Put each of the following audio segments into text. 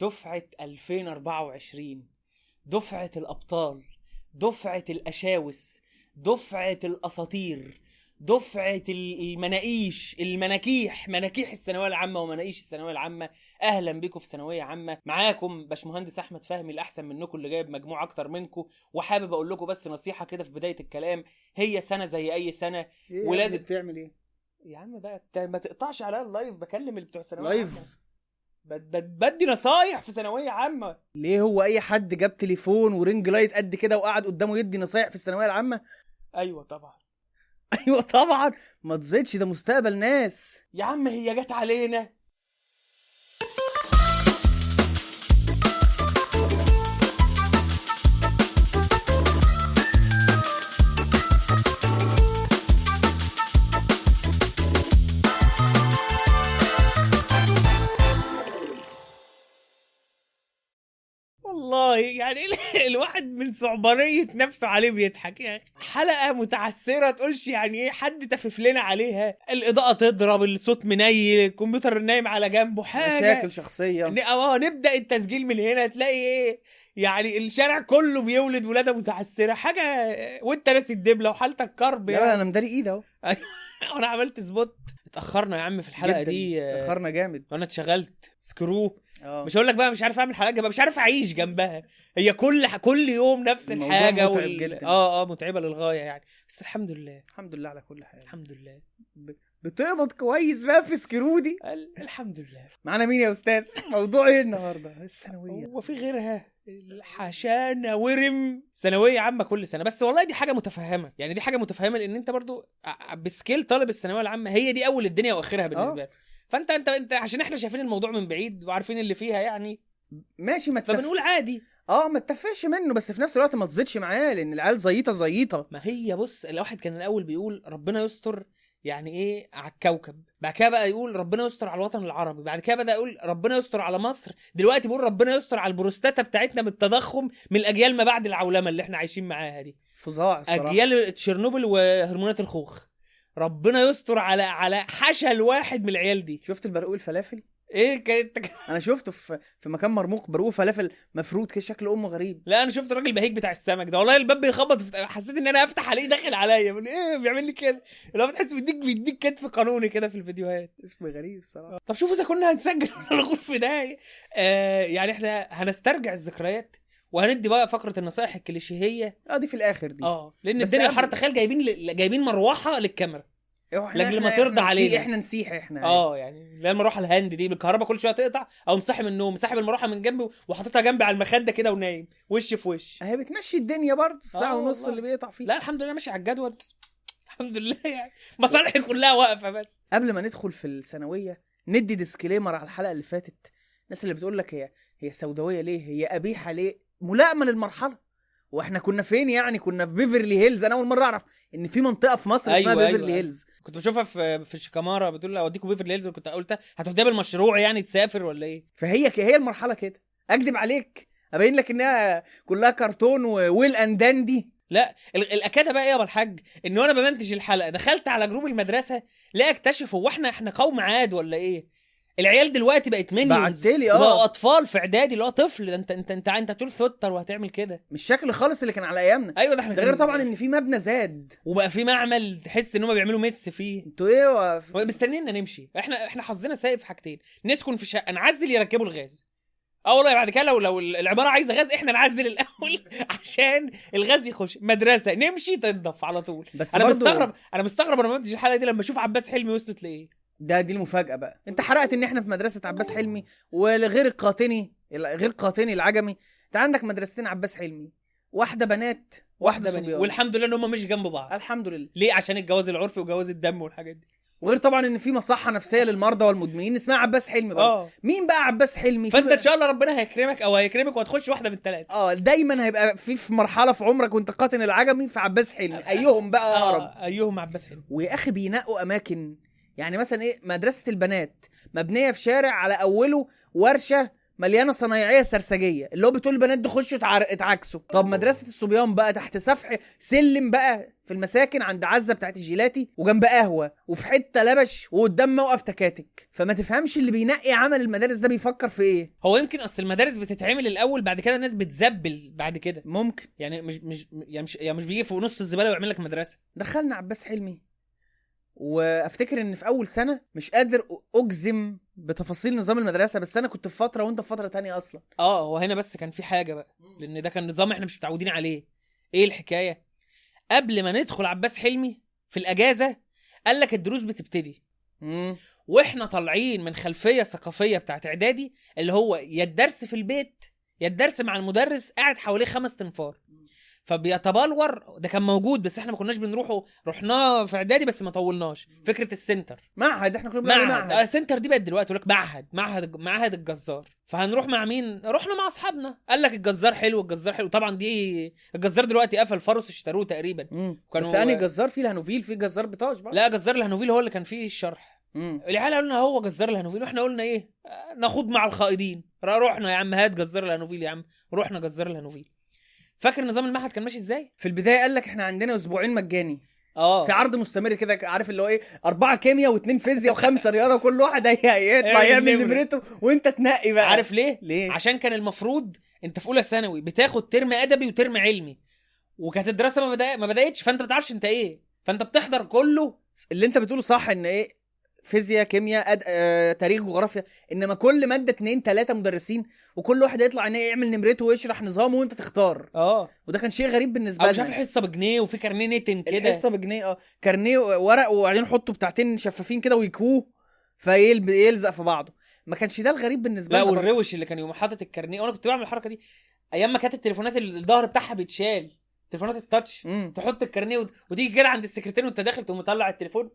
دفعة 2024 دفعة الأبطال دفعة الأشاوس دفعة الأساطير دفعة ال- المناقيش المناكيح مناكيح الثانوية العامة ومناقيش الثانوية العامة. أهلا بكم في ثانوية عامة. معاكم باشمهندس أحمد فهمي الأحسن منكم اللي جايب مجموع أكتر منكم. وحابب أقول لكم بس نصيحة كده في بداية الكلام هي سنة زي أي سنة إيه ولازم- بتعمل إيه؟ يا عم بقى ما تقطعش عليا ال live بكلم اللي بتوع ثانوية live؟ بدي نصايح في ثانوية عامة. ليه هو أي حد جاب تليفون و ring light قد كده وقعد قدامه يدي نصايح في الثانوية العامة؟ أيوة طبعا. أيوه طبعا. ما تزيدش ده مستقبل ناس. يا عم هي جت علينا. والله يعني ال- الواحد من صعبانية نفسه عليه بيضحك. يا أخي حلقة متعسرة تقولش يعني إيه حد تفف لنا عليها؟ الإضاءة تضرب الصوت منيل الكمبيوتر نايم على جنبه حاجة. مشاكل شخصية. ن- آه نبدأ التسجيل من هنا تلاقي إيه؟ يعني الشارع كله بيولد ولادة متعسرة. حاجة وانت ناسي الدبلة وحالتك كرب لا يعني. أنا مداري إيد أهو. وأنا عملت سبوت. اتأخرنا يا عم في الحلقة جداً. دي. اتأخرنا جامد. وأنا اتشغلت. سكرو. آه. مش هقول لك بقى مش عارف أعمل حلقه جنبها مش عارف أعيش جنبها. هي كل كل يوم نفس الحاجة متعب جداً. آه آه متعبة للغاية يعني. بس الحمد لله. الحمد لله على كل حال. الحمد لله. بتقبض كويس بقى في سكرو دي ال- الحمد لله. معانا مين يا أستاذ؟ موضوع إيه النهارده؟ الثانوية. هو في غيرها. الحشانة ورم. ثانوية عامة كل سنة. بس والله دي حاجة متفهمة. يعني دي حاجة متفهمة لأن أنت برضو ب scale طالب الثانوية العامة هي دي أول الدنيا وآخرها بالنسبة لك. فأنت أنت أنت عشان إحنا شايفين الموضوع من بعيد وعارفين اللي فيها يعني ماشي ما تتف... فبنقول عادي. آه ما تتفقش منه بس في نفس الوقت ما تزيدش معاه لأن العيال زيطة زيطة. ما هي بص الواحد كان الأول بيقول ربنا يستر يعني إيه على الكوكب بعد كده بقى يقول ربنا يستر على الوطن العربي بعد كده بدأ يقول ربنا يستر على مصر. دلوقتي بيقول ربنا يستر على البروستاتا بتاعتنا من التضخم من الأجيال ما بعد العولمة اللي إحنا عايشين معاها دي. فظاع الصراحة. أجيال تشيرنوبل وهرمونات الخوخ. ربنا يستر على على حشل واحد من العيال دي. شفت البرقوق الفلافل؟ إيه كانت أنا شفته في في مكان مرموق برقوق فلافل مفروض كده شكل أمه غريب. لا أنا شفت الراجل بهيج بتاع السمك ده. والله الباب بيخبط. حسيت إن أنا افتح عليه داخل عليا. بقول إيه بيعمل لي كده. لو بتحس بيديك بيديك كتف قانوني كده في الفيديوهات. اسم غريب الصراحة. طب شوفوا إذا كنا هنسجل ولا نقول في داهيه آه يعني إحنا هنسترجع الذكريات وهندي بقى فقرة النصائح الكليشيهية. آه دي في الآخر دي. آه لأن الدنيا حر تخيل جايبين ل... جايبين مروحة للكاميرا. لأجل ما ترضى علينا. إحنا نسيح إحنا. آه يعني لا المروحة ال hand دي بالكهرباء كل شوية تقطع أو صاحي من النوم ساحب المروحة من جنبي وحاططها جنبي على المخدة كده ونايم وش في وش. هي بتمشي الدنيا برضه الساعة آه ونص والله. اللي بيقطع فيه. لا الحمد لله ماشي على الجدول. الحمد لله يعني. مصالحي كلها واقفة بس. قبل ما ندخل في الثانوية ندي disclaimer على الحلقة اللي فاتت. الناس اللي بتقول لك هي هي سوداوية ليه؟ هي قبيحه ليه؟ ملائمة للمرحلة. وإحنا كنا فين يعني؟ كنا في بيفرلي هيلز أنا أول مرة أعرف إن في منطقة في مصر أيوة، اسمها بيفرلي أيوة. هيلز كنت بشوفها في في شيكامارا بتقول لي أوديكوا بيفرلي هيلز كنت قلت هتوديها بالمشروع يعني تسافر ولا إيه؟ فهي هي المرحلة كده. أكدب عليك. أبين لك إنها كلها كرتون وويل اند داندي لا ال- الأكادة بقى إيه يا أبو الحاج؟ إن وأنا بمنتج الحلقة. دخلت على جروب المدرسة لا اكتشف هو إحنا إحنا قوم عاد ولا إيه؟ العيال دلوقتي بقت مينيونز بعتلي بقوا آه أطفال في إعدادي اللي هو طفل ده انت انت أنت أنت هتقول ثوتر وهتعمل كده. مش شكل خالص اللي كان على أيامنا. أيوه ده إحنا ده غير كان- طبعا إن في مبنى زاد. وبقى في معمل تحس إن هم بيعملوا مس فيه. أنتوا إيه و... مستنينا نمشي. إحنا إحنا حظنا سايق في حاجتين. نسكن في شقة نعزل يركبوا الغاز. آه والله بعد كده لو لو العمارة عايزة غاز إحنا نعزل الأول عشان الغاز يخش. مدرسة نمشي تنضف على طول. بس أنا برضو مستغرب أنا مستغرب أنا ما الحلقة دي لما أشوف عباس حلمي وصلت لإيه. ده دي المفاجأة بقى. انت حرقت ان إحنا في مدرسة عباس حلمي وغير القاطني غير قاطني العجمي. انت عندك مدرستين عباس حلمي واحدة بنات واحدة بني. صبيان. والحمد لله ان هم مش جنب بعض. الحمد لله. ليه؟ عشان الجواز العرفي وجواز الدم والحاجات دي. وغير طبعا إن في مصحة نفسية للمرضى والمدمنين. اسمها عباس حلمي بقى. آه. مين بقى عباس حلمي؟ فأنت إن شاء الله ربنا هيكرمك أو هيكرمك وهتخش واحدة من ثلاثة آه دايما هيبقى في في مرحلة في عمرك وأنت قاطن العجمي في عباس حلمي. أيهم بقى اقرب آه أيهم عباس حلمي. ويا أخي بينقوا أماكن يعني مثلا إيه مدرسة البنات مبنية في شارع على أوله ورشة مليانة صنايعية سرسجية اللي هو بتقول البنات دي خشوا اتعكسوا. طب مدرسة الصبيان بقى تحت سفح سلم بقى في المساكن عند عزة بتاعت الجيلاتي وجنب قهوة وفي حتة لبش وقدام موقف تكاتك. فما تفهمش اللي بينقي عمل المدارس ده بيفكر في إيه. هو يمكن أصل المدارس بتتعمل الأول بعد كده الناس بتزبل بعد كده. ممكن. يعني مش مش يعني مش يعني مش بيجي في نص الزبالة ويعمل لك مدرسة. دخلنا عباس حلمي. وافتكر ان في اول سنة مش قادر اجزم بتفاصيل نظام المدرسة بس أنا كنت في فترة وانت في فترة تانية أصلا. آه هو هنا بس كان في حاجة بقى لأن ده كان نظام إحنا مش متعودين عليه. إيه الحكاية؟ قبل ما ندخل عباس حلمي في الأجازة قال لك الدروس بتبتدي. امم وإحنا طالعين من خلفية ثقافية بتاعت إعدادي اللي هو يا الدرس في البيت يا الدرس مع المدرس قاعد حواليه خمس تنفار. فبيتبلور ده كان موجود بس إحنا ما كناش بنروحه. رحناه في إعدادي بس ما طولناش. فكرة ال center. معهد إحنا كنا بنعمل معهد. معهد. آه center دي بقت دلوقتي يقول لك معهد معهد معهد الجزار. فهنروح مع مين؟ رحنا مع أصحابنا. قال لك الجزار حلو الجزار حلو. طبعا دي الجزار دلوقتي قفل فارس اشتروه تقريبا. مم. بس أنهي جزار؟ في الهانوفيل في جزار بطاش بقى. لا جزار الهانوفيل هو اللي كان فيه الشرح. العيال قالوا لنا هو جزار الهانوفيل وإحنا قلنا إيه؟ آه، نخوض مع الخائضين رحنا يا عم هات جزار الهانوفيل يا عم. رحنا جزار الهانوفيل فاكر نظام المعهد كان ماشي إزاي؟ في البداية قال لك إحنا عندنا أسبوعين مجاني. آه. في عرض مستمر كده عارف اللي هو إيه؟ أربعة كيمياء واثنين فيزياء وخمسة رياضة وكل واحد هي- هيطلع يعمل. نمرته وأنت تنقي بقى. عارف ليه؟ ليه؟ عشان كان المفروض أنت في أولى ثانوي بتاخد ترم أدبي وترم علمي. وكانت الدراسة ما بدا... ما بدأتش. فأنت ما بتعرفش أنت إيه. فأنت بتحضر كله. اللي أنت بتقوله صح إن إيه؟ فيزياء كيمياء أد... آه، تاريخ جغرافيا. إنما كل مادة اتنين تلاتة مدرسين وكل واحد يطلع يعمل نمرته ويشرح نظامه وأنت تختار. آه. وده كان شيء غريب بالنسبة لنا مش عارف الحصة بجنيه وفي كارنيه نتن كده. الحصة بجنيه آه. كارنيه ورق وبعدين حطوا بتاعتين شفافين كده ويكووه فيلزق في بعضه. ما كانش ده الغريب بالنسبة لا لنا برضه. والروش اللي كان يقوم حاطط الكارنيه. وأنا كنت بعمل الحركة دي. أيام ما كانت التليفونات ال- الظهر بتاعها بيتشال. تليفونات التاتش. تحط الكارنيه وت- وتيجي كده عند السكرتير وأنت داخل تقوم مطلع التليفون.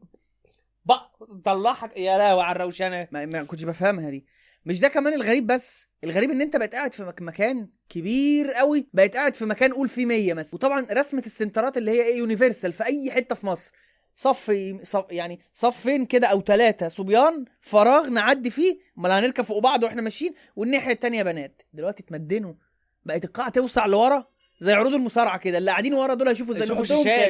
طلعها يا لهوي على الروشنة. ما, ما كنتش بفهمها دي. مش ده كمان الغريب بس؟ الغريب إن أنت بقيت قاعد في مك- مكان كبير قوي بقيت قاعد في مكان قول فيه 100 مثلا. وطبعا رسمة السنترات اللي هي إيه يونيفرسال في أي حتة في مصر. صف صف يعني صفين كده أو ثلاثة صبيان فراغ نعدي فيه امال هنركب فوق بعض وإحنا ماشيين. والناحية التانية بنات. دلوقتي اتمدنوا. بقت القاعة توسع لورا زي عروض المصارعة كده. اللي قاعدين ورا دول هيشوفوا زي.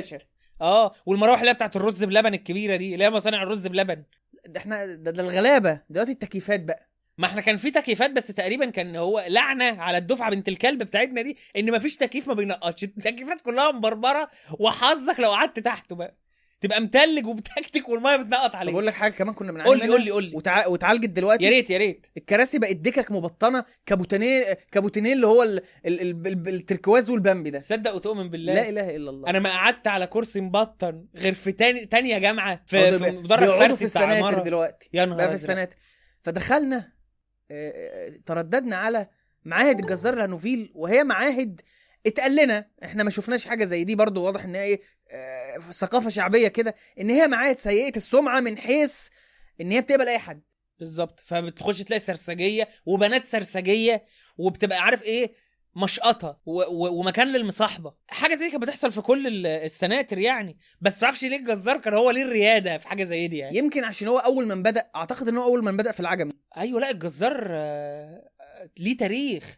شاشة. آه والمراوح اللي هي بتاعت الرز بلبن الكبيرة دي اللي هي مصانع الرز بلبن. ده إحنا ده, ده الغلابة. دلوقتي التكييفات بقى. ما إحنا كان في تكييفات بس تقريبا كان هو لعنة على الدفعة بنت الكلب بتاعتنا دي إن مفيش تكييف ما بينقطش. التكييفات كلها مبربرة وحظك لو قعدت تحته بقى. تبقى متلج وبتكتك والمية بتنقط طب عليك. أقول لك حاجة كمان كنا بنعاني قول لي قول لي قول لي. وتع... واتعالجت دلوقتي؟ يا ريت يا ريت. الكراسي بقت دكك مبطنة كابوتينيه كابوتينيه اللي هو ال... ال... ال... ال... التركواز والبامبي ده. تصدق وتؤمن بالله. لا إله إلا الله. أنا ما قعدت على كرسي مبطن غير في تاني تانية جامعة في, مدرج فارسي في السناتر دلوقتي. يا نهار بقى في. السناتر. فدخلنا ترددنا على معاهد الجزار الهانوفيل وهي معاهد اتقال لنا إحنا ما شفناش حاجة زي دي برضو واضح إن هي إيه آه، ثقافة شعبية كده إن هي معاهد سيئة السمعة من حيث إن هي بتقبل أي حد. بالظبط. فبتخش تلاقي سرسجية وبنات سرسجية وبتبقى عارف إيه مشقطة ومكان للمصاحبة. حاجة زي دي كانت بتحصل في كل ال- السناتر يعني. بس ما تعرفش ليه الجزار كان هو ليه الريادة في حاجة زي دي يعني؟ يمكن عشان هو أول من بدأ أعتقد إن هو أول من بدأ في العجمي. أيوه لا الجزار آه، ليه تاريخ.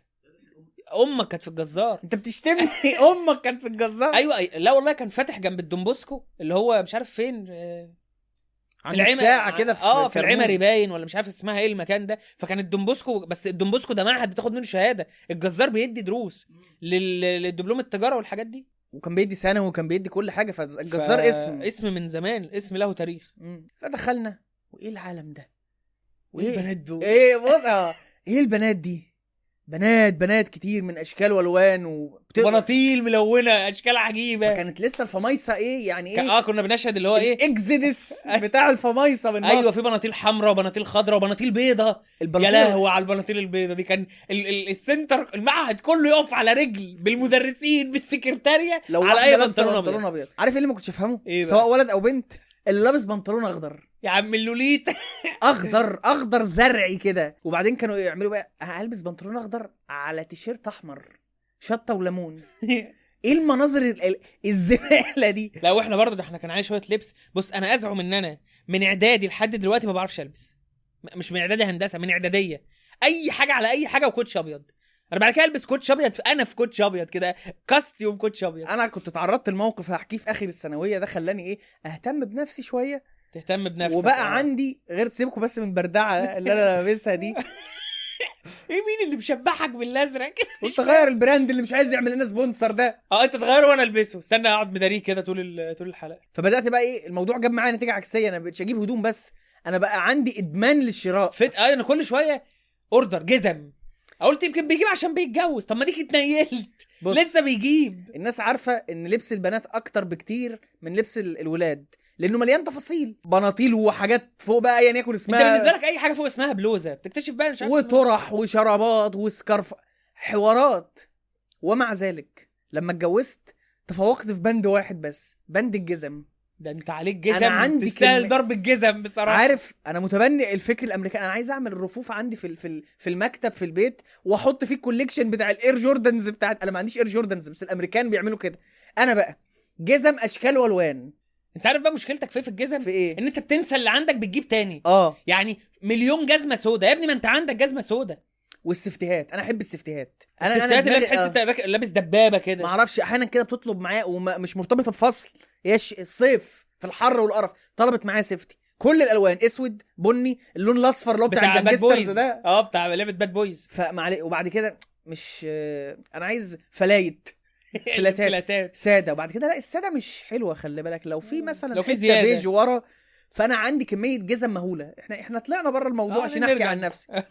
أمك كانت في الجزار. أنت بتشتمني؟ أمك كانت في الجزار؟ أيوه لا والله كان فاتح جنب الدومبوسكو اللي هو مش عارف فين آه، عند الساعة كده في آه في. العمري باين ولا مش عارف اسمها إيه المكان ده. فكان الدومبوسكو بس الدومبوسكو ده معهد بتاخد منه شهادة. الجزار بيدي دروس لل... للدبلوم التجارة والحاجات دي. وكان بيدي ثانوي وكان بيدي كل حاجة فالجزار ف- اسم. اسم من زمان اسم له تاريخ. مم. فدخلنا وإيه العالم ده؟ وإيه البنات دول. إيه بص آه. إيه البنات دي؟ بنات بنات كتير من أشكال وألوان وبتبقى بناطيل ملونة أشكال عجيبة. كانت لسه الفمايصه إيه؟ يعني إيه؟ آه كنا بنشهد اللي هو إيه؟ الإكزيدس بتاع الفمايصه من أيوه مصر. في بناطيل حمراء وبناطيل خضراء وبناطيل بيضة. يا لهوي على البناطيل البيضة دي. كان ال ال السنتر المعهد كله يقف على رجل بالمدرسين بالسكرتارية لو على أي بنطلون أبيض. أبيض. عارف إيه اللي ما كنتش أفهمه؟ إيه بقى؟ سواء ولد أو بنت. اللي لابس بنطلون أخضر. يا عم اللوليت. أخضر أخضر زرعي كده. وبعدين كانوا يعملوا بقى هلبس بنطلون أخضر على تيشيرت أحمر شطة وليمون. إيه المناظر ال- ال- الزبالة دي؟ لا وإحنا برضه ده إحنا كان علينا شوية لبس. بص أنا أزعم إن أنا من إعدادي لحد دلوقتي ما بعرفش ألبس. مش من إعدادي هندسة من إعدادية. أي حاجة على أي حاجة وكوتش أبيض. أنا بعد كده البس كوتش ابيض أنا في كوتش ابيض كده costume كوتش ابيض. أنا كنت اتعرضت لموقف هحكيه في اخر الثانوية ده خلاني إيه اهتم بنفسي شوية. تهتم بنفسك وبقى آه. عندي غير تسيبكم بس من بردعة اللي أنا لابسها دي. إيه مين اللي مشبحك بالأزرق؟ قلت أغير ال brand اللي مش عايز يعمل لنا sponsor ده. آه انت تغيره وأنا ألبسه. استنى أقعد مداريه كده طول طول الحلقة. فبدأت بقى إيه الموضوع جاب معايا نتيجة عكسية أنا مبقتش أجيب هدوم بس أنا بقى عندي إدمان للشراء. فت آه أنا كل شوية order جزم. قلت يمكن بيجيب عشان بيتجوز. طب ما ديك اتنيلت بص. لسه بيجيب. الناس عارفة إن لبس البنات أكتر بكتير من لبس ال- الولاد لأنه مليان تفاصيل. بناطيل وحاجات فوق بقى أيا يكن أنت اسمها. بالنسبة لك أي حاجة فوق اسمها بلوزة. بتكتشف بقى مش عارف. وطرح وشرابات و scarf حوارات. ومع ذلك لما اتجوزت تفوقت في بند واحد بس. بند الجزم. ده انت عليك جزم أنا عندي تستاهل ضرب الجزم بصراحة. عارف أنا متبني الفكر الامريكاني أنا عايز أعمل الرفوف عندي في في في المكتب في البيت وأحط فيه ال collection بتاع ال Air Jordans بتاعت أنا ما عنديش Air Jordans بس الأمريكان بيعملوا كده. أنا بقى جزم أشكال وألوان. انت عارف بقى مشكلتك في إيه؟ في الجزم؟ في إيه؟ إن أنت بتنسى اللي عندك بتجيب تاني. آه. يعني مليون جزمة سودا يا ابني ما أنت عندك جزمة سودا وال safety هات أنا أحب ال safety هات أنا الستات اللي بتحس آه. انت راك- لابس دبابة كده. ما أعرفش أحيانا كده بتطلب معايا ومش مرتبطة بفصل. هي ش- الصيف في الحر والقرف طلبت معايا safety كل الألوان أسود بني اللون الأصفر اللي هو بتاع, ال gangsters ده. آه بتاع لعبة باد بويز فمعلي وبعد كده مش آه، أنا عايز flat. flat ات. سادة. وبعد كده لا السادة مش حلوة خلي بالك. لو في مثلا لو في حتة زيادة. بيج ورا فأنا عندي كمية جزم مهولة. إحنا إحنا طلعنا بره الموضوع آه، عشان. أحكي عن نفسي.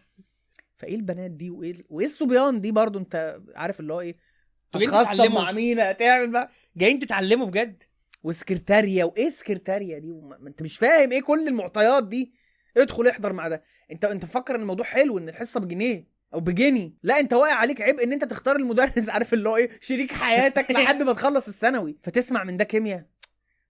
فإيه البنات دي؟ وإيه وإيه الصبيان دي برضو؟ أنت عارف اللي هو إيه؟ هتخصم تتعلموا. مع مين؟ هتعمل بقى؟ جايين تتعلموا بجد. وسكرتاريا وإيه سكرتاريا دي؟ وما ما أنت مش فاهم إيه كل المعطيات دي؟ ادخل احضر مع ده. انت أنت مفكر إن الموضوع حلو إن الحصة بجنيه أو بجنيه لا أنت واقع عليك عبء إن أنت تختار المدرس عارف اللي هو إيه؟ شريك حياتك لحد ما تخلص الثانوي. فتسمع من ده كيمياء.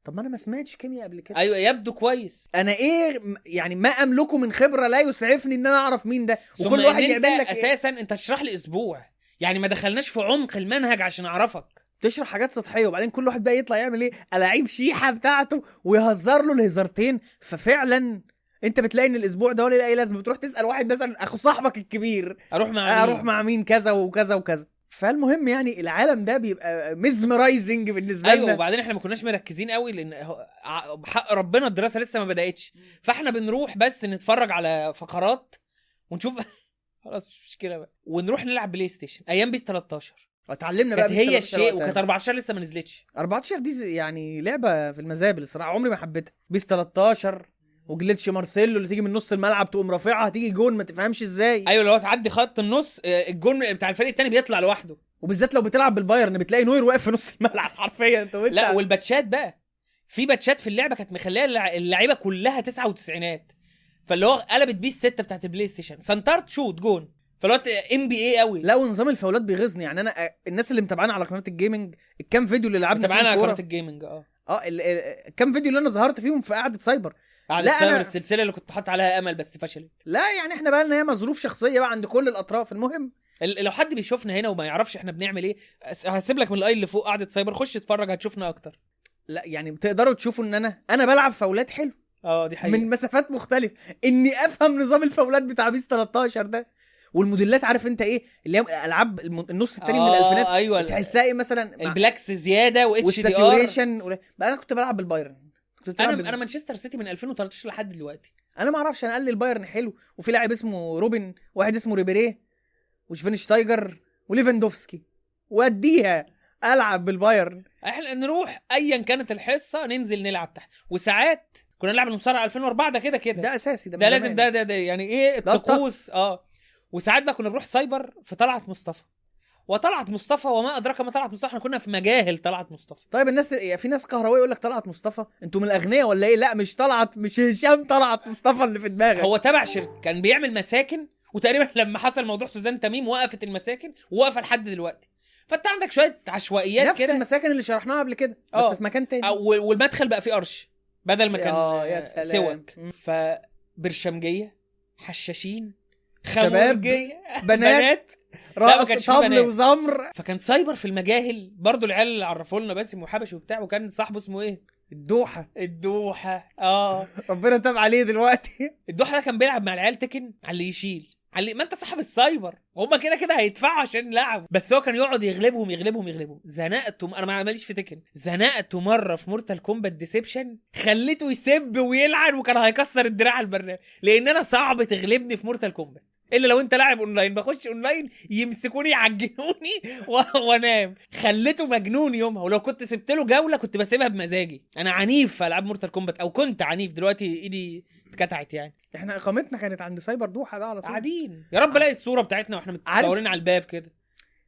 طب ما أنا ما سمعتش كيمياء قبل كده. أيوه يبدو كويس. أنا إيه يعني ما أملكه من خبرة لا يسعفني إن أنا أعرف مين ده؟ وكل واحد يعمل لك إيه؟ أساسا أنت هتشرح لي أسبوع. يعني ما دخلناش في عمق المنهج عشان أعرفك. تشرح حاجات سطحية وبعدين كل واحد بقى يطلع يعمل إيه؟ ألاعيب شيحة بتاعته ويهزر له الهزارتين ففعلا أنت بتلاقي إن الأسبوع ده ولا اي لازمة. بتروح تسأل واحد مثلا أخو صاحبك الكبير أروح مع مين؟ أروح مع مين؟ كذا وكذا وكذا. فالمهم يعني العالم ده بيبقى mesmerizing بالنسبة أيوه لنا. وبعدين إحنا ما كناش مركزين قوي لأن بحق ربنا الدراسة لسه ما بدأتش. فإحنا بنروح بس نتفرج على فقرات ونشوف. خلاص مش مشكلة بقى. ونروح نلعب PlayStation. أيام PES 13 اتعلمنا بقى كانت هي PES 13 الشيء. وكانت 14 لسه ما نزلتش. 14 دي يعني لعبة في المزابل الصراحة عمري ما حبيتها. PES 13 و glitch مارسيلو اللي تيجي من نص الملعب تقوم رافعها تيجي جون ما تفهمش إزاي. أيوه لو تعدي خط النص آه، الجون بتاع الفريق التاني بيطلع لوحده. وبالذات لو بتلعب بالبايرن بتلاقي نوير واقف في نص الملعب حرفيا. أنت لا والباتشات بقى. في باتشات في اللعبة كانت مخلية اللع- اللعيبة كلها 99 فاللي هو قلبت بيه السته بتاعت ال PlayStation. سنترت shoot جون. هو NBA قوي. لا ونظام الفاولات بيغيظني يعني أنا الناس اللي متابعانا على قناة ال gaming الكام فيديو اللي لعبنا فيهم على قناة ال gaming آه. آه ال- ال- الكام فيديو اللي أنا ظهرت فيهم في قعدة سايبر؟ قعدت لا، سايبر أنا- السلسلة اللي كنت حاطط عليها أمل بس فشلت. لا يعني إحنا بقى لنا ياما ظروف شخصية بقى عند كل الأطراف. المهم. ال- لو حد بيشوفنا هنا وما يعرفش إحنا بنعمل إيه هسيب لك من ال i اللي فوق قعدة سايبر خش اتفرج هتشوفنا أكتر. لا يعني بتقدروا تشوفوا إن أنا أنا بلعب فاولات حلو. آه دي حقيقة. من مسافات مختلفة. إني أفهم نظام الفاولات بتاع PES 13 ده. والموديلات عارف انت إيه؟ اللي هي العاب الم- النص التاني من آه، الألفينات. أيوه. تحسها إيه مثلا؟ ال blacks زيادة و HDR بقى أنا كنت بلعب بالبايرن. كنت أنا بال- أنا مانشستر سيتي من 2013 لحد دلوقتي. أنا ما أعرفش أنا قال لي البايرن حلو. وفي لاعب اسمه روبن واحد اسمه ريبيري وشفينشتايجر وليفاندوفسكي. واديها ألعب بالبايرن. إحنا نروح ايا كانت الحصة ننزل نلعب تحت. وساعات كنا نلعب المصارعة 2004 ده كده كده. ده أساسي ده, من ده لازم. ده ده, ده يعني إيه؟ الطقوس. آه. وساعات بقى كنا بنروح سايبر في طلعت مصطفى. وطلعت مصطفى وما أدراك ما طلعت مصطفى إحنا كنا في مجاهل طلعت مصطفى. طيب الناس في ناس كهربائية يقول لك طلعت مصطفى؟ أنتوا من الأغنياء ولا إيه؟ لا مش طلعت مش هشام طلعت مصطفى اللي في دماغك. هو تبع شركة كان بيعمل مساكن وتقريبا لما حصل موضوع سوزان تميم وقفت المساكن وواقفه لحد دلوقتي. فأنت عندك شوية عشوائيات نفس كده. المساكن اللي شرحناها قبل كده بس آه. في مكان تاني. أو- والمدخل بقى فيه قرش بدل ما كان آه، يا آه، سلام. سوك. فبرشمجية حشاشين شباب، بنات ما رقص طبل. وزمر. فكان سايبر في المجاهل برضو العيال اللي عرفوا لنا باسم وحبش وبتاع وكان صاحبه اسمه إيه؟ الدوحة. الدوحة. آه. ربنا تاب عليه دلوقتي. الدوحة ده كان بيلعب مع العيال تكن على اللي يشيل. علي ما انت صاحب السايبر. هما كده كده هيدفعوا عشان يلعبوا. بس هو كان يقعد يغلبهم يغلبهم يغلبهم. زنقته أنا ما ماليش في تكن زنقته مرة في Mortal Kombat Deception خليته يسب ويلعن وكان هيكسر الدراع على البرنامج. لأن أنا صعب تغلبني في Mortal Kombat إلا لو أنت لاعب أونلاين. بخش أونلاين يمسكوني يعجنوني وأنام. خليته مجنون يومها. ولو كنت سبت له جولة كنت بسيبها بمزاجي. أنا عنيف في ألعاب Mortal Kombat أو كنت عنيف. دلوقتي إيدي اتكتعت يعني. إحنا اقامتنا كانت عند سايبر دوحة ده على طول. قاعدين. يا رب الاقي الصورة بتاعتنا وإحنا متصورين على الباب كده.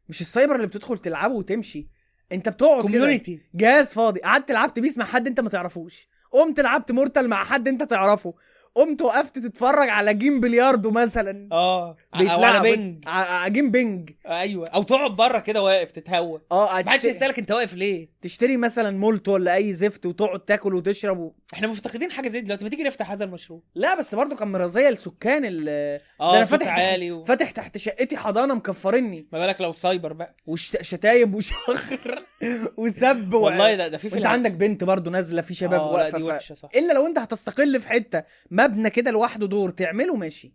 مش السايبر اللي بتدخل تلعبه وتمشي. انت بتقعد كده. community جهاز فاضي. قعدت لعبت PES مع حد انت ما تعرفوش. قمت لعبت Mortal مع حد انت تعرفه. قمت وقفت تتفرج على game بلياردو مثلا. آه أو على بيتلعب بنج. ع- ع- game ping أيوه. أو تقعد بره كده واقف تتهوى. آه ما حدش هتشتري, يسألك أنت واقف ليه. تشتري مثلا مولت ولا أي زفت وتقعد تاكل وتشرب و... إحنا مفتقدين حاجة زي دي دلوقتي. ما تيجي نفتح هذا المشروع؟ لا بس برضو كان مرضيه لسكان ال آه أنا فاتح عالي و... فاتح تحت شقتي حضانة مكفرني. ما بالك لو سايبر بقى. وشتايم وشخر وسب و... والله ده ده في الع- عندك بنت برضو نازلة في شباب آه، واقفة ف... إلا لو أنت هتستقل في حتة. مبنى كده لوحده دور تعمله ماشي.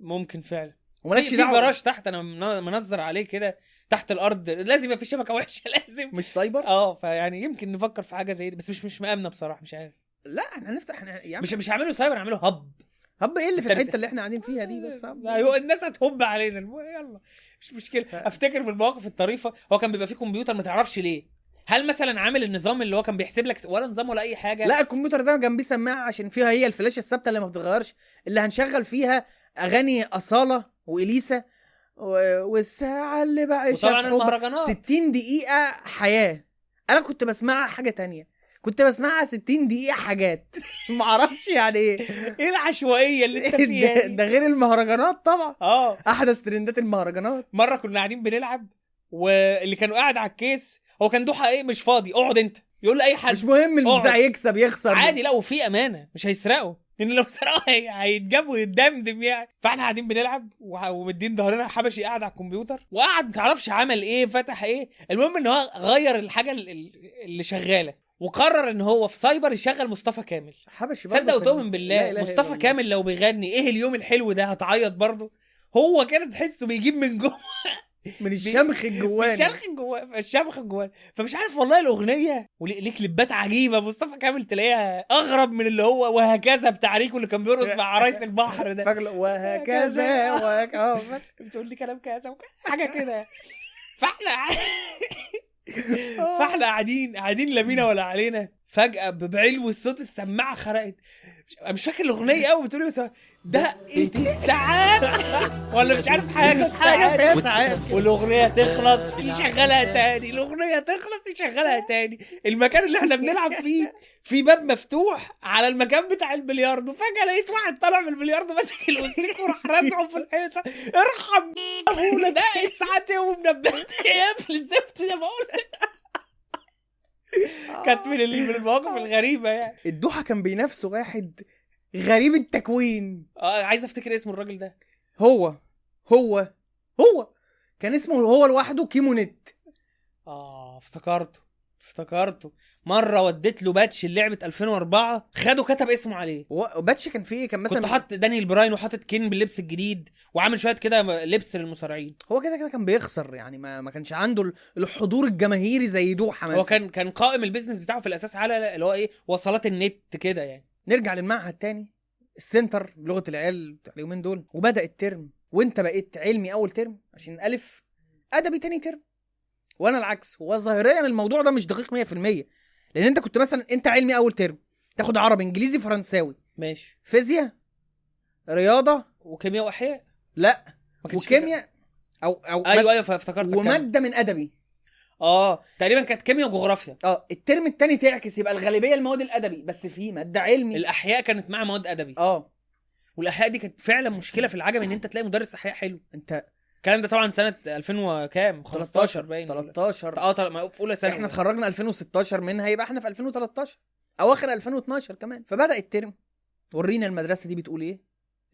ممكن فعلا. في, ومالكش في دعوة. جراج تحت أنا من- منظر عليه كده تحت الأرض. لازم يبقى في شبكة وحشة لازم. مش سايبر؟ آه فيعني يمكن نفكر في حاجة زي دي بس مش مش مأمنة بصراحة مش عارف. لا إحنا هنفتح إحنا عم مش مش هعمله سايبر هعمله hub. hub إيه اللي في. الحتة اللي إحنا قاعدين فيها دي؟ بس hub. لا هو الناس هتهب علينا. يلا. مش مشكلة. أفتكر في المواقف الطريفة. هو كان بيبقى فيه كمبيوتر ما تعرفش ليه. هل مثلا عامل النظام اللي هو كان بيحسب لك ولا نظام ولا أي حاجة؟ لا الكمبيوتر ده جنبيه سماعه عشان فيها هي الفلاشة الثابتة اللي ما بتتغيرش اللي هنشغل فيها أغاني أصالة وإليسا و- والساعة اللي بعيشها وطبعاً. المهرجانات. 60 دقيقة حياة. أنا كنت بسمعها حاجة تانية. كنت بسمعها 60 دقيقة حاجات. ما أعرفش يعني إيه. إيه العشوائية اللي أنت فيها ده؟ ده غير المهرجانات طبعا. آه. أحدث ترندات المهرجانات. مرة كنا قاعدين بنلعب واللي كانوا قاعد على الكيس هو كان دوحة إيه؟ مش فاضي. اقعد أنت. يقول لأي حد. مش مهم البتاع. يكسب يخسر. عادي لا وفي أمانة. مش هيسرقوا. لأن لو سرقوا هي- هيتجاب ويتدمدم يعني. فإحنا قاعدين بنلعب ومدين ظهرنا. حبشي قاعد على الكمبيوتر. وقعد ما تعرفش عمل إيه فتح إيه. المهم إن هو غير الحاجة ال- ال- اللي شغالة. وقرر إن هو في سايبر يشغل مصطفى كامل. حبشي في- وتؤمن بالله مصطفى. كامل لو بيغني إيه اليوم الحلو ده؟ هتعيط برضه. هو كده تحسه بيجيب من جوه. من الشمخ الجواني. الشمخ جواه الشمخ جواه فمش عارف والله الأغنية. وليه كليبات عجيبة. مصطفى كامل تلاقيها أغرب من اللي هو وهكذا بتاع ريكو اللي كان بيرقص مع عرايس البحر ده. فاكر وهكذا وهك... آه. بتقول لي كلام كذا حاجة كده. فاحنا فاحنا قاعدين قاعدين لا بينا ولا علينا. فجأة بعلو الصوت السماعة خرقت. مش- مش فاكر الأغنية قوي بتقولي بس دقت الساعات ولا مش عارف حاجة. حاجة فيها ساعات. والأغنية تخلص يشغلها تاني. الأغنية تخلص يشغلها تاني. المكان اللي إحنا بنلعب فيه في باب مفتوح على المكان بتاع البلياردو. فجأة لقيت واحد طالع من البلياردو ماسك الاوستيك وراح رازعه في الحيطة. ارحم ابونا ده ساعات يوم ما انبهت يا ابن الزفت ده بقول لك. كانت من ال- من المواقف الغريبة يعني. الدوحه كان بينافسه واحد غريب التكوين. آه عايز افتكر اسم الراجل ده. هو هو هو. كان اسمه هو لوحده كيمونيت آه افتكرته. افتكرته. مرة وديت له patch لعبه 2004 خده كتب اسمه عليه. هو patch كان فيه كان مثلا كنت حاطط دانيال براين وحاطط كين باللبس الجديد وعامل شوية كده لبس للمصارعين. هو كده كده كان بيخسر يعني ما, ما كانش عنده ال- الحضور الجماهيري زي دوحة مثلا. هو كان كان قائم ال business بتاعه في الأساس على اللي هو إيه وصلات النت كده يعني. نرجع للمعهد تاني. ال center بلغه العيال بتاع اليومين دول. وبدأ ال term. وانت بقيت علمي أول term؟ عشان ألف أدبي تاني term. وأنا العكس هو ظاهريا الموضوع ده مش دقيق 100% لأن أنت كنت مثلا أنت علمي أول term تاخد عربي إنجليزي فرنساوي. ماشي. فيزياء رياضة. وكيمياء وإحياء؟ لا. وكيمياء أو أو أيوه بس أيوه فافتكرت كمل. ومادة من أدبي. آه تقريبا كانت كيمياء وجغرافيا. آه الترم التاني تعكس يبقى الغالبية المواد الأدبي بس في مادة علمي. الأحياء كانت مع مواد أدبي. آه. والأحياء دي كانت فعلا مشكلة في العجم إن أنت تلاقي مدرس أحياء حلو. أنت الكلام ده طبعا سنة 2000 وكام؟ 15 باين ولا- 13 آه في أولى سنه إحنا اتخرجنا 2016 منها يبقى إحنا في 2013 أواخر 2012 كمان. فبدأ ال term. ورينا المدرسة دي بتقول إيه.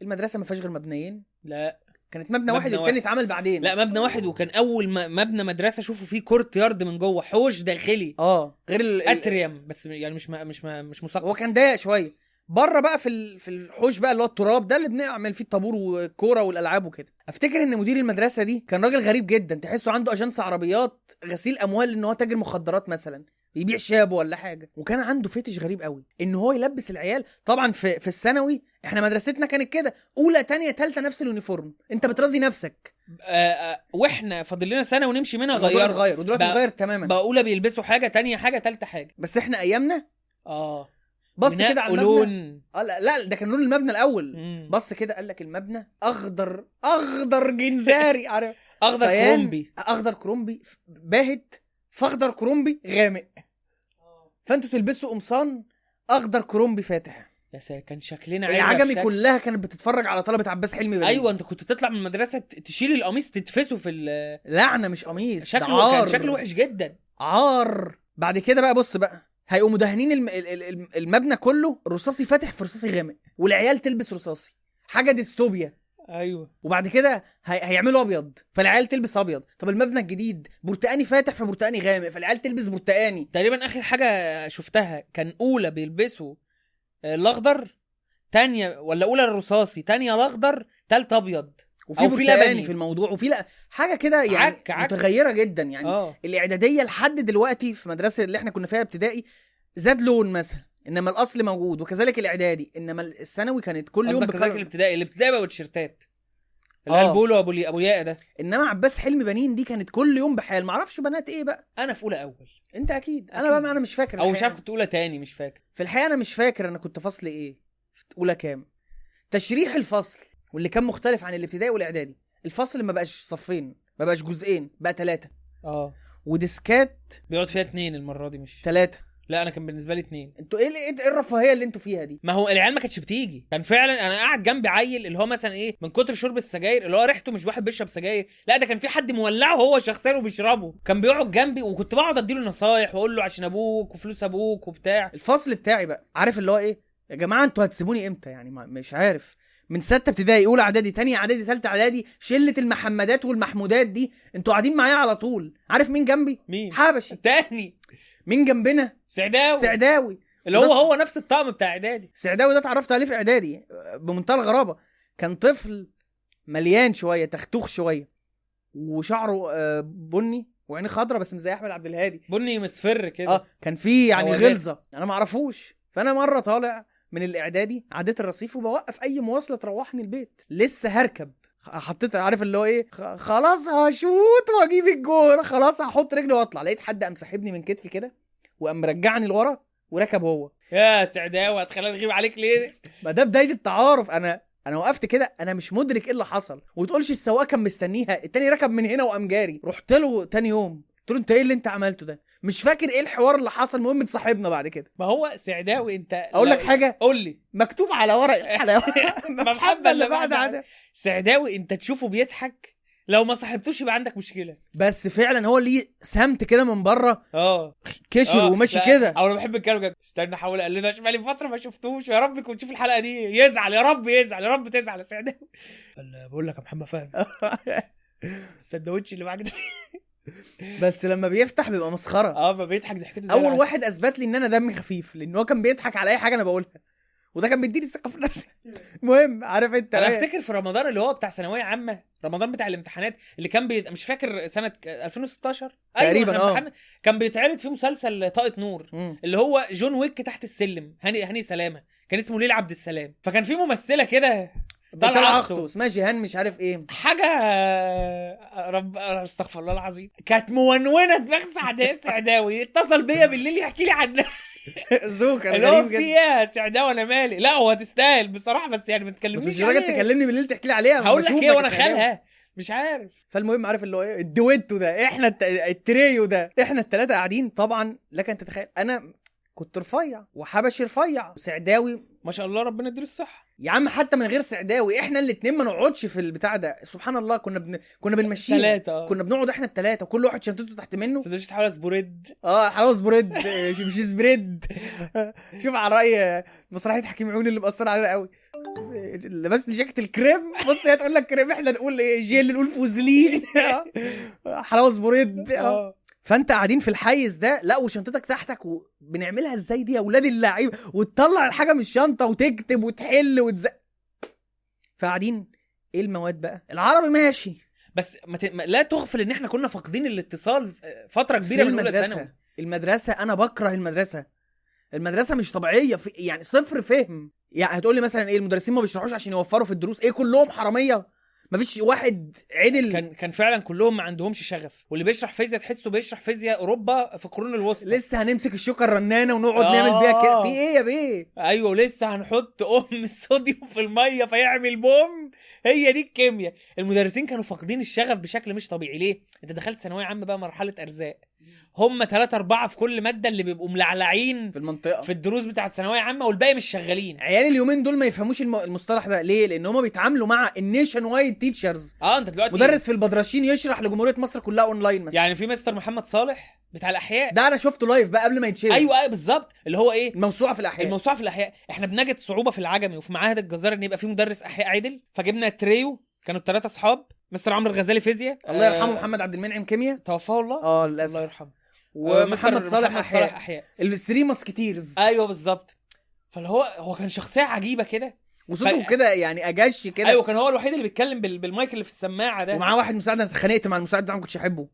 المدرسة ما فيهاش غير مبنيين. لا. كانت مبنى مبنى واحد. والتاني اتعمل بعدين. لا مبنى واحد وكان أول ما مبنى مدرسة شوفوا فيه courtyard من جوه حوش داخلي. آه غير ال... ال- atrium بس يعني مش ما مش ما مش مثقف هو كان ضيق شوية. بره بقى في في الحوش بقى اللي هو التراب ده اللي بنعمل فيه الطابور والكورة والألعاب وكده. أفتكر إن مدير المدرسة دي كان راجل غريب جدا تحسه عنده agence عربيات غسيل أموال إن هو تاجر مخدرات مثلا بيبيع شابه ولا حاجة. وكان عنده فتش غريب قوي إن هو يلبس العيال. طبعا في في الثانوي إحنا مدرستنا كانت كده أولى تانية تالتة نفس اليونيفورم. أنت بترازي نفسك. آه آه وإحنا فاضل لنا سنه ونمشي منها غير اتغير ودلوقتي اتغير تماما. بقى أولى بيلبسوا حاجة تانية حاجة تالتة حاجة. بس إحنا أيامنا آه. بص كده على المبنى. لون آه لا, لا ده كان لون المبنى الأول. مم. بص كده قال لك المبنى أخضر أخضر جنزاري. عارف؟ أخضر كرومبي. أخضر كرومبي باهت فأخضر كرومبي غامق. فأنتوا تلبسوا قمصان أخضر كرومبي فاتح. يا ساتر كان شكلنا عيلة العجمي بشكل- كلها كانت بتتفرج على طلبة عباس حلمي بليل. أيوه أنت كنت تطلع من المدرسة تشيل القميص تدفسه في لعنة مش قميص شكله. كان شكله وحش جدا. عار. بعد كده بقى بص بقى. هيقوموا دهنين الم... ال- ال- الم- المبنى كله رصاصي فاتح في رصاصي غامق والعيال تلبس رصاصي. حاجة ديستوبيا. أيوه. وبعد كده هي... هيعملوا أبيض فالعيال تلبس أبيض. طب المبنى الجديد برتقاني فاتح في برتقاني غامق فالعيال تلبس برتقاني. تقريبا آخر حاجة شفتها كان أولى بيلبسوا آه، الأخضر تانية ولا أولى الرصاصي تانية الأخضر تالت أبيض. وفي في لبني. في الموضوع وفي لأ حاجة كده يعني عك- عك. متغيرة جدا يعني. آه. الإعدادية لحد دلوقتي في مدرسة اللي إحنا كنا فيها ابتدائي زاد لون مثلا إنما الأصل موجود وكذلك الإعدادي إنما الثانوي كانت كل يوم كذلك الابتدائي الابتدائي بقى والتيشيرتات. اللي آه. هي البولو أبو لي- أبو ياقه ده. إنما عباس حلمي بنين دي كانت كل يوم بحال. معرفش بنات إيه بقى. أنا في أولى أول. أنت أكيد. أنا أكيد. بقى أنا مش فاكر أو مش. عارف كنت أولى تاني مش فاكر. في الحقيقة أنا مش فاكر أنا كنت فصل إيه. أولى كام. تشريح الفصل. واللي كان مختلف عن الابتدائي والإعدادي. الفصل ما بقاش صفين ما بقاش جزئين بقى ثلاثة آه. وديسكات بيقعد فيها اتنين المرة دي مش ثلاثة لا أنا كان بالنسبة لي اتنين. أنتوا إيه إيه إيه الرفاهية اللي أنتوا فيها دي؟ ما هو العيال ما كانتش بتيجي. كان فعلا أنا قاعد جنبي عيل اللي هو مثلا إيه من كتر شرب السجاير اللي هو ريحته مش واحد بيشرب سجاير. لا ده كان في حد مولعه هو شخصيا وبيشربه. كان بيقعد جنبي وكنت بقعد أديله نصايح وأقول له عشان أبوك وفلوس أبوك وبتاع. الفصل بتاعي بقى عارف اللي هو إيه؟ يا جماعة أنتوا هتسيبوني إمتى؟ يعني ما مش عارف. من ستة ابتدائي أولى إعدادي تانية إعدادي تالتة إعدادي شلة المحمدات والمحمودات دي. أنتوا قاعدين معايا على طول. عارف مين جنبي؟ مين؟ حبشي. تاني. مين جنبنا؟ سعداوي. سعداوي. اللي هو هو نفس الطقم بتاع إعدادي. سعداوي ده اتعرفت عليه في إعدادي بمنتهى الغرابة. كان طفل مليان شوية تختوخ شوية. وشعره آه، بني وعينيه خضرة بس مش زي أحمد عبد الهادي. بني مصفر كده. آه كان في يعني. غلظة. أنا ما اعرفوش فأنا مرة طالع من الإعدادي عديت الرصيف وبوقف أي مواصلة تروحني البيت. لسه هركب. حطيت عارف اللي هو إيه؟ خلاص هشوط وأجيب الجول خلاص هحط رجلي وأطلع. لقيت حد قام ساحبني من كتفي كده وقام مرجعني لورا وركب هو. يا سعداوي هتخلينا نغيب عليك ليه؟ ما ده بداية التعارف. أنا أنا وقفت كده. أنا مش مدرك إيه اللي حصل. وتقولش السواق كان مستنيها. التاني ركب من هنا وقام جاري. رحت له تاني يوم. قلت له انت إيه اللي انت عملته ده؟ مش فاكر إيه الحوار اللي حصل المهم اتصاحبنا بعد كده. ما هو سعداوي انت أقول لك حاجة؟ قول لي. مكتوب على ورق الحلاوه محبة اللي بعد عدد. سعداوي انت تشوفه بيضحك؟ لو ما صاحبتوش يبقى عندك مشكلة. بس فعلا هو ليه سمت كده من بره آه. كشر آه، وماشي كده. أو أنا بحب الكلام ده استنى احاول اقلده عشان بقالي فترة ما شفتوش يا رب كنت تشوف الحلقة دي يزعل يا رب يزعل يا رب تزعل يا سعداوي. بقول لك يا محمد فهمي السندوتش اللي معاك ده. بس لما بيفتح بيبقى مسخرة آه ما بيضحك ضحكته زي أول العسل. واحد أثبت لي إن أنا دمي خفيف لأن هو كان بيضحك على أي حاجة أنا بقولها وده كان بيديني ثقة في نفسي المهم عارف أنت أنا؟ أفتكر في رمضان اللي هو بتاع ثانوية عامة رمضان بتاع الامتحانات اللي كان بي... مش فاكر سنة ك- 2016 تقريباً، إحنا آه. امتحان- كان بيتعرض فيه مسلسل طاقة نور مم. اللي هو جون ويك تحت السلم هاني هاني سلامة كان اسمه ليلى عبد السلام فكان في ممثلة كده طلع اخته اسمها جيهان مش عارف إيه. حاجة رب استغفر الله العظيم. كانت مجننة دماغ سعداء سعداوي. اتصل بيا بالليل يحكي لي عنها اللي هو غريب في جدا. إيه يا سعداوي أنا مالي. لا هو تستاهل بصراحة بس يعني ما بس تكلمنيش مش راجل. تكلمني بالليل تحكي لي عليها هقول لك إيه وأنا سعداوي. خالها. مش عارف. فالمهم عارف اللي هو إيه؟ ال duet ده إحنا الت... التريو ده. إحنا الثلاثه قاعدين. طبعا لك ان تتخيل. أنا كنت رفيع وحبشي رفيع. وسعداوي ما شاء الله ربنا يديله الصحة. يا عم حتى من غير سعداوي إحنا الاتنين ما نقعدش في البتاع ده. سبحان الله كنا بن... كنا بنمشيها. ثلاثة آه. كنا بنقعد إحنا الثلاثه كل واحد شنطته تحت منه. سندوتش حوالي spread آه حلاوه spread مش spread. شوف على رأي مسرحية حكيم عيون اللي مأثر علينا قوي. لبست جاكيت الكريم. بص هي تقول لك كريم إحنا نقول إيه جيل نقول فوزلين. حلاوه سبريد آه. آه. فانت قاعدين في الحيز ده لا وشنطتك تحتك وبنعملها إزاي دي يا أولاد اللعيب وتطلع الحاجة من الشنطة وتكتب وتحل وتز فقاعدين إيه المواد بقى؟ العربي ماشي. بس ما ت... ما... لا تغفل إن إحنا كنا فاقدين الاتصال فترة كبيرة من المدرسة. المدرسة أنا بكره المدرسة. المدرسة مش طبيعية في يعني صفر فهم. يعني هتقول لي مثلا إيه المدرسين ما بيشرحوش عشان يوفروا في الدروس إيه كلهم حرامية؟ مفيش واحد عدل. كان كان فعلا كلهم ما عندهمش شغف. واللي بيشرح فيزياء تحسه بيشرح فيزياء أوروبا في القرون الوسطى. لسه هنمسك الشوكة الرنانة ونقعد آه. نعمل بيها كده. في إيه يا بيه؟ أيوه ولسه هنحط أم الصوديوم في المية فيعمل بوم. هي دي الكيمياء. المدرسين كانوا فاقدين الشغف بشكل مش طبيعي. ليه؟ أنت دخلت ثانوية عامة بقى مرحلة أرزاق. هم ثلاثة أربعة في كل مادة اللي بيبقوا ملعلعين في المنطقة. في الدروس بتاعت ثانوية عامة والباقي مش شغالين. عيال اليومين دول ما يفهموش الم- المصطلح ده. ليه؟ لأن هم بيتعاملوا مع ال nationwide teachers آه أنت دلوقتي مدرس في البدرشين يشرح لجمهورية مصر كلها اونلاين مثلا. يعني في مستر محمد صالح بتاع الأحياء؟ ده أنا شفته live بقى قبل ما يتشهر أيوه أيوه بالظبط. اللي هو إيه؟ الموسوعة في الأحياء. الموسوعة في الأحياء. إحنا بنجد صعوبة في العجمي وفي معاهد الجزائر إن يبقى في مدرس أحياء عدل. فجبنا تريو كانوا الثلاثه أصحاب. مستر عمرو الغزالي فيزياء. الله يرحمه آه، محمد عبد المنعم كيمياء. توفاه الله. آه الله للاسف يرحمه. ومحمد مستر صالح محمد أحياء. أحياء. ال three musketeers أيوه بالظبط. فاللي هو هو كان شخصية عجيبة كده. وصوته ف- كده يعني أجش كده. أيوه كان هو الوحيد اللي بيتكلم بال... بالمايك اللي في السماعة ده. ومعاه واحد مساعد أنا اتخانقت مع المساعد ده ما كنتش أحبه.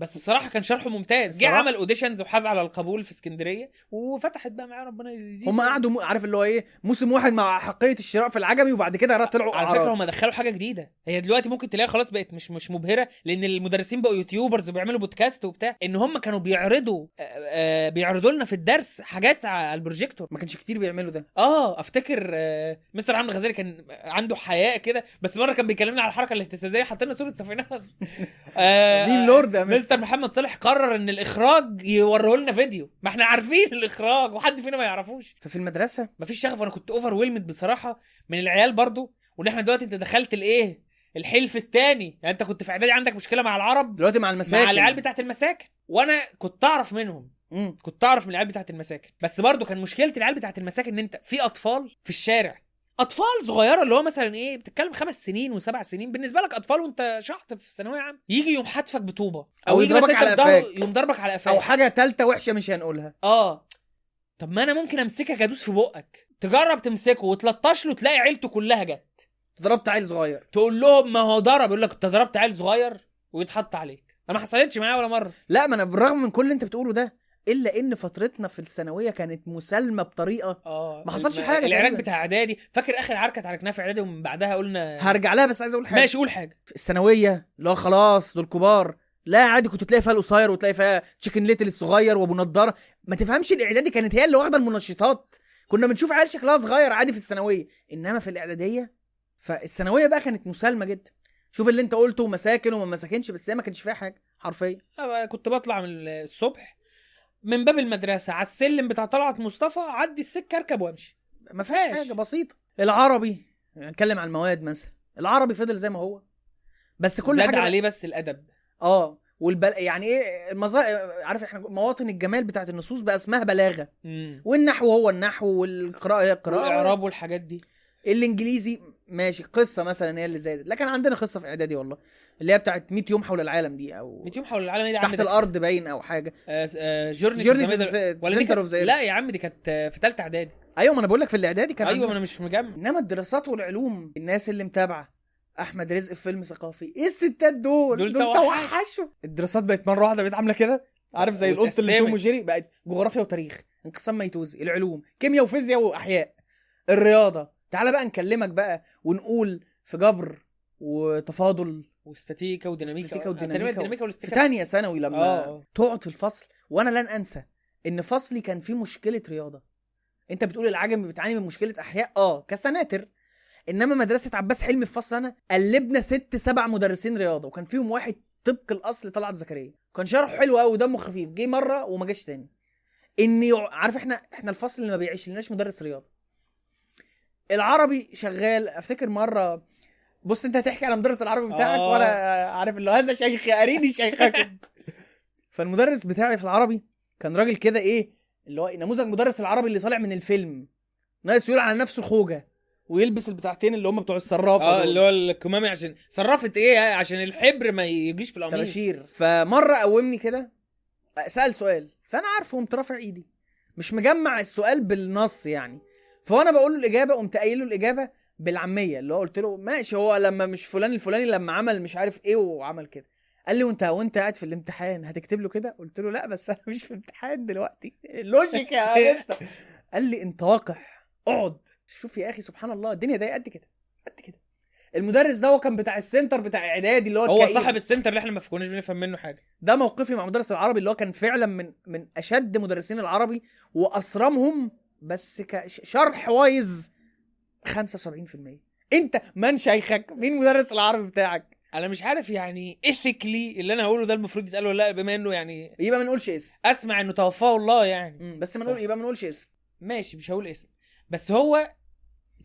بس بصراحة كان شرحه ممتاز. جه. عمل auditions وحاز على القبول في اسكندرية وفتحت بقى معاه ربنا يزيد. هم قعدوا م- عارف اللي هو إيه؟ موسم واحد مع أحقية الشراء في العجمي وبعد كده طلعوا على. فكرة هم دخلوا حاجة جديدة. هي دلوقتي ممكن تلاقيها خلاص بقت مش مش مبهرة لأن المدرسين بقوا YouTubers وبيعملوا بودكاست وبتاع. إن هم كانوا بيعرضوا آه، آه، بيعرضوا لنا في الدرس حاجات على البروجيكتور. ما كانش كتير بيعملوا ده. آه أفتكر آه، مستر عمرو الغزالي كان عنده حياء كده بس مرة كان بيكلمنا على الحركة الاهتزازية حط لنا صوره سفيناز آه، مين لورد يا مستر مستر محمد صالح قرر إن الإخراج يوريه لنا فيديو. ما إحنا عارفين الإخراج وحد فينا ما يعرفوش. ففي المدرسة؟ مفيش شغف وأنا كنت overwhelmed بصراحة من العيال برضو. وإن إحنا دلوقتي أنت دخلت الايه الحلف التاني. يعني أنت كنت في إعدادي عندك مشكلة مع العرب دلوقتي مع المساكن. مع العيال بتاعت المساكن. وأنا كنت أعرف منهم. مم. كنت أعرف من العيال بتاعت المساكن. بس برضو كان مشكلة العيال بتاعت المساكن إن أنت في أطفال في الشارع. أطفال صغيرة اللي هو مثلا إيه بتتكلم خمس سنين وسبع سنين. بالنسبة لك أطفال وأنت شحط في ثانوية عامة يجي يوم حتفك بطوبة. أو يجي مثلا على قفاك. يوم ضربك على قفاك. أو حاجة تالتة وحشة مش هنقولها. آه. طب ما أنا ممكن أمسكك أدوس في بقك. تجرب تمسكه وتلطش له تلاقي عيلته كلها جت. ضربت عيل صغير. تقول لهم ما هو ضرب يقول لك أنت ضربت عيل صغير ويتحط عليك. أنا ما حصلتش معايا ولا مرة. لا ما أنا بالرغم من كل اللي أنت بتقوله ده إلا إن فترتنا في الثانوية كانت مسالمة بطريقة آه ما حصلش حاجة العراك. بتاع إعدادي فاكر آخر عركه اتعاركناها في إعدادي ومن بعدها قلنا هرجع لها بس عايز أقول حاجة. ماشي قول حاجة. في الثانوية هو خلاص دول كبار. لا عادي كنت تلاقي فيها القصير وتلاقي فيها تشيكن ليتل الصغير وأبو نضاره ما تفهمش الاعدادي كانت هي اللي واخدة المنشطات. كنا بنشوف عيال شكلها صغير عادي في الثانوية. إنما في الإعدادية فالثانوية بقى كانت مسالمة جدا. شوف اللي أنت قلته مساكن وما مساكنش بس هي ما كانش فيها حاجة حرفيا. كنت بطلع من الصبح من باب المدرسة على السلم بتاع طلعت مصطفى اعدي السكة اركب وامشي. ما فيهاش. حاجة بسيطة. العربي نتكلم عن المواد مثلا. العربي فضل زي ما هو. بس كل زاد حاجة عليه بس الأدب. آه والبل... يعني إيه المظا... عارف إحنا مواطن الجمال بتاعت النصوص بقى اسمها بلاغة. امم والنحو هو النحو والقراءة هي القراءة. والإعراب والحاجات دي. الإنجليزي ماشي قصة مثلا هي اللي زادت لكن عندنا قصة في إعدادي والله. اللي هي بتاعت 100 يوم حول العالم دي أو 100 يوم حول العالم دي تحت الأرض باين أو حاجة. جورني of the Earth. لا يا عم دي كانت آه، في ثالثه إعدادي. أيوه ما أنا بقول لك في الإعدادي كان أيوه ما. أنا مش مجمع. إنما الدراسات والعلوم الناس اللي متابعة أحمد رزق في فيلم ثقافي إيه الستات دول؟ دول دول توحش. توحشوا. الدراسات بقت مرة واحدة بقت عاملة كده. عارف زي القط اللي توم. وجيري؟ بقت جغرافيا وتاريخ انقسام ميتوزي العلوم كيمياء وفيزياء وأحياء الرياضة. تعالى بقى نكلمك بقى ونقول في جبر وتفاضل واستاتيكا وديناميكا. واستاتيكا آه، وديناميكا الديناميكا في والاستاتيكا تانية ثانوي لما آه، آه. تقعد في الفصل وأنا لن أنسى إن فصلي كان فيه مشكلة رياضة. أنت بتقول العجمي بتعاني من مشكلة أحياء؟ آه كسناتر. إنما مدرسة عباس حلمي في فصل أنا قلبنا ست سبع مدرسين رياضة وكان فيهم واحد طبق الأصل طلعت زكريا. كان شرحه حلو قوي ودمه خفيف. جه مرة وما جاش تاني. إن يع- عارف إحنا إحنا الفصل اللي ما بيعيش لناش مدرس رياضة. العربي شغال. أفتكر مرة بص انت هتحكي على مدرس العربي بتاعك آه. ولا عارف اللي هذا شيخي اريني شيخكم فالمدرس بتاعي في العربي كان راجل كده إيه اللي هو نموذج مدرس العربي اللي طالع من الفيلم. ناقص يقول على نفسه خوجة ويلبس البتاعتين اللي هم بتوع الصرافه آه. اللي هو الكمامي عشان صرفت إيه عشان الحبر ما يجيش في القميص. طباشير فمرة قومني كده سأل سؤال فأنا عارفه قمت رافع إيدي. مش مجمع السؤال بالنص يعني. فوأنا بقول له الإجابة قمت قايل له الإجابة بالعامية اللي هو قلت له ماشي هو لما مش فلان الفلاني لما عمل مش عارف إيه وعمل كده. قال لي وأنت وأنت قاعد في الامتحان هتكتب له كده؟ قلت له لا بس أنا مش في امتحان دلوقتي. logic يا مستر قال لي أنت واقح اقعد. شوف يا أخي سبحان الله الدنيا ده قد كده قد كده. المدرس ده هو كان بتاع ال center بتاع إعدادي اللي هو هو. صاحب ال center اللي إحنا ما كناش بنفهم منه حاجة. ده موقفي مع مدرس العربي اللي هو كان فعلا من من أشد مدرسين العربي وأصرمهم بس كشرح wise 75% انت من شيخك؟ مين مدرس العربي بتاعك؟ أنا مش عارف يعني ايثيكلي اللي أنا هقوله ده المفروض يتقال ولا لا بما انه يعني يبقى ما نقولش اسم. اسمع انه توفاه الله يعني. مم، بس ما نقول يبقى ما نقولش اسم. ماشي مش هقول اسم. بس هو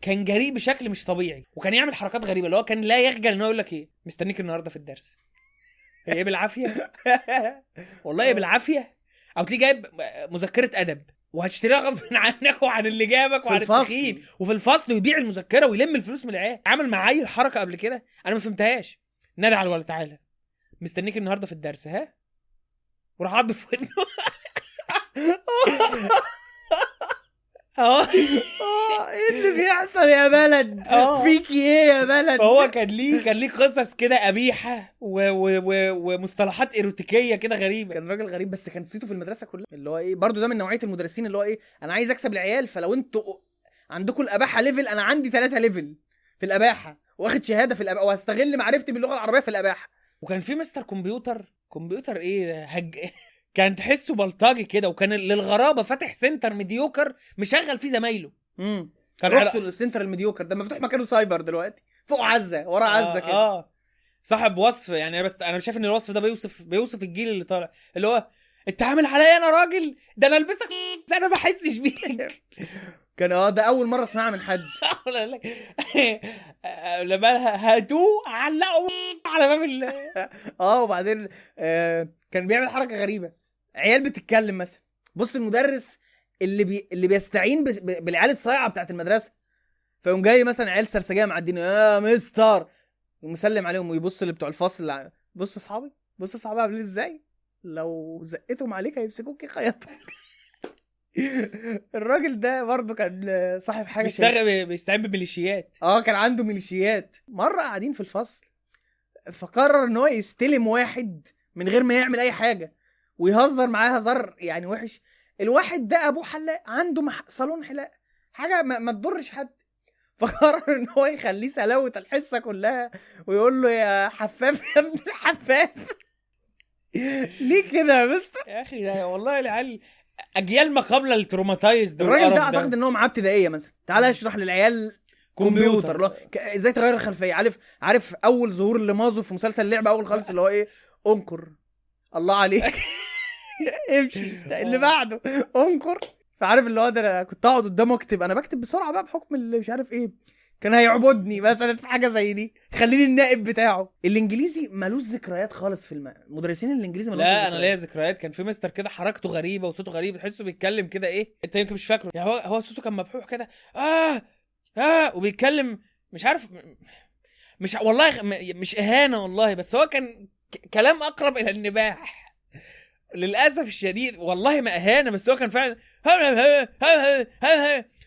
كان جريء بشكل مش طبيعي وكان يعمل حركات غريبة اللي هو كان لا يخجل ان هو يقول لك إيه؟ مستنيك النهارده في الدرس. إيه بالعافية؟ والله إيه بالعافية. أو تلاقيه جايب مذكرة أدب. وهتشتريها غصب عنك وعن اللي جابك وعن. التخين. وفي الفصل ويبيع المذكرة ويلم الفلوس من العيال. عمل معايا الحركة قبل كده. أنا ما فهمتهاش. نادى على الولد تعالى. مستنيك النهارده في الدرس ها؟ وراح عض في ودنه. آه إيه اللي بيحصل يا بلد. فيكي إيه يا بلد؟ فهو كان ليه كان ليه قصص كده قبيحة و... و... و... ومصطلحات إيروتيكية كده غريبة. كان راجل غريب بس كان صيته في المدرسة كلها. اللي هو إيه برضو ده من نوعية المدرسين اللي هو إيه أنا عايز أكسب العيال فلو أنتوا عندكم الأباحة level أنا عندي ثلاثة level في الأباحة. واخد شهادة في الاباحه وهستغل معرفتي باللغة العربية في الأباحة. وكان في مستر كمبيوتر. كمبيوتر إيه؟ هج كان تحسه بلطجي كده وكان للغرابة فاتح center mediocre مشغل فيه زمايله. امم كان رحت على- لل center ال mediocre ده؟ مفتوح مكانه سايبر دلوقتي. فوق عزة ورا عزة آه, كده. آه. صاحب وصف يعني بس أنا شايف إن الوصف ده بيوصف بيوصف الجيل اللي طالع. اللي هو أنت عامل عليا أنا راجل؟ ده أنا ألبسك أنا ما بحسش بيك. كان آه ده أول مرة أسمعها من حد. لما هاتوه علقوا على باب ال آه وبعدين آه كان بيعمل حركة غريبة. عيال بتتكلم مثلا. بص المدرس اللي بي اللي بيستعين بس- ب- بالعيال الصايعة بتاعت المدرسة فيقوم جاي مثلا عيال سرسجية معدين يا مستر! يقوم مسلم عليهم ويبص اللي بتوع الفصل بص أصحابي بص أصحابي عاملين إزاي؟ لو زقتهم عليك هيمسكوك يخيطوك. الراجل ده برضه كان صاحب حاجة بيستغ... بيستعين بميليشيات. آه كان عنده ميليشيات. مرة قاعدين في الفصل فقرر إن هو يستلم واحد من غير ما يعمل أي حاجة. ويهزر معاه هزار يعني وحش. الواحد ده أبوه حلاق عنده مح... صالون حلاق حاجة ما, ما تضرش حد. فقرر إن هو يخليه سلاوه الحصة كلها ويقول له يا حفاف يا ابن الحفاف. ليه كده يا مستر؟ يا أخي ده والله العيال أجيال ما قبل ال traumatized الراجل ده أعتقد إن هو معاه ابتدائية مثلا. تعالى اشرح للعيال كمبيوتر. لا إزاي تغير الخلفية؟ عارف عارف أول ظهور لمازو في مسلسل اللعبة أول خالص اللي هو إيه؟ أنكر. الله عليك. امشي. اللي بعده انكر. فعارف اللي هو ده أنا كنت اقعد قدامه اكتب. أنا بكتب بسرعة بقى بحكم اللي مش عارف إيه. كان هيعبدني مثلا في حاجة زي دي. خليني النائب بتاعه. الإنجليزي ملوش ذكريات خالص في الم... مدرسين الإنجليزي ملوش لا أنا ليا ذكريات. كان في مستر كده حركته غريبة وصوته غريب. تحسه بيتكلم كده إيه؟ أنت يمكن مش فاكره. يعني هو هو صوته كان مبحوح كده. آه! آه! وبيتكلم مش عارف مش والله مش إهانة والله. بس هو كان كلام أقرب إلى النباح. للأسف الشديد والله ما اهانه بس هو كان فعلا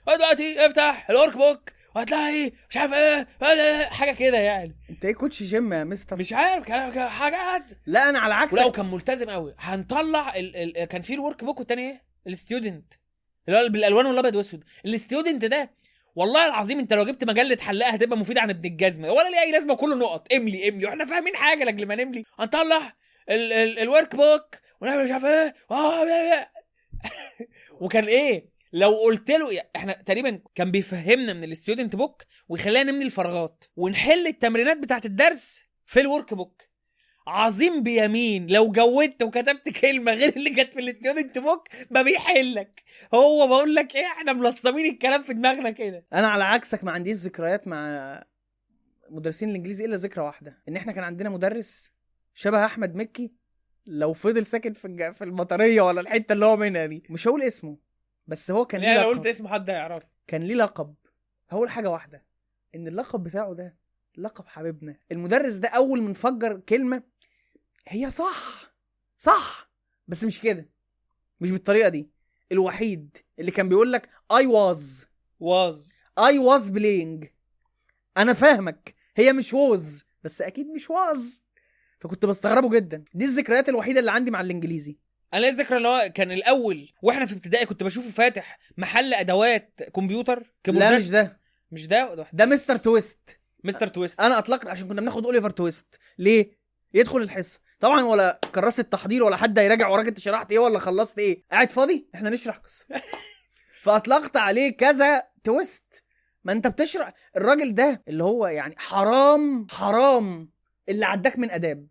دلوقتي افتح ال workbook وهتلاقي مش عارف إيه حاجة كده يعني. أنت إيه coach gym يا مستر؟ مش عارف حاجات. لا أنا على عكسك. ولو كان ملتزم قوي هنطلع ال... ال... كان في ال workbook والتاني إيه؟ ال student. اللي هو بالألوان والأبيض وأسود. ال student ده والله العظيم أنت لو جبت مجلة حلاقة هتبقى مفيده عن ابن الجزمة. ولا ليه أي لازمة كله نقط. املي املي. وإحنا فاهمين حاجة لاجل ما نملي هنطلع ال... ال... ال workbook ونعمل مش عارف إيه. آه،. وكان إيه لو قلت له إحنا تقريبا كان بيفهمنا من ال student book ويخلينا نملي الفراغات ونحل التمرينات بتاعت الدرس في ال workbook. عظيم بيمين. لو جودت وكتبت كلمة غير اللي كانت في ال student book ما بيحلك. هو بقول لك إيه إحنا ملصمين الكلام في دماغنا كده. أنا على عكسك ما عنديش ذكريات مع مدرسين الإنجليزي إلا ذكرى واحدة. إن إحنا كان عندنا مدرس شبه أحمد مكي لو فضل ساكن في الج... في المطريه ولا الحتة اللي هو منها دي. مش هقول اسمه بس هو كان ليه يعني لو لقب. قلت اسمه حد هيعرفه. كان ليه لقب. هقول حاجة واحدة. إن اللقب بتاعه ده لقب حبيبنا. المدرس ده أول ما نفجر كلمة هي صح صح بس مش كده. مش بالطريقة دي. الوحيد اللي كان بيقول لك I was was I was playing أنا فاهمك. هي مش was بس أكيد مش was فكنت بستغربه جدا. دي الذكريات الوحيدة اللي عندي مع الإنجليزي. أنا ليا ذكرى اللي هو كان الأول وإحنا في ابتدائي كنت بشوفه فاتح محل أدوات كمبيوتر لا كيبوردات مش ده. مش ده؟ ده ده مستر Twist. مستر Twist. أنا أطلقت عشان كنا بناخد Oliver Twist. ليه؟ يدخل الحصة. طبعا ولا كراسه تحضير ولا حد هيراجع وراك أنت شرحت إيه ولا خلصت إيه. قاعد فاضي؟ إحنا نشرح قصة. فأطلقت عليه كذا twist. ما أنت بتشرح. الراجل ده اللي هو يعني حرام حرام. اللي عداك من آداب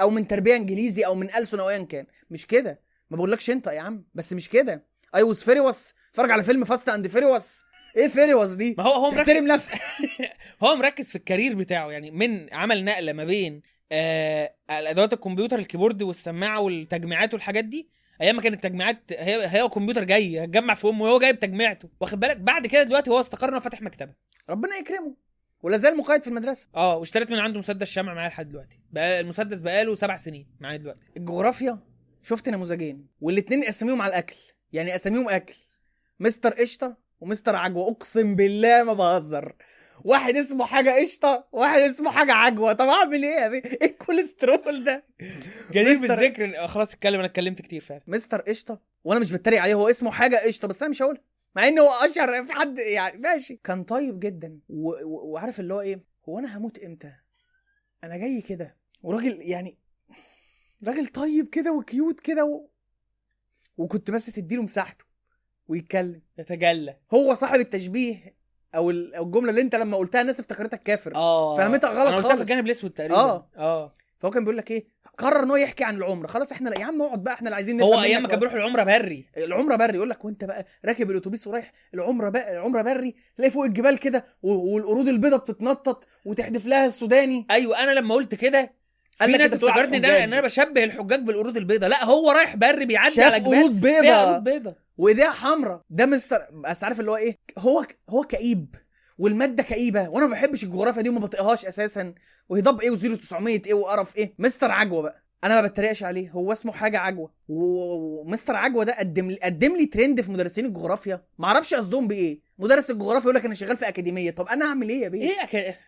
أو من تربية إنجليزي أو من ألسن أو أيا كان. مش كده. ما بقولكش أنت يا عم بس مش كده. I was furious اتفرج على فيلم Fast and Furious إيه furious دي؟ ما هو هو مركز. نفسك. هو مركز في الكارير بتاعه يعني من عمل نقلة ما بين آه الأدوات الكمبيوتر الكيبورد والسماعة والتجميعات والحاجات دي. أيام ما كانت التجميعات هي هي الكمبيوتر جاي هتجمع في امه وهو جايب تجميعته. واخد بالك؟ بعد كده دلوقتي هو استقر إنه فاتح مكتبة. ربنا يكرمه. ولا زال مقيد في المدرسة. آه واشتريت من عنده مسدس شمع معايا لحد دلوقتي. بقى المسدس بقاله سبع سنين معايا دلوقتي. الجغرافيا شفت نموذجين والاتنين اساميهم على الأكل. يعني اساميهم أكل. مستر قشطة ومستر عجوة. أقسم بالله ما بهزر. واحد اسمه حاجة قشطة واحد اسمه حاجة عجوة. طب أعمل إيه يا بيه؟ إيه الكوليسترول ده؟ جدير بالذكر. خلاص اتكلم أنا اتكلمت كتير فعلا. مستر قشطة وأنا مش بتريق عليه هو اسمه حاجة قشطة بس أنا مش هقولها مع ان هو أشهر في حد يعني ماشي. كان طيب جدا. و... و... وعارف اللي هو إيه؟ هو أنا هموت إمتى؟ أنا جاي كده. وراجل يعني راجل طيب كده وكيوت كده و... وكنت بس تديله مساحته ويتكلم. يتجلى. هو صاحب التشبيه أو الجملة اللي أنت لما قلتها الناس افتكرتك كافر. آه. فهمتها غلط أنا قلتها في خالص. الجانب الأسود تقريبا. آه. آه. فهو كان بيقول لك إيه؟ قرر إن هو يحكي عن العمرة. خلاص إحنا يا عم اقعد بقى إحنا اللي عايزين هو أيام ما كان بيروح العمرة بري. العمرة بري يقول لك وأنت بقى راكب الأتوبيس ورايح العمرة بقى العمرة بري تلاقي فوق الجبال كده والقرود البيضاء بتتنطط وتحدف لها السوداني. أيوه أنا لما قلت كده في ناس افتكرتني إن أنا بشبه الحجاج بالقرود البيضاء لا هو رايح بري بيعدي على جبال قرود بيضاء قرود بيضاء وإيديها حمراء. ده مستر بس عارف اللي هو إيه؟ هو هو كئيب. والمادة كئيبة وأنا ما بحبش الجغرافيا دي وما بطيقهاش أساسا. وهضاب إيه و0900 إيه وقرف إيه؟ مستر عجوة بقى. أنا ما بتريقش عليه هو اسمه حاجة عجوة. ومستر عجوة ده قدم لي قدم لي ترند في مدرسين الجغرافيا. ما أعرفش قصدهم بإيه. مدرس الجغرافيا يقول لك أنا شغال في أكاديمية. طب أنا أعمل إيه يا بيه؟ إيه أك...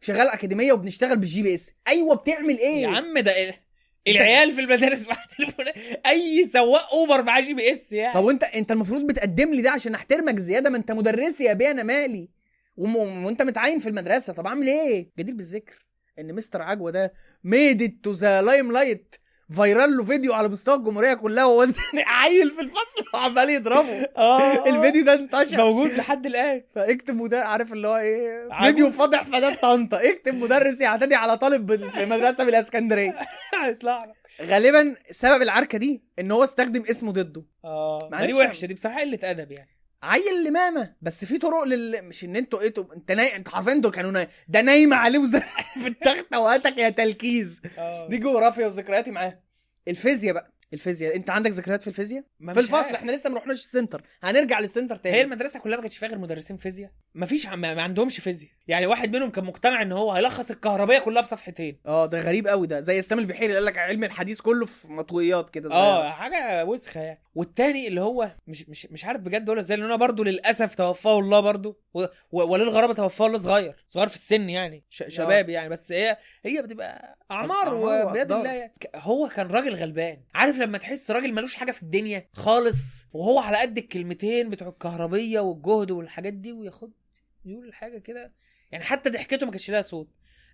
شغال أكاديمية وبنشتغل بال GPS. أيوه بتعمل إيه؟ يا عم ده إيه؟ العيال في المدارس مع تليفونات أي سواق أوبر معاه GPS يعني. طب وانت أنت المفروض بتقدم لي ده عشان أحترمك زيادة؟ ما أنت مدرسي يا بيه أنا مالي. وانت متعين في المدرسة. طب اعمل إيه؟ جدير بالذكر ان مستر عجوة ده made to the limelight viral له فيديو على مستوى الجمهورية كلها وهو عيل في الفصل وعمال يضربه. آه. الفيديو ده انتشر. موجود لحد الآن. فاكتب مدرس عارف اللي هو إيه. فيديو فاضح فده طنطا اكتب مدرس يعتدي على طالب في مدرسة بالإسكندرية. هيطلع غالبا سبب العركة دي إن هو استخدم اسمه ضده. آه. دي وحشة دي بصراحة قلة أدب يعني. عيل لمامه بس في طرق لل مش إن أنتوا إيه أنت ناي... انت حرفيا دول كانوا ناي... ده نايمه عليه وزرع في التخته وهاتك يا تلكيز آه. دي جغرافيا وذكرياتي معاه. الفيزياء بقى الفيزياء أنت عندك ذكريات في الفيزياء؟ في الفصل عارف. إحنا لسه ما رحناش السنتر. هنرجع للسنتر تاني. هي المدرسة كلها ما كانش فيها غير مدرسين فيزياء؟ ما فيش ما ما عندهمش فيزياء يعني واحد منهم كان مقتنع إن هو هيلخص الكهربائية كلها في صفحتين آه ده غريب قوي ده زي إسلام البحيري قال لك علم الحديث كله في مطويات كده آه. حاجة وسخة يعني والتاني اللي هو مش مش مش عارف بجد ولا إزاي لأن أنا برضو للأسف توفاه الله برضو و- و- وللغرابة توفاه الله صغير صغير في السن يعني ش- شباب يعني بس هي هي بتبقى أعمار وبيد. الله يعني. هو كان راجل غلبان عارف لما تحس راجل ملوش حاجة في الدنيا خالص وهو على قد الكلمتين بتوع الكهربية والجهد والحاجات دي وياخد يقول الحاجة كده. يعني حتى ضحكته ما كانش لها صوت.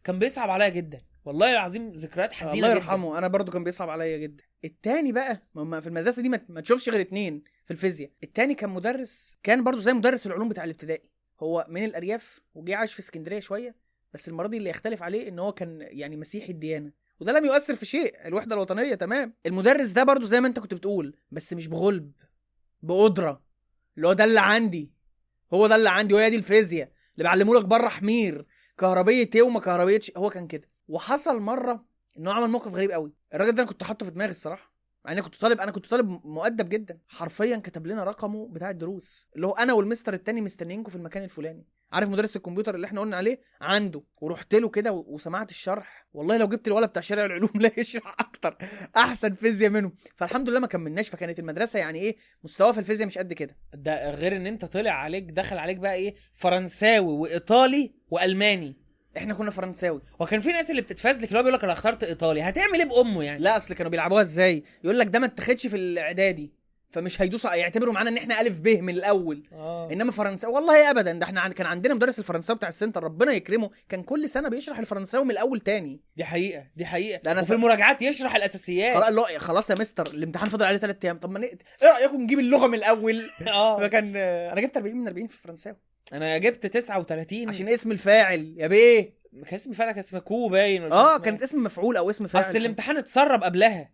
كان بيصعب عليا جدا. والله العظيم ذكريات حزينة الله جداً. يرحمه أنا برضو كان بيصعب عليا جدا. التاني بقى ما في المدرسة دي ما ما تشوفش غير اتنين في الفيزياء. التاني كان مدرس كان برضو زي مدرس العلوم بتاع الابتدائي. هو من الأرياف وجه عاش في اسكندرية شوية بس المرة دي اللي يختلف عليه إن هو كان يعني مسيحي الديانة. وده لم يؤثر في شيء الوحدة الوطنية تمام. المدرس ده برضو زي ما أنت كنت بتقول بس مش بغلب بقدرة. اللي هو ده اللي عندي. هو ده اللي عندي وهي دي الفيزياء اللي بعلمه لك بره حمير. كهربية إيه وما كهربيتش هو كان كده. وحصل مرة إنه عمل موقف غريب قوي. الراجل ده أنا كنت حاطه في دماغي الصراحة. مع اني كنت طالب أنا كنت طالب مؤدب جدا. حرفيا كتب لنا رقمه بتاع الدروس. اللي هو أنا والمستر التاني مستنيينكم في المكان الفلاني. عارف مدرس الكمبيوتر اللي إحنا قلنا عليه؟ عنده. ورحت له كده وسمعت الشرح. والله لو جبت الولد بتاع شارع العلوم لا يشرح أكتر. أحسن فيزياء منه فالحمد لله ما كملناش. فكانت المدرسة يعني إيه مستوى في الفيزياء مش قد كده. ده غير إن أنت طلع عليك دخل عليك بقى إيه فرنساوي وإيطالي وألماني. إحنا كنا فرنساوي. وكان في ناس اللي بتتفزلك اللي هو بيقول لك أنا اخترت ايطالي هتعمل إيه بأمه يعني؟ لا أصل كانوا بيلعبوها إزاي؟ يقول لك ده ما اتخدش في الإعدادي فمش هيدوسوا يعتبروا معانا إن إحنا ألف ب من الأول. آه. إنما فرنساوي والله ابدا ده إحنا عن- كان عندنا مدرس الفرنساوي بتاع السنتر ربنا يكرمه كان كل سنة بيشرح الفرنساوي من الأول تاني. دي حقيقة دي حقيقة. ده أنا وفي س- المراجعات يشرح الأساسيات. خلاص لا خلاص يا مستر الامتحان فاضل عليه ثلاث أيام. طب ما نقت... إيه رايكم نجيب اللغة من الأول؟ آه. فكان أنا جبت 40 من 40 في الفرنساوي. أنا جبت 39 عشان اسم الفاعل يا بيه. كان اسمي فعلا كان اسمه كو باين ولا آه كانت إيه. اسم مفعول أو اسم فاعل. أصل الامتحان اتسرب قبلها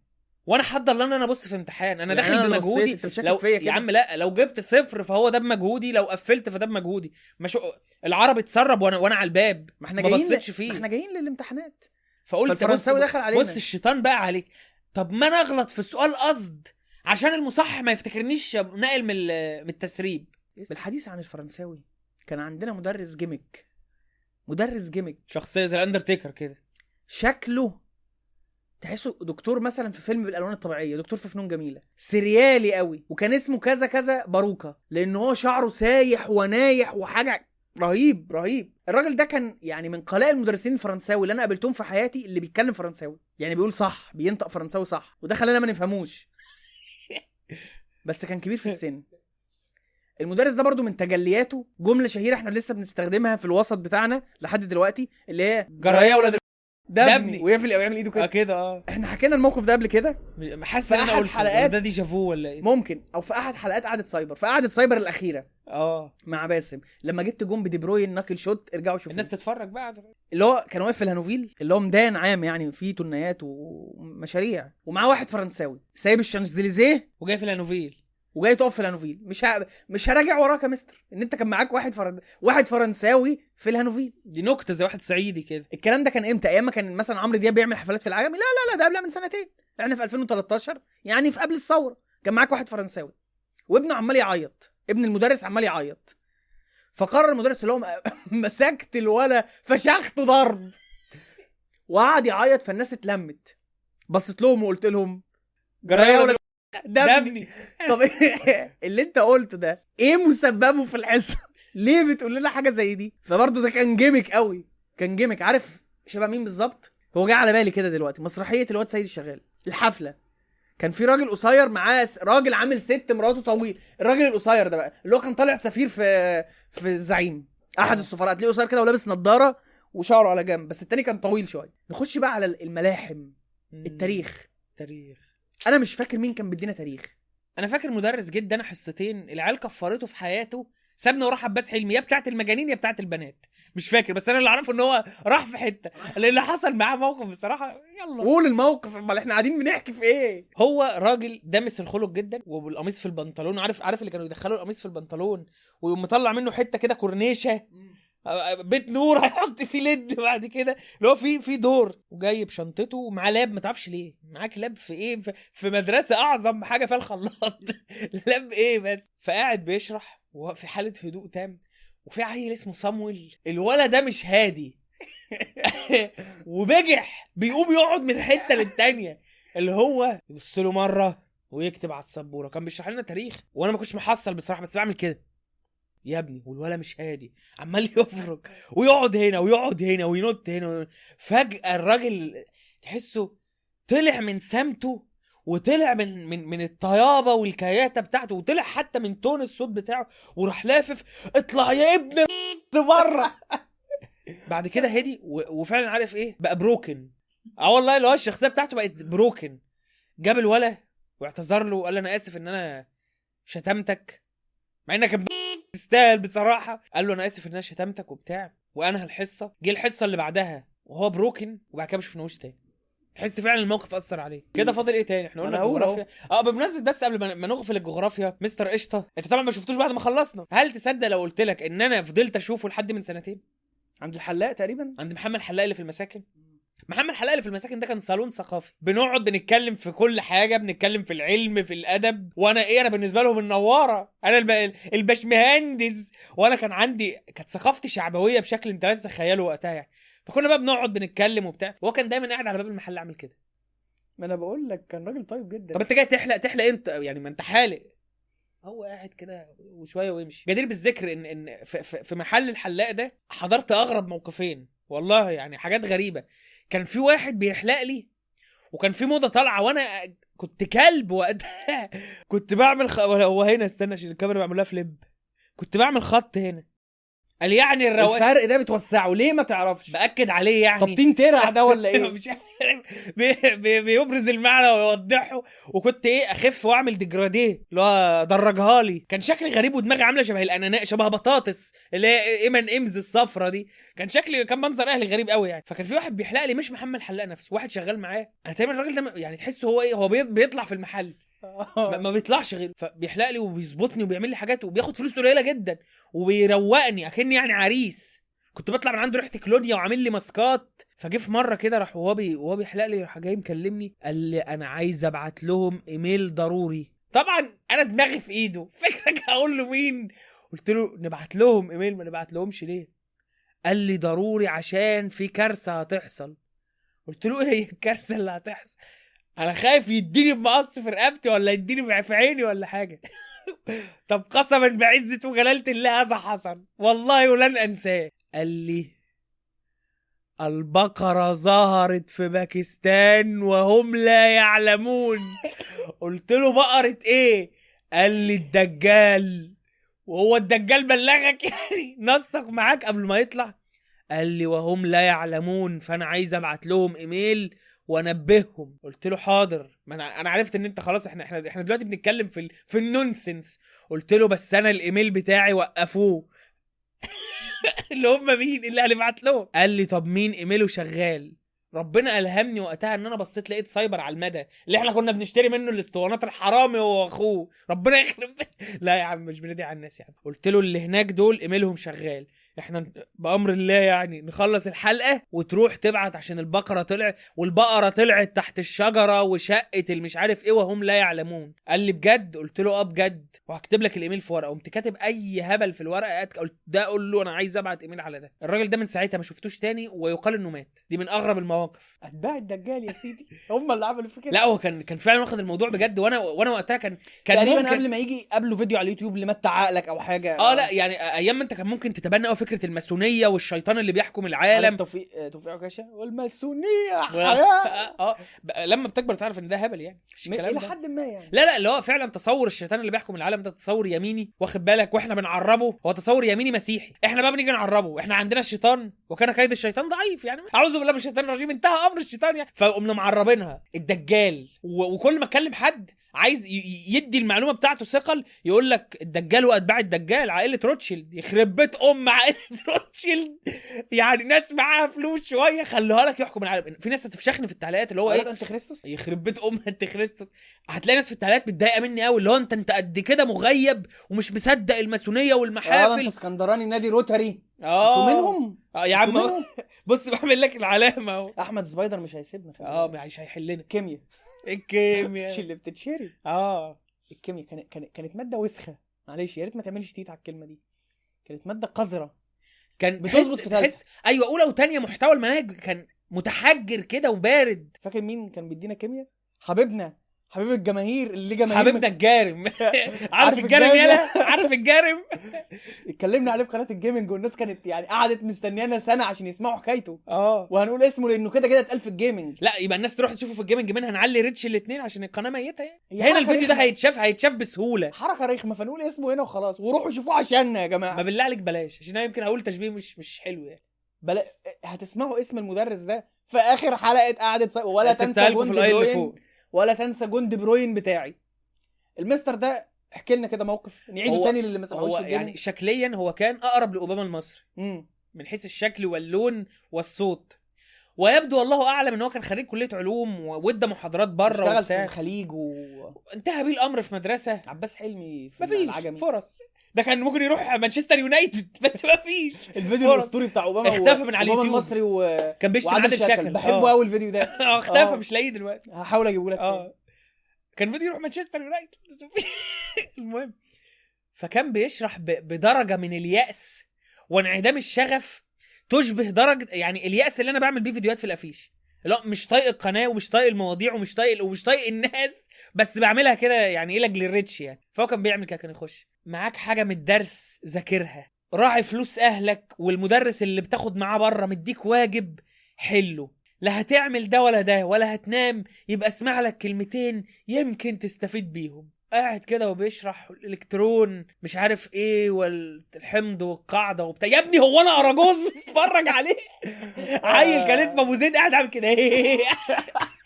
وأنا الله ان أنا أبص في امتحان. أنا يعني داخل بمجهودي. لو فيا كده؟ يا عم لا لو جبت صفر فهو ده بمجهودي لو قفلت فده بمجهودي. مش العربي اتسرب وأنا وأنا على الباب. ما إحنا ما جايين بصيتش ل- فيه. ما إحنا جايين للامتحانات. فقلت بص دخل علينا. بص الشيطان بقى عليك. طب ما أنا أغلط في السؤال قصد عشان المصحح ما يفتكرنيش ناقل من التسريب. بالحديث عن الفرنساوي. كان عندنا مدرس جيمك مدرس جيمك شخصية زي الأندرتيكر كده. شكله تحسه دكتور مثلا في فيلم بالألوان الطبيعية دكتور في فنون جميلة. سريالي قوي وكان اسمه كذا كذا باروكا لأن هو شعره سايح ونايح وحاجة رهيب رهيب. الراجل ده كان يعني من قلائل المدرسين الفرنساوي اللي أنا قابلتهم في حياتي اللي بيتكلم فرنساوي. يعني بيقول صح بينطق فرنساوي صح وده خلانا ما نفهموش. بس كان كبير في السن. المدرس ده برضو من تجلياته جملة شهيرة إحنا لسه بنستخدمها في الوسط بتاعنا لحد دلوقتي اللي هي جراية ولا ده ابني. ويقفل ويعمل ايده آه كده كده آه. إحنا حكينا الموقف ده قبل كده. حاسس إن أنا قلت حلقات- ده ديجافو ولا إيه؟ ممكن. أو في أحد حلقات قعدة سايبر. في قعدة سايبر الأخيرة. آه. مع باسم. لما جبت جون بدي بروين ناكل شوت ارجعوا شوفوا الناس تتفرج بقى. اللي هو كان واقف في الهانوفيل اللي هو ميدان عام يعني فيه تنيات ومشاريع. ومعاه واحد فرنساوي. سايب الشانزليزيه. وجاي في الانوفيل وجاي تقف في الهانوفيل. مش ه... مش هراجع وراك يا مستر. إن أنت كان معاك واحد فرن... واحد فرنساوي في الهانوفيل. دي نكتة زي واحد صعيدي كده. الكلام ده كان إمتى؟ أيام ما كان مثلا عمرو دياب بيعمل حفلات في العجمي؟ لا لا لا ده قبلها من سنتين. إحنا في 2013 يعني في قبل الثورة. كان معاك واحد فرنساوي. وابنه عمال يعيط. ابن المدرس عمال يعيط. فقرر المدرس اللي هو مسكت الولا فشخته ضرب. وقعد يعيط فالناس اتلمت. بصيت لهم وقلت لهم جراية ولا ابني طب اللي انت قلته ده إيه مسببه في الحصه ليه بتقول لنا حاجة زي دي؟ فبرضه ده كان جيمك قوي. كان جيمك عارف شبه مين بالظبط؟ هو جه على بالي كده دلوقتي. مسرحية الواد سيد الشغال. الحفلة. كان في راجل قصير معاه راجل عامل ست مراته طويل. الراجل القصير ده بقى اللي هو كان طالع سفير في في الزعيم. أحد السفراء. تلاقيه قصير كده ولابس نظاره وشعره على جنب. بس التاني كان طويل شوية. نخش بقى على الملاحم. التاريخ. تاريخ. أنا مش فاكر مين كان بيدينا تاريخ. أنا فاكر مدرس جدا أنا حصتين العيال كفرته في حياته سابنا وراح عباس حلمي يا بتاعت المجانين يا بتاعت البنات. مش فاكر بس أنا اللي أعرفه إن هو راح في حتة. اللي حصل معاه موقف بصراحة يلا. قول الموقف أمال إحنا قاعدين بنحكي في إيه؟ هو راجل دامس الخلق جدا والقميص في البنطلون عارف عارف اللي كانوا يدخلوا القميص في البنطلون ويقوم مطلع منه حتة كده كورنيشة؟ بيت نور هيحط فيه ليد بعد كده. اللي هو في في دور وجايب شنطته ومعاه لاب ما تعرفش ليه. معاك لاب في إيه؟ في, مدرسة أعظم حاجة فيها الخلاط. لاب إيه بس؟ فقاعد بيشرح وهو في حالة هدوء تام وفي عيل اسمه صامويل. الولد ده مش هادي. وبجح. بيقوم يقعد من حتة للتانية. اللي هو يبص له مرة ويكتب على السبورة. كان بيشرح لنا تاريخ وأنا ما كنتش محصل بصراحة بس بعمل كده. يا ابني والولا مش هادي عمال يفرك ويقعد هنا ويقعد هنا وينط هنا. فجأة الراجل تحسه طلع من سمته وطلع من من من الطيابة والكياته بتاعته وطلع حتى من تون الصوت بتاعه وراح لافف اطلع يا ابن بره! بعد كده هدي و- وفعلا عارف إيه؟ بقى بروكن آه والله اللي هو الشخصية بتاعته بقت بروكن جاب الولا واعتذر له وقال أنا آسف إن أنا شتمتك. مع إنك تستاهل بصراحة. قال له أنا آسف إن أنا شتمتك وبتاع وانهى الحصه جه الحصة اللي بعدها وهو بروكن وبعد كده ما شفناهوش تاني. تحس فعلا الموقف أثر عليه. كده فاضل إيه تاني؟ إحنا قلنا. الجغرافيا. آه بمناسبة بس قبل ما- نغفل الجغرافيا مستر قشطة. أنت طبعا ما شفتوش بعد ما خلصنا. هل تصدق لو قلت لك إن أنا فضلت أشوفه لحد من سنتين؟ عند الحلاق تقريبا. عند محمد حلاق اللي في المساكن؟ محمد حلاق اللي في المساكن ده كان صالون ثقافي. بنقعد بنتكلم في كل حاجة بنتكلم في العلم في الأدب. وأنا إيه؟ أنا بالنسبة لهم النوارة. أنا الب... الباشمهندس. وأنا كان عندي كانت ثقافتي شعبوية بشكل أنت لا تتخيله وقتها يعني. فكنا بقى بنقعد بنتكلم وبتاع. وهو كان دايما قاعد على باب المحل عامل كده. ما أنا بقول لك كان راجل طيب جدا. طب أنت جاي تحلق تحلق إمتى؟ يعني ما أنت حالق. هو قاعد كده وشوية ويمشي. جدير بالذكر إن إن في في محل الحلاق ده حضرت أغرب موقفين. والله يعني حاجات غريبة. كان في واحد بيحلق لي وكان في موضة طالعة وأنا كنت كلب وقتها. كنت بعمل خ... هو هنا استنى عشان الكاميرا بعملها flip كنت بعمل خط هنا. قال يعني الرواق الفرق ده بتوسعه. ليه ما تعرفش؟ بأكد عليه يعني. طب تين ترع ده ولا إيه؟ مش عارف. بي- بي- بيبرز المعنى ويوضحه. وكنت إيه أخف وأعمل dégradé اللي هو درجها لي. كان شكلي غريب ودماغي عاملة شبه الاناناس شبه بطاطس اللي هي M&M's الصفرة دي. كان شكلي كان منظر أهلي غريب قوي يعني. فكان في واحد بيحلق لي مش محمد حلاق نفسه واحد شغال معاه. أنا تقريبا الراجل ده يعني تحسه هو إيه هو بي- بيطلع في المحل. ما ما بيطلعش غير فبيحلق لي وبيظبطني وبيعمل لي حاجات وبياخد فلوس قليلة جدا وبيروقني أكني يعني عريس. كنت بطلع من عنده ريحه كلونيا وعامل لي ماسكات. فجه في مرة كده راح وهو بي وهو بيحلق لي راح جاي مكلمني قال لي أنا عايز أبعت لهم إيميل ضروري. طبعا أنا دماغي في إيده. فكرك هقول له مين؟ قلت له نبعت لهم إيميل ما نبعت لهمش ليه؟ قال لي ضروري عشان في كارثة هتحصل. قلت له إيه هي الكارثة اللي هتحصل؟ أنا خايف يديني بمقص في رقبتي ولا يديني في عيني ولا حاجة. طب قسما بعزة وجلالة الله هذا حصل. والله ولن أنساه. قال لي البقرة ظهرت في باكستان وهم لا يعلمون. قلت له بقرة إيه؟ قال لي الدجال. وهو الدجال بلغك يعني؟ نصك معاك قبل ما يطلع. قال لي وهم لا يعلمون. فأنا عايز أبعت لهم إيميل وانبههم. قلت له حاضر. ما أنا أنا عرفت إن أنت خلاص إحنا إحنا إحنا دلوقتي بنتكلم في ال... في ال nonsense. قلت له بس أنا الإيميل بتاعي وقفوه. اللي هم مين؟ اللي هنبعت لهم. قال لي طب مين إيميله شغال؟ ربنا ألهمني وقتها إن أنا بصيت لقيت سايبر على المدى. اللي إحنا كنا بنشتري منه الاسطوانات الحرامي هو وأخوه. ربنا يخرب لا يا عم مش بندعي على الناس يا عم. قلت له اللي هناك دول إيميلهم شغال. إحنا بأمر الله يعني نخلص الحلقة وتروح تبعت عشان البقرة طلع والبقرة طلعت تحت الشجرة وشقت المش عارف إيه وهم لا يعلمون. قال لي بجد؟ قلت له آه بجد. وهكتب لك الإيميل في ورقة. قمت كاتب أي هبل في الورقة. قلت ده أقول له أنا عايز أبعت إيميل على ده. الراجل ده من ساعتها ما شفتوش تاني ويقال إنه مات. دي من أغرب المواقف. أتباع الدجال يا سيدي. هم اللي عملوا فكرة. لا هو كان كان فعلا واخد الموضوع بجد. وأنا وأنا وقتها كان كان تقريبا قبل ما يجي قبله فيديو على اليوتيوب لمت عقلك أو حاجة. آه لا يعني أيام ما أنت كان ممكن تتبنى قوي فكرة الماسونية والشيطان اللي بيحكم عالم العالم توفيق آه، توفيق عكاشه والماسونية و- حياة. آه بقى لما بتكبر تعرف إن ده هبل يعني مفيش م- الكلام إلى حد ما يعني. لا لا اللي هو فعلا تصور الشيطان اللي بيحكم العالم ده تصور يميني واخد بالك؟ وإحنا بنعربه هو تصور يميني مسيحي. إحنا بقى بنيجي نعربه إحنا عندنا الشيطان وكان كيد الشيطان ضعيف يعني. أعوذ بالله من الشيطان الرجيم انتهى أمر الشيطان يعني. فقمنا معربينها. الدجال و... وكل ما اتكلم حد عايز يدي المعلومة بتاعته ثقل يقول لك الدجال واتباع الدجال عائلة روتشيلد. يخرب بيت أم عائلة روتشيلد. يعني ناس معاها فلوس شوية خلوها لك يحكم العالم. في ناس هتفشخني في التعليقات اللي هو إيه؟ أنت خريستوس؟ يخرب بيت أم أنت خريستوس. هتلاقي ناس في التعليقات متضايقة مني قوي اللي هو انت أنت قد كده مغيب ومش مصدق الماسونية آه أنت والمحافل اسكندراني نادي روتاري. آه. أنتوا منهم؟ آه يا عم بص بعمل لك العلامة أهو. أحمد سبايدر مش هيسيبنا آه. مش هيحلنا. كيمياء مش الكيمياء اللي بتتشري؟ آه. الكيمياء كانت كانت كانت مادة وسخة. معلش يا ريت ما تعملش تيت على الكلمة دي. كانت مادة قذرة. كان بتظبط في. تحس أيوه أولى وثانيه محتوى المناهج كان متحجر كده وبارد. فاكر مين كان بيدينا كيمياء؟ حبيبنا. حبيب الجماهير اللي جماهير حبيبنا الجارم عارف الجارم؟ يلا عارف الجارم اتكلمنا عليه في قناة ال gaming والناس كانت يعني قعدت مستنيانا سنة عشان يسمعوا حكايته. آه. وهنقول اسمه لأنه كده كده اتقال في ال gaming. لا يبقى الناس تروح تشوفه في ال gaming منها نعلي reach الاثنين عشان القناة ميتة يعني. هنا الفيديو ده. هيتشاف هيتشاف بسهولة. حركة رخمة فنقول اسمه هنا وخلاص. وروحوا شوفوه عشاننا يا جماعة. ما بالله عليك بلاش عشان أنا يمكن هقول تشبيه مش مش حلو يعني. بلا... هتسمعوا اسم المدرس ده في آخر حلقة قعدت. ولا تنسى في ال i اللي فوق ولا تنسى جون دي بروين بتاعي. المستر ده احكي لنا كده موقف نعيده تاني للي ما سمعوش يعني شكليا هو كان أقرب لأوباما المصري. من حيث الشكل واللون والصوت. ويبدو والله أعلم إن هو كان خريج كلية علوم وادى محاضرات بره اشتغل في الخليج و انتهى بيه الأمر في مدرسة. عباس حلمي في مفيش العجمي. فرص. ده كان ممكن يروح مانشستر يونايتد بس ما فيش الفيديو. الأسطوري بتاع أوباما اختفى من على اليوتيوب. المصري و... كان بيشتم عادل شكل بحبه آه. قوي الفيديو ده آه اختفى آه. مش لاقيه دلوقتي هحاول أجيبه لك. آه كان فيديو يروح مانشستر يونايتد بس المهم فكان بيشرح ب... بدرجة من اليأس وانعدام الشغف تشبه درجة يعني اليأس اللي أنا بعمل بيه فيديوهات في الأفيش لا مش طايق القناة ومش طايق المواضيع ومش طايق ومش طايق الناس بس بعملها كده يعني إيه لاجل الريتش يعني فهو كان بيعمل كده كان يخش معاك حاجة من الدرس ذاكرها. راعي فلوس أهلك والمدرس اللي بتاخد معاه بره مديك واجب حله لا هتعمل ده ولا ده ولا هتنام يبقى اسمع لك كلمتين يمكن تستفيد بيهم. قاعد كده وبيشرح الالكترون مش عارف إيه والحمض والقاعدة وبتاع. يا ابني هو أنا أراجوز بتتفرج عليه؟ عيل كان اسمه أبو زيد قاعد عامل كده.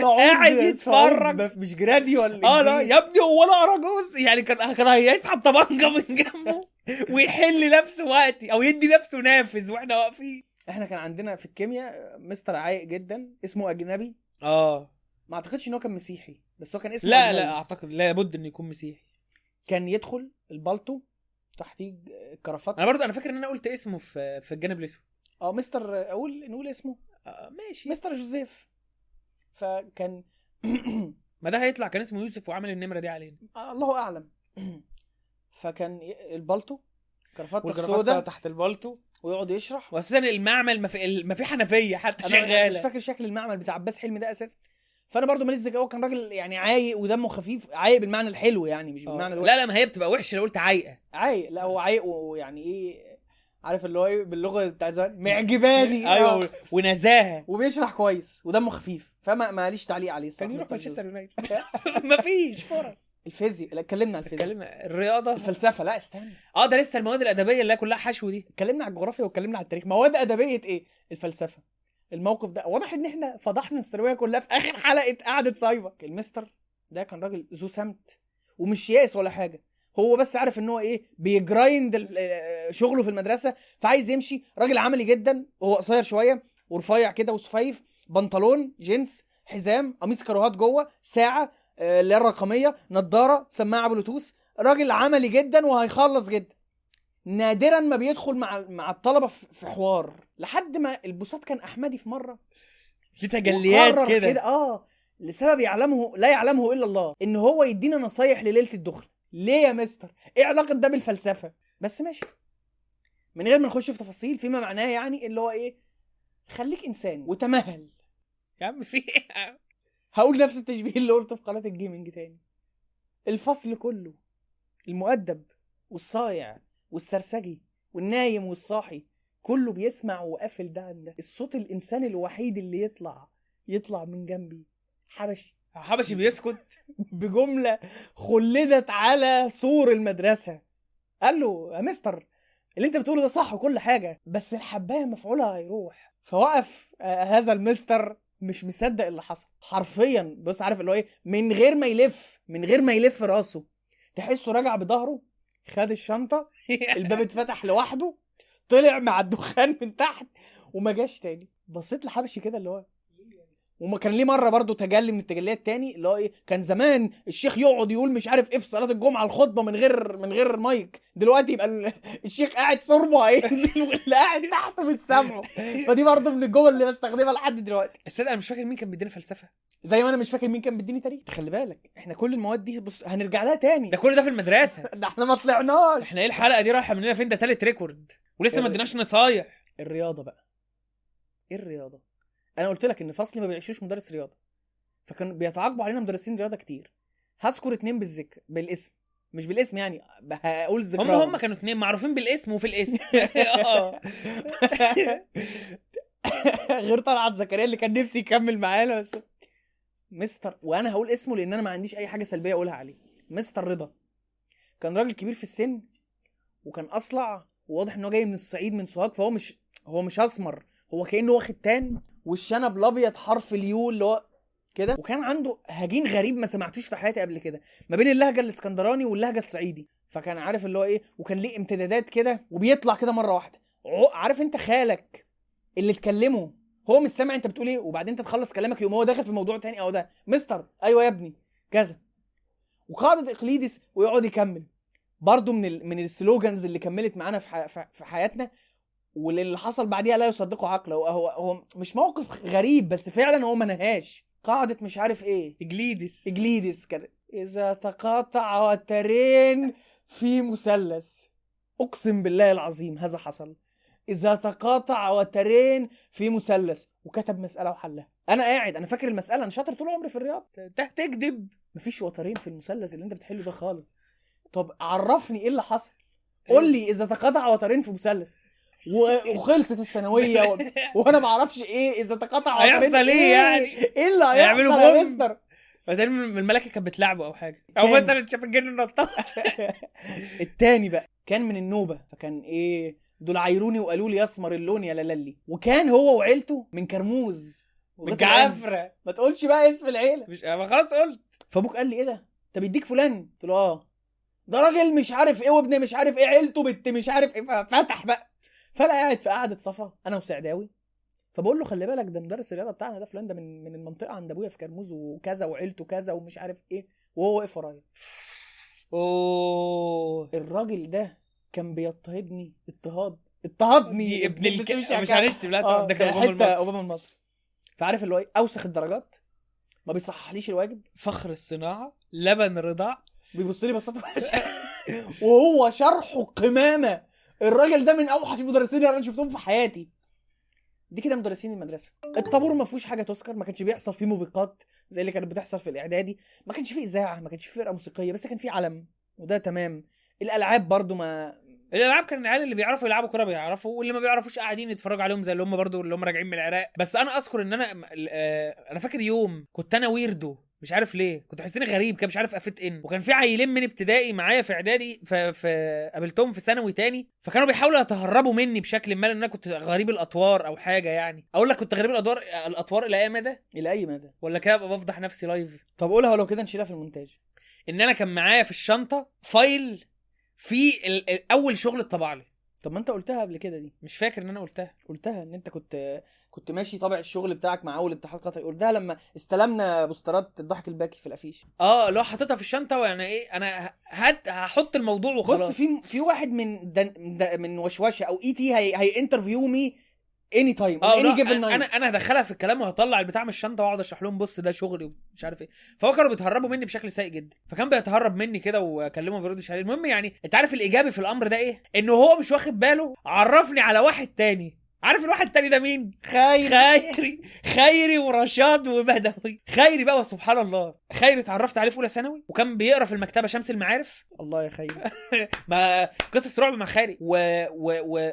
قاعد يتفرج. مش جرادي ولا آه لا. يا ابني هو أنا اراجوز يعني كان كان هيسحب طبنجه من جنبه ويحل نفسه وقتي أو يدي نفسه نافذ وإحنا واقفين. إحنا كان عندنا في الكيمياء مستر عايق جدا اسمه أجنبي. آه. ما أعتقدش إن هو كان مسيحي بس هو كان اسمه لا أجنبي. لا أعتقد لابد إنه يكون مسيحي. كان يدخل البالتو تحتيه كرافات. أنا برضو أنا فاكر إن أنا قلت اسمه في في الجانب الأسود. آه مستر أقول نقول اسمه. آه ماشي. مستر جوزيف. فكان ما ده هيطلع كان اسمه يوسف وعمل النمرة دي علينا الله أعلم. فكان البالتو كرافات والجرافته السوداء. تحت البالتو ويقعد يشرح. واساسا المعمل ما في ما في حنفية حتى أنا مش شغالة. فاكر شكل المعمل بتاع عباس حلمي ده أساسا. فأنا برضو ماليش ذكاء هو كان راجل يعني عايق ودمه خفيف عايق بالمعنى الحلو يعني مش آه. بالمعنى الوحش. لا لا ما هي بتبقى وحشة لو قلت عايقة. عايق لا هو عايق ويعني إيه عارف اللي هو إيه؟ باللغة بتاع زمان. معجباني. أيوه آه. ونزاهة. وبيشرح كويس ودمه خفيف. فما ماليش تعليق عليه صح كان يروح مانشستر. يونايتد. مفيش فرص. الفيزياء لا اتكلمنا عن الفيزياء. اتكلمنا. الرياضة. الفلسفة لا استنى. آه ده لسه المواد الأدبية اللي هي كلها حشو دي. اتكلمنا عن الجغرافيا واتكلمنا عن التاريخ. مواد أدبية إيه؟ الفلسفة. الموقف ده. واضح إن إحنا فضحنا الثانوية كلها في آخر حلقة قعدة سايبك المستر ده كان راجل ذو سمت. ومش ياس ولا حاجة. هو بس عارف إن هو إيه بي grind آه، شغله في المدرسة فعايز يمشي. راجل عملي جدا هو قصير شوية ورفيع كده وسفيف بنطلون جينز حزام قميص كاروهات جوه ساعة آه، اللي هي الرقمية نضارة سماعة بلوتوث. راجل عملي جدا وهيخلص جدا. نادرا ما بيدخل مع مع الطلبة في حوار. لحد ما البساط كان أحمدي في مرة. في تجليات كده. كده آه لسبب يعلمه لا يعلمه إلا الله إن هو يدينا نصايح لليلة الدخل. ليه يا مستر؟ إيه علاقة ده بالفلسفة؟ بس ماشي. من غير ما نخش في تفاصيل فيما معناه يعني اللي هو إيه؟ خليك إنسان وتمهل. يا عم في إيه؟ هقول نفس التشبيه اللي قلته في قناة الجيمنج تاني. الفصل كله المؤدب والصايع والسرسجي والنايم والصاحي كله بيسمع وقافل ده عن ده. الصوت الإنسان الوحيد اللي يطلع يطلع من جنبي. حبشي. حبشي بيسكت بجملة خلدت على سور المدرسة. قال له يا مستر اللي انت بتقوله ده صح وكل حاجة بس الحباية مفعولها هيروح. فوقف آه هذا المستر مش مصدق اللي حصل. حرفيا بص عارف اللي هو إيه؟ من غير ما يلف من غير ما يلف راسه. تحسه راجع بظهره خد الشنطة الباب اتفتح لوحده طلع مع الدخان من تحت وما جاش تاني. بصيت لحبشي كده اللي هو وما كان ليه مرة برضه تجلي من التجليات تاني اللي هو إيه كان زمان الشيخ يقعد يقول مش عارف إيه في صلاة الجمعة الخطبة من غير من غير مايك. دلوقتي يبقى ال- الشيخ قاعد صربه هينزل واللي قاعد تحته مش سامعه. فدي برضه من الجمل اللي بستخدمها لحد دلوقتي. السيد أنا مش فاكر مين كان بيدينا فلسفة. زي ما أنا مش فاكر مين كان بيديني تاريخ. خلي بالك إحنا كل المواد دي بص هنرجع لها تاني. ده كل ده في المدرسة. ده إحنا ما طلعناش. إحنا إيه الحلقة دي رايحة مننا فين؟ ده تالت record. ولسه ما اديناش نصايح. الرياضة بقى. إيه الرياضة؟ أنا قلت لك إن فصلي ما بيعيشوش مدرس رياضة فكانوا بيتعاقبوا علينا مدرسين رياضة كتير. هذكر اتنين بالذكر بالاسم مش بالاسم يعني هقول هم ذكرهم هم كانوا اتنين معروفين بالاسم وفي الاسم. آه. غير طلعت زكريا اللي كان نفسي يكمل معانا بس مستر وأنا هقول اسمه لأن أنا ما عنديش أي حاجة سلبية أقولها عليه. مستر رضا. كان راجل كبير في السن وكان أصلع وواضح إن هو جاي من الصعيد من سوهاج فهو مش هو مش أسمر هو كأنه واخد تان. والشنب الأبيض حرف اليو اللي هو كده. وكان عنده هجين غريب ما سمعتوش في حياتي قبل كده ما بين اللهجة الإسكندراني واللهجة الصعيدي. فكان عارف اللي هو إيه وكان ليه امتدادات كده وبيطلع كده مرة واحدة. عارف أنت خالك اللي تكلمه هو مش سامع أنت بتقول إيه وبعدين أنت تخلص كلامك يقوم هو داخل في موضوع تاني أو ده. مستر أيوه يا ابني كذا. وقاعدة إقليدس ويقعد يكمل. برضو من ال... من السلوجانز اللي كملت معانا في, ح... في حياتنا واللي حصل بعديها لا يصدقه عقله. هو هو, مش موقف غريب بس فعلا هو ما نهاش. قاعدة مش عارف إيه. إجليدس. إجليدس كان إذا تقاطع وترين في مثلث. أقسم بالله العظيم هذا حصل. إذا تقاطع وترين في مثلث. وكتب مسألة وحلها. أنا قاعد أنا فاكر المسألة أنا شاطر طول عمري في الرياضه انت تكذب. مفيش وترين في المثلث اللي أنت بتحله ده خالص. طب عرفني إيه اللي حصل. قول لي إذا تقاطع وترين في مثلث. و- وخلصت الثانوية و... وأنا ما أعرفش إيه إذا تقاطع وترين هيحصل إيه يعني؟ إيه اللي هيحصل يا؟ مستر؟ بعدين من الملائكه كانت بتلعبه أو حاجة. أو. مثلا شاف الجن النطاط. التاني بقى كان من النوبة فكان إيه دول عايروني وقالوا لي يسمر اللون يا لالي وكان هو وعيلته من كرموز. من. جعفره ما تقولش بقى اسم العيلة. مش أنا خلاص قلت. فأبوك قال لي إيه ده؟ انت بيديك فلان. قلت له آه. ده راجل مش عارف إيه وابن مش عارف إيه عيلته بنت مش عارف إيه ففتح بقى. فانا قاعد في قعدة صفا أنا وسعداوي. فبقول له خلي بالك ده مدرس الرياضة بتاعنا ده فلان ده من من المنطقة عند أبويا في كرموز وكذا وعيلته كذا ومش عارف إيه وهو واقف ورايا. أوه. الراجل ده كان بيضطهدني اضطهاد اضطهدني ابن الك... مش. هنشتم لا آه ده كان حتة أوباما المصري. أوباما المصري. فعارف اللي هو إيه؟ أوسخ الدرجات. ما بيصححليش الواجب. فخر الصناعة لبن رضاع. بيبص لي بصات وحشة. وهو شرحه قمامة. الراجل ده من أوحش المدرسين اللي أنا شفتهم في حياتي. دي كده مدرسين المدرسة. الطابور ما فيهوش حاجة تذكر ما كانش بيحصل فيه موبقات زي اللي كانت بتحصل في الإعدادي. ما كانش فيه إذاعة ما كانش فيه فرقة موسيقية بس كان فيه علم وده تمام. الألعاب برضو ما الألعاب كان العيال اللي بيعرفوا يلعبوا كورة بيعرفوا واللي ما بيعرفوش قاعدين يتفرجوا عليهم زي اللي هم برضو اللي هم راجعين من العراق. بس أنا أذكر إن أنا آه، أنا فاكر يوم كنت أنا ويردو مش عارف ليه. كنت حاسسني غريب كده مش عارف fit in وكان في عيلين من ابتدائي معايا في إعدادي ف... قابلتهم في ثانوي تاني فكانوا بيحاولوا يتهربوا مني بشكل ما لأن أنا كنت غريب الأطوار أو حاجة يعني. أقول لك كنت غريب الاطوار الأطوار إلى أي مدى؟ إلى أي مدى؟ ولا كده بفضح نفسي live طب قولها ولو كده نشيلها في المونتاج. إن أنا كان معايا في الشنطة فايل في أول شغل اتطبع لي. طب ما انت قلتها قبل كده دي. مش فاكر ان أنا قلتها. قلتها ان انت كنت كنت ماشي طابع الشغل بتاعك مع أول اتحاد قطري. قلتها لما استلمنا بوسترات الضحك الباكي في الأفيش. آه لو حاططها في الشنطة ويعني إيه أنا هد هحط الموضوع وخلاص. بص في في واحد من دن دن من وشوشة أو اي تي هي هي انترفيو مي اني تايم اني جيفن أنا أنا هدخلها في الكلام وهطلع البتاع من الشنطة وأقعد أشرح لهم بص ده شغلي ومش عارف إيه. فهو كانوا بيتهربوا مني بشكل سيء جدا. فكان بيتهرب مني كده وأكلمه ما بيردش عليه المهم يعني أنت عارف الإيجابي في الأمر ده إيه؟ إنه هو مش واخد باله عرفني على واحد تاني. عارف الواحد التاني ده مين؟ خايف خيري. خيري ورشاد وبدوي خيري بقى وسبحان الله. خيري اتعرفت عليه في أولى ثانوي وكان بيقرأ في المكتبة شمس المعارف. الله يا خير ما قصص رعب مع خيري. و و و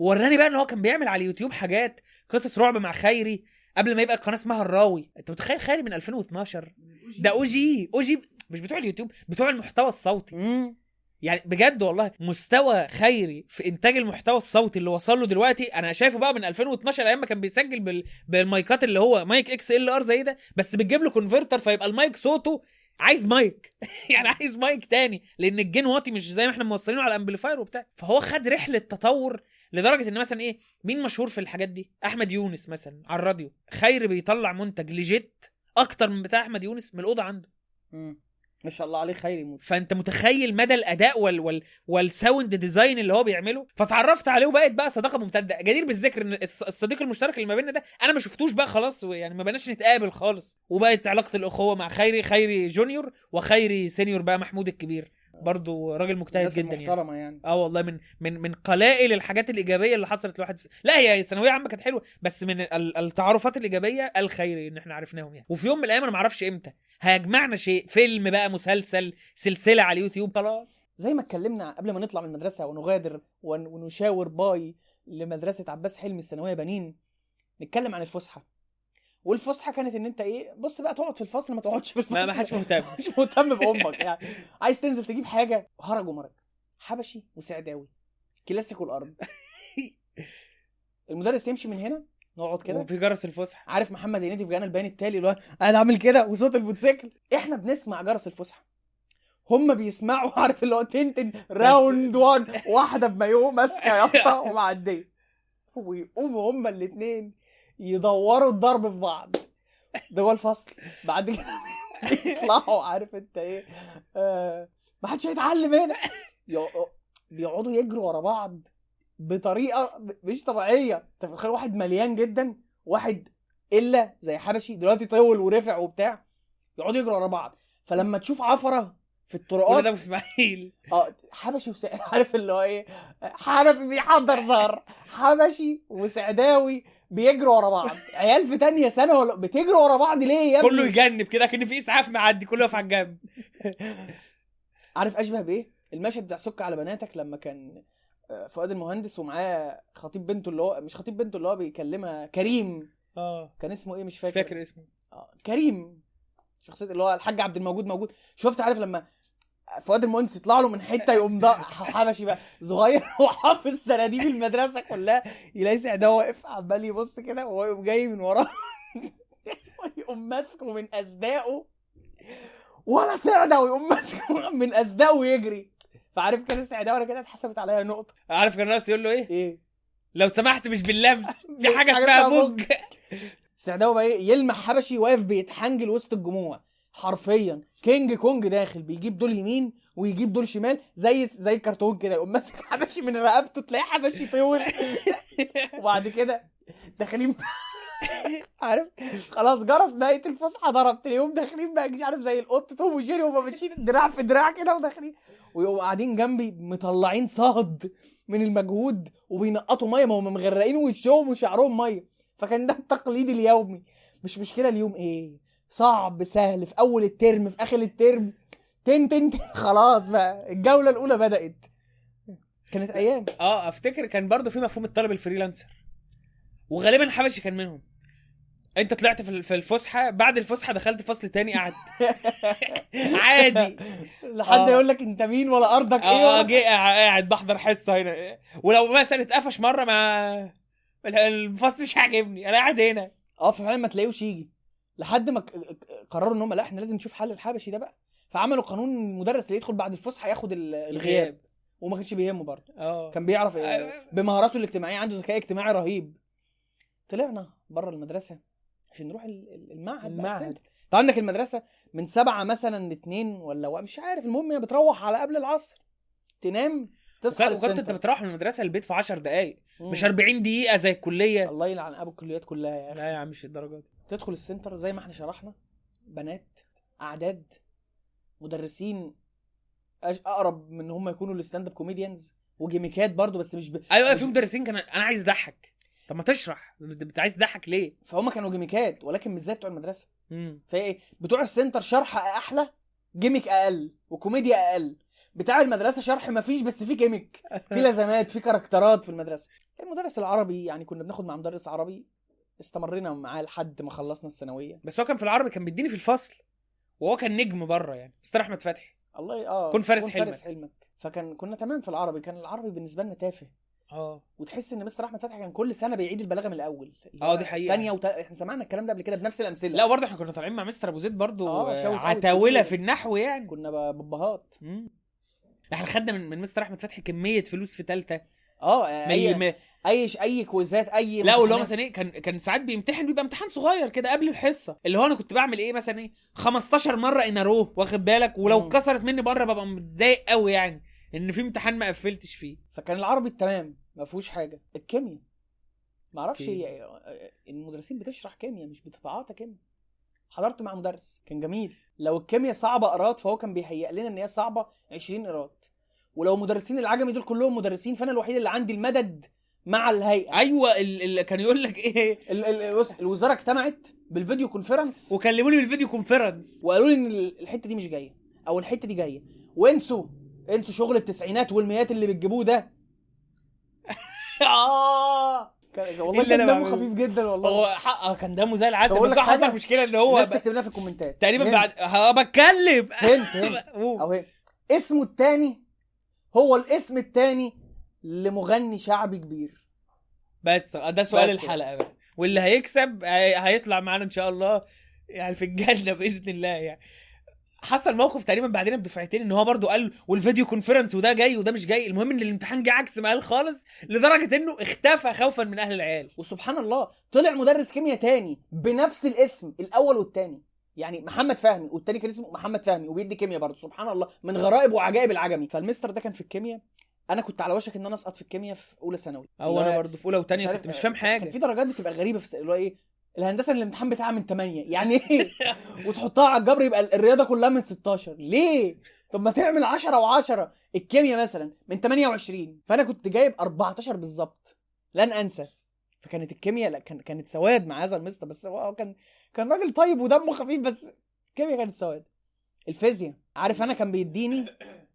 وراني بقى إن هو كان بيعمل على اليوتيوب حاجات قصص رعب مع خيري قبل ما يبقى القناة اسمها الراوي. أنت متخيل خيري من 2012 ده OG OG مش بتوع اليوتيوب بتوع المحتوى الصوتي. مم. يعني بجد والله مستوى خيري في إنتاج المحتوى الصوتي اللي وصل له دلوقتي أنا شايفه بقى من 2012 أيام ما كان بيسجل بال... بالمايكات اللي هو mic XLR زي ده بس بتجيب له converter فيبقى المايك صوته عايز مايك. يعني عايز مايك تاني لأن ال gain واطي مش زي ما إحنا موصلينه على ال amplifier وبتاع. فهو خد رحلة تطور لدرجة إن مثلا إيه مين مشهور في الحاجات دي؟ أحمد يونس مثلا على الراديو. خيري بيطلع منتج legit أكتر من بتاع أحمد يونس من الأوضة عنده. مم. ما شاء الله عليه خير يموت. فأنت متخيل مدى الأداء وال وال وال sound design اللي هو بيعمله؟ فتعرفت عليه وبقت بقى صداقة ممتدة. جدير بالذكر إن الص- الصديق المشترك اللي ما بيننا ده أنا ما شفتوش بقى خلاص يعني ما بقناش نتقابل خالص. وبقت علاقة الأخوة مع خيري خيري junior وخيري senior بقى محمود الكبير. برضو راجل مجتهد جدا يعني. محترمه يعني. آه والله من من من قلائل الحاجات الإيجابية اللي حصلت لواحد في... لا هي ثانويه عامة كانت حلوة بس من ال- التعارفات الإيجابية الخيري ان إحنا عرفناهم يعني. وفي يوم من الأيام أنا ما أعرفش إمتى هيجمعنا شيء فيلم بقى مسلسل سلسلة على اليوتيوب. خلاص. زي ما اتكلمنا قبل ما نطلع من المدرسة ونغادر ون- ونشاور باي لمدرسة عباس حلمي الثانوية بنين نتكلم عن الفسحة. والفسحة كانت إن أنت إيه بص بقى تقعد في الفصل ما تقعدش في الفصل ما ما حدش مهتم. مش مهتم بأمك يعني. عايز تنزل تجيب حاجة هرج ومرج. حبشي وسعداوي. كلاسيكو الأرض المدرس يمشي من هنا نقعد كده. وفي جرس الفسحة. عارف محمد هنيدي في جانا البيان التالي اللي هو قاعد عامل كده؟ وصوت الموتوسيكل. إحنا بنسمع جرس الفسحة. هم بيسمعوا عارف اللي هو تنتن round 1 واحدة بمايوه ماسكة يا اسطى ومعدية. ويقوموا هما الاثنين يدوروا الضرب في بعض. ده هو الفصل. بعد كده يطلعوا عارف انت إيه؟ آه ما حدش هيتعلم هنا. يق- بيقعدوا يجروا ورا بعض بطريقة مش طبيعية. انت متخيل واحد مليان جدا؟ واحد إلا زي حبشي دلوقتي طول ورفع وبتاع. يقعدوا يجروا ورا بعض. فلما تشوف عفرة في الطرقات. ده أبو إسماعيل. آه حبشي وس... عارف اللي هو إيه؟ حنفي بيحضر زهر. حبشي وسعداوي بيجروا ورا بعض. عيال في تانية سنة ولا بتجروا ورا بعض ليه يا ابني؟ كله يجنب كده كأن في إسعاف معدي كله واقف على الجنب. عارف أشبه بإيه؟ المشهد بتاع سك على بناتك لما كان آه، فؤاد المهندس ومعاه خطيب بنته اللي هو مش خطيب بنته اللي هو بيكلمها كريم. آه. كان اسمه إيه؟ مش مش فاكر. فاكر اسمه. آه، كريم. شخصية اللي هو الحاج عبد الموجود موجود. شفت عارف لما فؤاد المهندس يطلع له من حتة يقوم حبشي بقى. صغير وحافظ سناديب المدرسة كلها. يلاقي سعداوي واقف عمال يبص كده وهو يقوم جاي من وراه. ويقوم ماسكه من أصداغه ولا سعدة ويقوم ماسكه من أصداغه ويجري. فعارف كان السعداوي أنا كده اتحسبت عليا نقطة. عارف كان الناس يقول له إيه؟ إيه؟ لو سمحت مش باللمس. في حاجة اسمها بوج سعداوي بقى إيه؟ يلمح حبشي واقف بيتحنجل وسط الجموع. حرفيا. كينج كونج داخل بيجيب دول يمين ويجيب دول شمال زي زي الكرتون كده يقوم ماسك حبشي من رقبته تلاقي حبشي طول وبعد كده داخلين عارف؟ خلاص جرس نهاية الفسحة ضرب تلاقيهم داخلين بقى مش عارف زي القط توم وجيري وهم ماشيين دراع في دراع كده وداخلين. ويقوموا قاعدين جنبي مطلعين صهد من المجهود وبينقطوا مية ما هم مغرقين وشهم وشعرهم مية. فكان ده التقليد اليومي. مش مشكلة اليوم إيه؟ صعب سهل في أول الترم في آخر الترم. تن تن تن. خلاص بقى الجولة الأولى بدأت. كانت أيام. آه أفتكر كان برضو في مفهوم الطالب الفريلانسر. وغالبا حبشي كان منهم. أنت طلعت في الفسحة بعد الفسحة دخلت فصل تاني قعد عادي. لحد آه. يقول لك أنت مين ولا أرضك إيه آه جه قاعد بحضر حصة هنا. ولو مثلا اتقفش مرة ما الفصل مش عاجبني. أنا قاعد هنا. آه فعلا ما تلاقيهوش يجي. لحد ما قرروا إن هم لا إحنا لازم نشوف حل الحبشي ده بقى. فعملوا قانون المدرس اللي يدخل بعد الفسحة ياخد ال- الغياب. وما كانش بيهمه برضه. آه. كان بيعرف أيوة. بمهاراته الاجتماعية عنده ذكاء اجتماعي رهيب. طلعنا بره المدرسة عشان نروح ال- ال- المعهد المعهد. السنتر. انت عندك المدرسة من سبعة مثلا لاتنين ولا مش عارف المهم هي بتروح على قبل العصر. تنام تصحى وكنت أنت بتروح من المدرسة البيت في 10 دقائق. مش 40 دقيقة زي الكلية. الله يلعن أبو الكليات كلها يا أخي. لا يا عم مش الدرجة دي. تدخل ال center زي ما إحنا شرحنا بنات أعداد مدرسين أقرب من هم يكونوا ال stand-up comedians وجيميكات برضو بس مش ب... أيوه مش- في مدرسين كان أنا عايز أضحك. طب ما تشرح. أنت عايز تضحك ليه؟ فهم كانوا جيميكات ولكن مش زي بتوع المدرسة. امم فايه بتوع ال center شرح أحلى gimmick أقل وكوميديا أقل. بتاع المدرسة شرح ما فيش بس في gimmick. في لازمات في كاركترات في المدرسة. المدرس العربي يعني كنا بناخد مع مدرس عربي استمرينا معاه لحد ما خلصنا الثانوية. بس هو كان في العربي كان بيديني في الفصل وهو كان نجم بره يعني. مستر أحمد فتحي. الله ي- آه كن فارس كن حلمك. فارس حلمك. فكان كنا تمام في العربي كان العربي بالنسبة لنا تافه. آه. وتحس إن مستر أحمد فتحي كان كل سنة بيعيد البلاغة من الأول. هو دي حقيقة. تانية وت... إحنا سمعنا الكلام ده قبل كده بنفس الأمثلة. لا وبرضه إحنا كنا طالعين مع مستر أبو زيد برضه آه، عتاولة. في النحو يعني. كنا ببهات. إحنا خدنا من من مستر أحمد فتحي كمية فلوس في ثالثه آه أي أي كويزات أي لا واللي هو. مثلا إيه كان كان ساعات بيمتحن بيبقى امتحان صغير كده قبل الحصة. اللي هو أنا كنت بعمل إيه مثلا إيه 15 مرة ان اروه واخد بالك؟ ولو. اتكسرت مني بره ببقى متضايق قوي يعني إن في امتحان ما قفلتش فيه. فكان العربي التمام ما فيهوش حاجة. الكيمياء. ما أعرفش. هي- المدرسين بتشرح كيمياء مش بتتعاطى كيمياء. حضرت مع مدرس كان جميل. لو الكيمياء صعبة قرات فهو كان بيهيئ لنا إن هي صعبة 20 قرات ولو مدرسين العجمي دول كلهم مدرسين فأنا الوحيد اللي عندي المدد مع الهيئة. أيوه اللي كان يقول لك إيه؟ ال- ال- بص الوزارة اجتمعت بالفيديو كونفرنس وكلموني بالفيديو كونفرنس وقالوا لي إن ال- الحتة دي مش جاية أو الحتة دي جاية. وانسوا انسوا شغل التسعينات والمئات اللي بتجيبوه ده. آه. كان- والله اللي كان دمه. خفيف جدا والله. هو حقه كان دمه زي العسل. بس حصل مشكلة إن هو الناس تكتب لنا في الكومنتات. تقريبا هند. بعد ها بتكلم. هنت هنت. أو اسمه التاني هو الاسم التاني لمغني شعبي كبير. بس ده سؤال بس. الحلقة بقى. واللي هيكسب هي- هيطلع معانا إن شاء الله يعني في الجنة بإذن الله يعني. حصل موقف تقريبا بعدين بدفعتين إن هو برضو قال والفيديو كونفرنس وده جاي وده مش جاي. المهم إن الامتحان جه عكس ما قال خالص لدرجة إنه اختفى خوفا من أهل العيال. وسبحان الله طلع مدرس كيمياء تاني بنفس الاسم الأول والتاني. يعني محمد فهمي والتاني كان اسمه محمد فهمي وبيدي كيمياء برضه. سبحان الله من غرائب وعجائب العجمي. فالمستر ده كان في الكيمياء أنا كنت على وشك ان أنا اسقط في الكيمياء في اولى ثانوي. أو اللي أنا برضه في اولى وثانيه كنت مش فاهم كان حاجة. في درجات بتبقى غريبة في اللي هو إيه الهندسة اللي الامتحان بتاعها من 8 يعني إيه؟ وتحطها على الجبر يبقى الرياضة كلها من 16 ليه؟ طب ما تعمل 10 و10 الكيمياء مثلا من 28 فأنا كنت جايب 14 بالظبط. لن أنسى. فكانت الكيمياء لا كان كانت سواد مع هذا المستر بس هو كان كان راجل طيب ودمه خفيف بس الكيمياء كانت سواد. الفيزياء. عارف أنا كان بيديني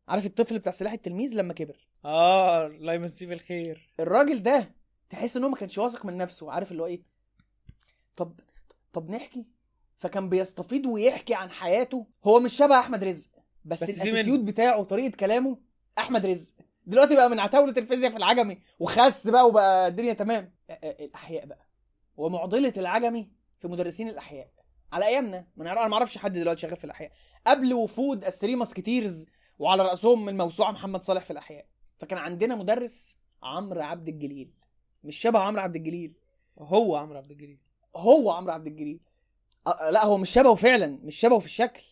عارف الطفل بتاع سلاح التلميذ لما كبر؟ آه الله يمسيه بالخير. الراجل ده تحس إن هو ما كانش واثق من نفسه عارف اللي هو إيه؟ طب طب نحكي؟ فكان بيستفيض ويحكي عن حياته. هو مش شبه أحمد رزق بس, بس الأتيتيود بتاعه وطريقة كلامه أحمد رزق. دلوقتي بقى من عتاولة الفيزياء في العجمي وخس بقى وبقى الدنيا تمام. الأحياء بقى. ومعضلة العجمي في مدرسين الأحياء. على أيامنا ما نعرف- أنا ما أعرفش حد دلوقتي شغال في الأحياء. قبل وفود الثري ماسكتيرز وعلى رأسهم الموسوعه محمد صالح في الأحياء. فكان عندنا مدرس عمرو عبد الجليل. مش شبه عمرو عبد الجليل. هو عمرو عبد الجليل. هو عمرو عبد الجليل. أه لا هو مش شبهه فعلا مش شبهه في الشكل.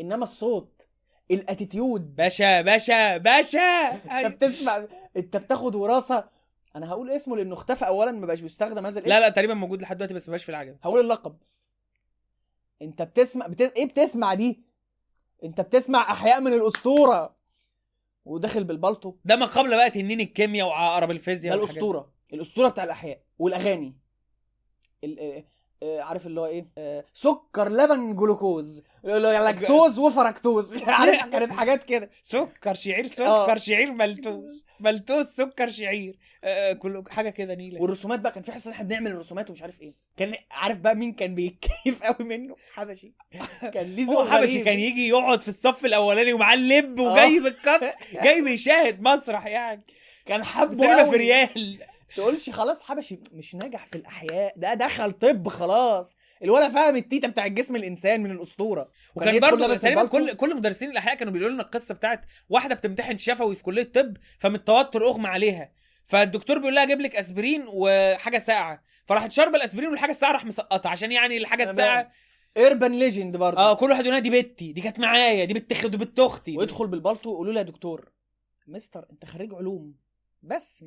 إنما الصوت الأتيتيود. باشا باشا باشا! أنت بتسمع أنت بتاخد وراثة. أنا هقول اسمه لأنه اختفى اولا ما بقاش بيستخدم هذا الاسم. لا لا تقريبا موجود لحد دلوقتي بس مبقاش في العجب هقول اللقب. أنت بتسمع بت... إيه بتسمع دي؟ انت بتسمع احياء من الاسطوره. وداخل بالبلطو. ده ما قبل بقى تنين الكيمياء وعقرب ده الفيزياء والحاجات دي. الاسطوره. الاسطوره بتاع الاحياء والاغاني. ال... آه، عارف اللي هو إيه؟ آه، سكر لبن جلوكوز. هو لاكتوز وفركتوز مش عارف كانت حاجات كده. سكر شعير آه. سكر شعير ملتوس ملتوس سكر شعير. آه، كل حاجة كده نيلة. والرسومات بقى كان في حصة إحنا بنعمل الرسومات ومش عارف إيه. كان عارف بقى مين كان بيتكيف قوي منه؟ حبشي. كان ليه هو ذوق حبشي. كان يجي يقعد في الصف الأولاني ومعاه اللب وجاي بالكت جاي بيشاهد مسرح يعني. كان حبه سينما في ريال تقولش خلاص حبشي مش ناجح في الأحياء ده دخل طب خلاص. الولا فاهم التيتا بتاع الجسم الإنسان من الأسطورة. وكان برضه تقريبا. كل كل مدرسين الأحياء كانوا بيقولوا لنا القصة بتاعت واحدة بتمتحن شفوي في كلية الطب فمن التوتر أغمى عليها. فالدكتور بيقول لها أجيب لك أسبرين وحاجة ساقعة. فراحت شاربة الأسبرين والحاجة الساقعة راح مسقطها عشان يعني الحاجة. الساقعة. ايربان ليجند برضه. آه كل واحد يقول لها دي بنتي دي كانت معايا دي بنت دي بنت أختي. ويدخل بالبلطو يقولوا له يا دكتور مستر أنت خريج علوم. بس.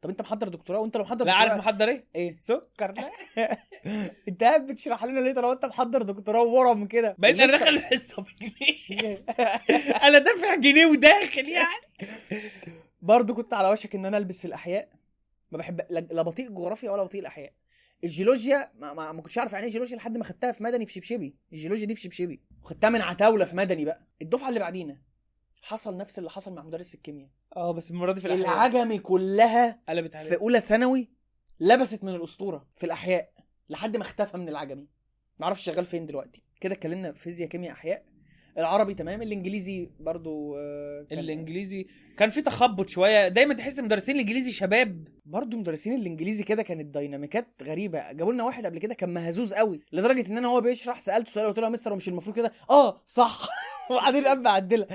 طب انت محضر دكتوراه؟ وانت لو محضر لا عارف محضر إيه؟ إيه؟ سكر. لا انت قاعد بتشرح لنا ليه طالما انت محضر دكتوراه وورم كده؟ بقيت أنا داخل الحصة بجنيه. أنا دافع جنيه وداخل يعني. برضه كنت على وشك ان أنا البس في الاحياء. ما بحب لا لا بطيء الجغرافيا ولا بطيء الاحياء. الجيولوجيا ما, ما, ما كنتش اعرف يعني إيه جيولوجيا لحد ما خدتها في مدني في شبشبي. الجيولوجيا دي في شبشبي. وخدتها من عتاولة في مدني بقى. الدفعة اللي بعدينا. حصل نفس اللي حصل مع مدرس الكيمياء. آه بس المرة دي في الأحياء. العجمي كلها قلبت في عليه أولى ثانوي لبست من الأسطورة في الأحياء لحد ما اختفى من العجمي. ما أعرفش شغال فين دلوقتي. كده اتكلمنا فيزياء كيمياء أحياء. العربي تمام الإنجليزي برضو آه، كان- الإنجليزي كان في تخبط شوية دايما تحس مدرسين الإنجليزي شباب. برضه مدرسين الإنجليزي كده كانت ديناميكات غريبة. جابوا لنا واحد قبل كده كان مهزوز قوي لدرجة إن أنا هو بيشرح سالته سؤال قلت له يا مستر مش المفروض كده؟ آه صح. وبعدين قام معدلها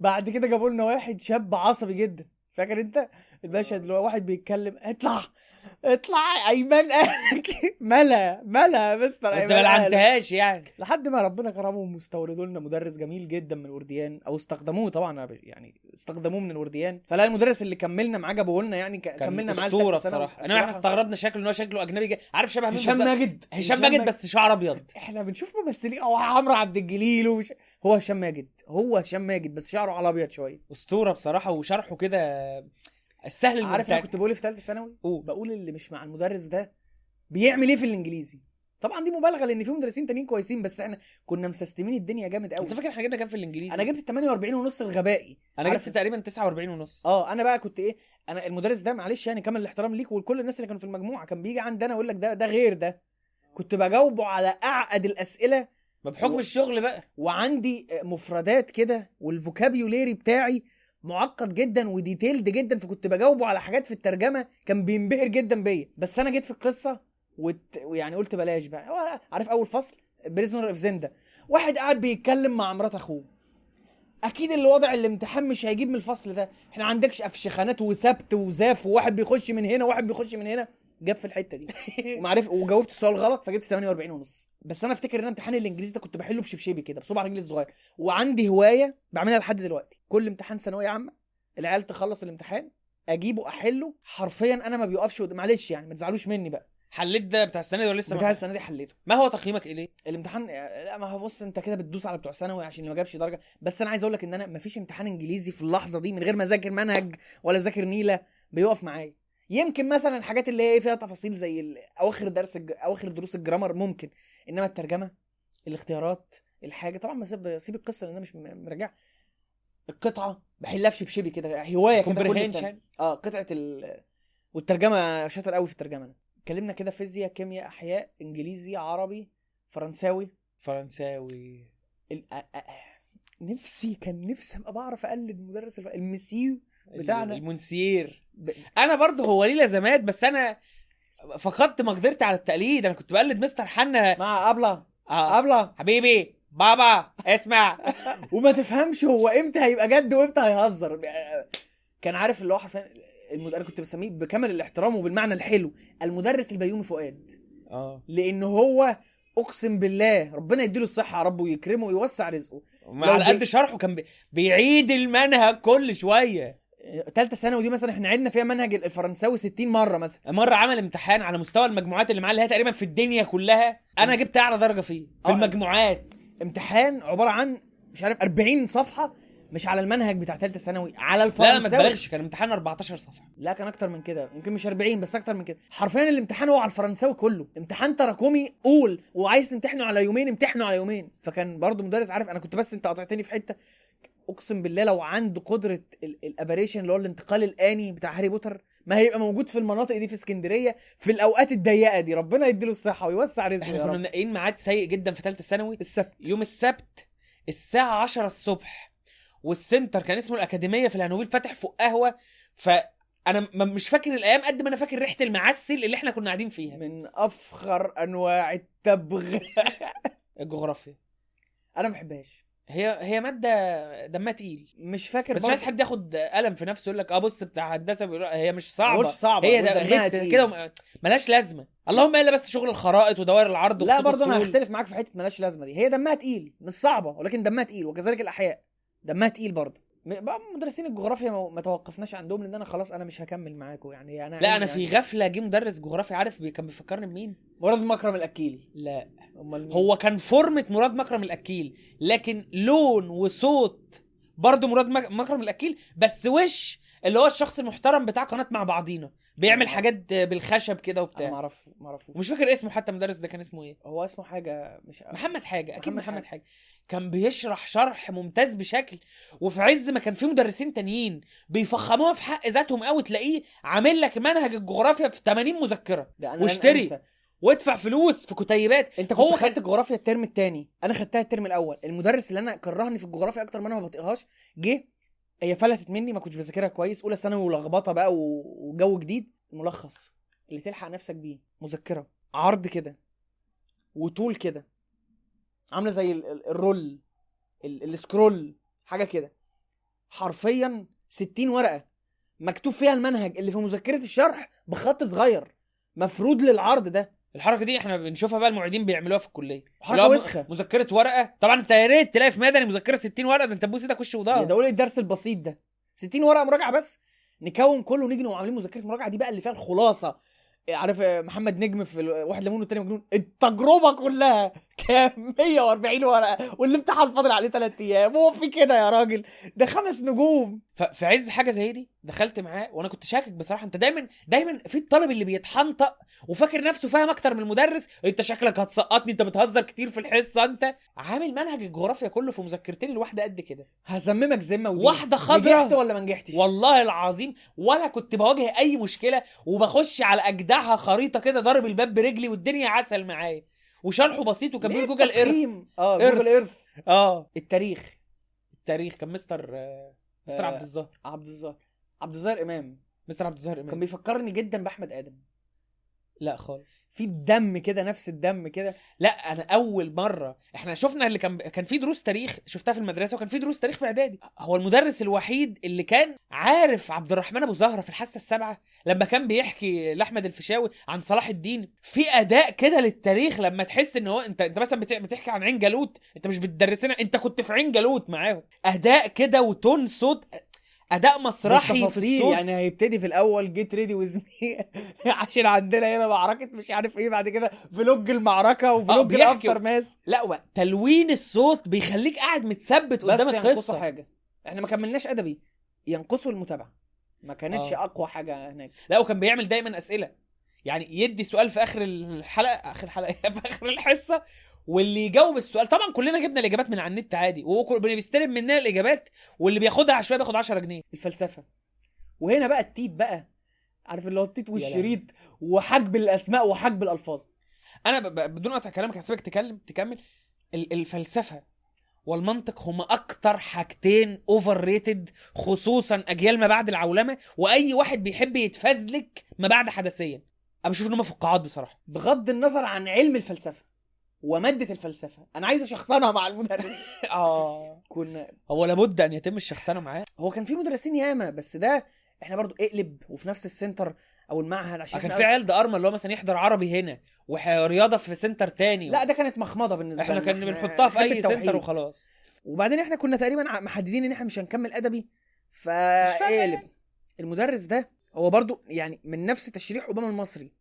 بعد كده جابوا لنا واحد شاب عصبي جدا. فاكر أنت؟ الباشا اللي هو واحد بيتكلم اطلع اطلع أيمن قالك ملا ملا مستر انت أيمن ما قالك. لعنتهاش يعني. لحد ما ربنا كرمهم واستوردوا لنا مدرس جميل جدا من الارديان أو استخدموه طبعا يعني استخدموه من الارديان فلا المدرس اللي كملنا معاه جابوه لنا يعني كملنا معاه أسطورة. بصراحة. إنما إحنا استغربنا شكله إن هو شكله أجنبي جدا. عارف شبه مين هشام؟ ماجد. هشام ماجد بس شعر أبيض. إحنا بنشوف ممثلين أو عمرو عبد الجليل ومش هو هشام ماجد. هو هشام ماجد بس شعره على أبيض شوية. أسطورة بصراحة وشرحه كده السهل عارف أنا الممتع كنت بقول إيه في ثالثه ثانوي؟ قول. بقول اللي مش مع المدرس ده بيعمل إيه في الإنجليزي؟ طبعا دي مبالغة لأن في مدرسين تانيين كويسين بس إحنا كنا مسستمين الدنيا جامد قوي أنت فاكر إحنا جبنا كام في الإنجليزي؟ أنا جبت 48 ونص الغبائي. أنا جبت تقريبا 49 ونص. آه أنا بقى كنت إيه أنا المدرس ده معلش يعني كامل الاحترام ليك ولكل الناس اللي كانوا في المجموعة كان بيجي عندنا يقول لك ده ده غير ده. كنت بجاوبه على أعقد الأسئلة ما بحكم و- الشغل بقى. وعندي مفردات كده وال vocabulary بتاعي معقد جدا و detailed جدا فكنت بجاوبه على حاجات في الترجمة كان بينبهر جدا بيا. بس أنا جيت في القصة وت... ويعني قلت بلاش بقى. عارف أول فصل؟ Prisoner of Zenda واحد قاعد بيتكلم مع مرات أخوه. أكيد اللي وضع الامتحان مش هيجيب من الفصل ده. إحنا عندكش أفشخانات وسبت وزاف وواحد بيخش من هنا وواحد بيخش من هنا. جاب في الحتة دي. ومعرف وجاوبت السؤال غلط فجبت 48 ونص. بس أنا أفتكر إن امتحان الإنجليزي ده كنت بحله بشبشبي كده بصبع رجلي الصغير. وعندي هواية بعملها لحد دلوقتي. كل امتحان ثانوية عامة العيال تخلص الامتحان أجيبه أحله حرفيا أنا ما بيوقفش معلش يعني ما تزعلوش مني بقى. حليت ده بتاع السنة دي ولا لسه بتاع السنة دي حليته. ما هو تقييمك إيه ليه؟ الامتحان لا ما هو بص أنت كده بتدوس على بتوع ثانوي عشان ما جابش درجة. بس أنا عايز أقول لك إن أنا ما فيش امتحان إنجليزي في اللحظة دي من غير ما أذاكر منهج ولا أذاكر نيلة بيقف معايا. يمكن مثلا الحاجات اللي هي فيها تفاصيل زي أواخر درس الج... أواخر دروس الجرامر ممكن. إنما الترجمة الاختيارات الحاجة طبعا بسيب سيب القصة لأن أنا مش مراجع. القطعة بحلها في شبشبي كده هواية كده كل سنة. آه قطعة ال والترجمة شاطر قوي في الترجمة. أنا. اتكلمنا كده فيزياء كيمياء أحياء إنجليزي عربي فرنساوي. فرنساوي. ال... نفسي كان نفسي أبقى بعرف أقلد مدرس الف... المسيو. بتاعنا. المونسير ب... أنا برضه هو ليه لازمات بس أنا فقدت مقدرتي على التقليد. أنا كنت بقلد مستر حنا مع أبلة. آه. أبلة. حبيبي. بابا اسمع. وما تفهمش هو إمتى هيبقى جد وإمتى هيهزر. كان عارف اللي هو حرفيا المد... أنا كنت بسميه بكامل الاحترام وبالمعنى الحلو المدرس البيومي فؤاد. آه. لأن هو أقسم بالله ربنا يديله الصحة يا رب ويكرمه ويوسع رزقه. على بي- قد شرحه كان بي... بيعيد المنهج كل شوية. ثالثه ثانوي دي مثلا إحنا عدنا فيها منهج الفرنساوي 60 مرة مثلا. مرة عمل امتحان على مستوى المجموعات اللي معاه اللي هي تقريبا في الدنيا كلها. أنا جبت أعلى درجة فيه في آه. المجموعات. امتحان عبارة عن مش عارف 40 صفحة مش على المنهج بتاع ثالثه ثانوي على لا لا ما الفرنساوي. تبالغش كان امتحان 14 صفحة. لا كان أكتر من كده يمكن مش 40 بس أكتر من كده. حرفيا الامتحان هو على الفرنساوي كله. امتحان تراكمي قول وعايز تمتحنه على يومين امتحنه على يومين. فكان برضو مدرس عارف أنا كنت بس أنت قطعتني في حتة. اقسم بالله لو عنده قدرة ال- ال apparition اللي هو الانتقال الآني بتاع هاري بوتر ما هيبقى موجود في المناطق دي في اسكندرية في الأوقات الضيقة دي. ربنا يديله الصحة ويوسع رزقه إحنا كنا رب. منقيين ميعاد سيء جدا في ثالثه ثانوي. السبت. يوم السبت الساعة 10 الصبح وال center كان اسمه الأكاديمية في الهانوفيل فاتح فوق قهوة. فانا م- مش فاكر الأيام قد ما أنا فاكر ريحة المعسل اللي إحنا كنا قاعدين فيها. من أفخر أنواع التبغ الجغرافيا. أنا ما بحبهاش. هي هي مادة دمها تقيل. مش فاكر بس مش عايز حد ياخد قلم في نفسه يقول لك آه بص بتاع هندسة بيقول هي مش صعبة. مش صعبة، هي دمها تقيل. كده ملهاش لازمة. اللهم إلا بس شغل الخرائط ودوائر العرض لا برضه أنا. هختلف معاك في حتة ملهاش لازمة دي. هي دمها تقيل مش صعبة ولكن دمها تقيل وكذلك الأحياء. دمها تقيل برضه. بقى مدرسين الجغرافيا ما توقفناش عندهم لأن أنا خلاص أنا مش هكمل معاكم يعني أنا لا أنا في يعني غفلة جه مدرس جغرافيا عارف كان بيفكرني بمين مراد مكرم الأكيل لا أمال مين؟ هو كان فورمة مراد مكرم الأكيل لكن لون وصوت برضه مراد مك- مكرم الأكيل بس وش اللي هو الشخص المحترم بتاع قناة مع بعضينا بيعمل. حاجات بالخشب كده أنا ما وبتاع اعرف ما اعرفوش ومش فاكر اسمه حتى المدرس ده كان اسمه إيه هو اسمه حاجة مش محمد حاجة أكيد محمد محمد, حاجة. حاجة. كان بيشرح شرح ممتاز بشكل وفي عز ما كان في مدرسين تانيين بيفخموها في حق ذاتهم قوي تلاقيه عامل لك منهج الجغرافيا في 80 مذكرة. ده أنا لن واشتري. وادفع فلوس في كتيبات. أنت هو كنت كان- خدت الجغرافيا الترم الثاني أنا خدتها الترم الأول. المدرس اللي أنا كرهني في الجغرافيا أكتر ما أنا ما بطيقهاش جه هي فلتت مني ما كنتش بذاكرها كويس. أولى ثانوي ولخبطة بقى وجو جديد. الملخص اللي تلحق نفسك بيه. مذكرة. عرض كده. وطول كده. عاملة زي ال- ال- ال roll ال- ال scroll حاجة كده. حرفيا 60 ورقة مكتوب فيها المنهج اللي في مذكرة الشرح بخط صغير مفروض للعرض ده. الحركة دي إحنا بنشوفها بقى المعيدين بيعملوها في الكلية. م- وسخة. مذكرة ورقة. طبعا انت يا ريت تلاقي في مدني مذكرة 60 ورقة ده انت تبوس إيدك وش يا وظهر ده قول الدرس البسيط ده. 60 ورقة مراجعة بس. نكون كله ونيجي نقوم عاملين مذكرة مراجعة. دي بقى اللي فيها الخلاصة. عارف محمد نجم في واحد ليمون والتاني مجنون. التجربة كلها كام 140 ورقة والامتحان فاضل عليه 3 أيام. هو في كده يا راجل. ده خمس نجوم. ففي عز حاجة زي دي دخلت معاه وأنا كنت شاكك بصراحة. أنت دايما دايما في الطالب اللي بيتحنطق وفاكر نفسه فاهم أكتر من المدرس. أنت شكلك هتسقطني أنت بتهزر كتير في الحصة أنت عامل منهج الجغرافيا كله في مذكرتين الواحده قد كده. هذممك ذمه ودي واحدة خضرا. نجحت ولا ما نجحتش؟ والله العظيم ولا كنت بواجه أي مشكلة وبخش على أجدعها خريطة كده ضارب الباب برجلي والدنيا عسل معايا وشرحه بسيط وكان بيقول Google Earth آه. Google Earth آه. التاريخ. التاريخ كان مستر آه، مستر آه. عبد الظاهر. عبد الظاهر. عبد الظاهر إمام. مستر عبد الظاهر كان امام بيفكرني جدا بأحمد آدم. لا خالص. في الدم كده نفس الدم كده. لا أنا أول مرة. إحنا شفنا اللي كان كان في دروس تاريخ شفتها في المدرسة وكان في دروس تاريخ في إعدادي. هو المدرس الوحيد اللي كان عارف عبد الرحمن أبو زهرة في الحاسة السابعة لما كان بيحكي لأحمد الفيشاوي عن صلاح الدين. في أداء كده للتاريخ لما تحس إن هو أنت أنت مثلا بت- بتحكي عن عين جالوت أنت مش بتدرسنا أنت كنت في عين جالوت معاهم. أداء كده وتون صوت أداء مسرحي الصوت. يعني هيبتدي في الأول جيت ريدي ويز مي عشان عندنا هنا معركة مش عارف إيه بعد كده فلوج المعركة وفلوج بيحكي- الأفتر ماس. لا تلوين الصوت بيخليك قاعد متثبت بس قدام ينقصه القصة حاجة. إحنا ما كملناش أدبي. ينقصوا المتابعة. ما كانتش آه. أقوى حاجة هناك. لا وكان بيعمل دايما أسئلة. يعني يدي سؤال في آخر الحلقة آخر حلقة في آخر الحصة واللي يجاوب السؤال طبعا كلنا جبنا الإجابات من على النت عادي وهو بيستلم مننا الإجابات واللي بياخدها عشوائي بياخد 10 جنيه. الفلسفة. وهنا بقى التيت بقى عارف اللي هو التيت. والشريط وحجب الأسماء وحجب الألفاظ. أنا. بدون قطع كلامك هسيبك تكلم تكمل. ال- الفلسفة والمنطق هما أكتر حاجتين overrated خصوصا أجيال ما بعد العولمة وأي واحد بيحب يتفزلك ما بعد حدثيا. أنا بشوف إن هم فقاعات بصراحة. بغض النظر عن علم الفلسفة. ومادة الفلسفة. أنا عايز أشخصنها مع المدرس. آه. كنا هو لابد أن يتم الشخصنة معاه. هو كان في مدرسين ياما بس ده إحنا برضو اقلب وفي نفس السنتر أو المعهد عشان كان إحنا- في عيال ارمى اللي هو مثلا يحضر عربي هنا ورياضة في سنتر تاني. لا ده كانت مخمضة بالنسبة إحنا لنا. كنا بنحطها في أي. سنتر وخلاص. وبعدين إحنا كنا تقريبا محددين إن إحنا مش هنكمل أدبي. فاقلب. المدرس ده هو برضو يعني من نفس تشريح أوباما المصري.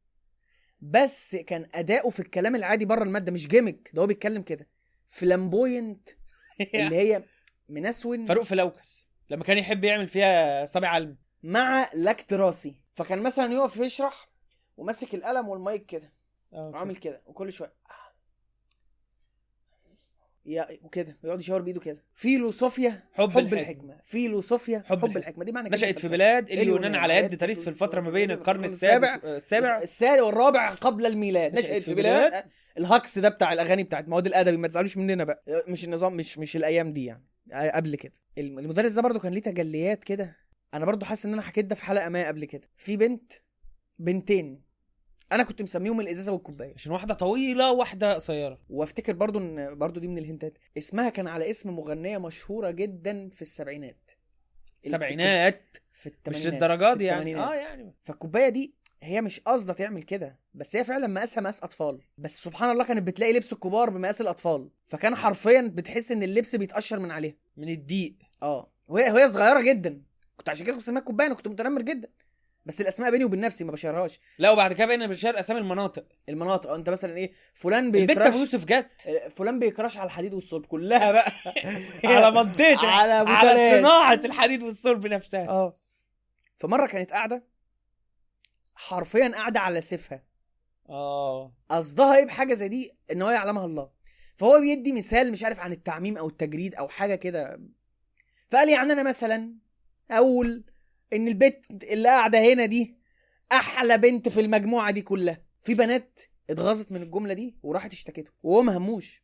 بس كان أداؤه في الكلام العادي بره المادة مش جيمك ده هو بيتكلم كده. فلامبوينت اللي هي منسون. فاروق فلوكس لما كان يحب يعمل فيها صابع علم. مع لاكتراسي فكان مثلا يقف يشرح وماسك القلم والمايك كده. وعامل كده وكل شوية. وكده ويقعد يشاور بإيده كده. فيلوصوفيا حب حب, الحكمة. الحكمة. فيلوصوفيا حب حب. الحكمة. دي معنى كلمة نشأت في. بلاد اليونان على يد تاريس في الفترة ما بين القرن السابع. السابع. السابع والرابع قبل الميلاد. نشأت في بلاد- بلاد. الهكس ده بتاع الأغاني بتاعت مواد الأدبي. ما تزعلوش مننا بقى. مش النظام مش مش الأيام دي يعني. قبل كده. الم- المدرس ده برضو كان ليه تجليات كده. أنا برضو حاسس إن أنا حكيت ده في حلقة ما قبل كده. في بنت بنتين. أنا كنت مسميهم الازازه والكوبايه. عشان واحدة طويلة وواحدة قصيرة. وافتكر برضو ان برضو دي من الهنتات. اسمها كان على اسم مغنيه مشهوره جدا في السبعينات. سبعينات؟ في مش الثمانينات للدرجات في دي يعني. آه يعني. فالكوبايه دي هي مش قاصده تعمل كده بس هي فعلا مقاسها مقاس أطفال. بس سبحان الله كانت بتلاقي لبس الكبار بمقاس الأطفال. فكان حرفيا بتحس إن اللبس بيتقشر من عليها. من الضيق. آه. وهي وهي صغيرة جدا. كنت عشان كده كنت بسميها كوباية أنا كنت متنمر جدا. بس الأسماء بيني وبين نفسي ما بشيرهاش لا وبعد كده بقينا بنشير أسامي المناطق. المناطق. آه، أنت مثلا إيه فلان البت أبو بيكراش يوسف جت. فلان بيكراش على الحديد والصلب. كلها بقى. على منطقة على على. صناعة الحديد والصلب نفسها. أه. فمرة كانت قاعدة حرفيا قاعدة على سيفها. آه. قصدها إيه بحاجة زي دي؟ إن هو يعلمها الله. فهو بيدي مثال مش عارف عن التعميم أو التجريد أو حاجة كده. فقال يعني أنا مثلا أقول إن البنت اللي قاعدة هنا دي أحلى بنت في المجموعة دي كلها. في بنات اتغاظت من الجملة دي وراحت اشتكته. وهو ما هموش.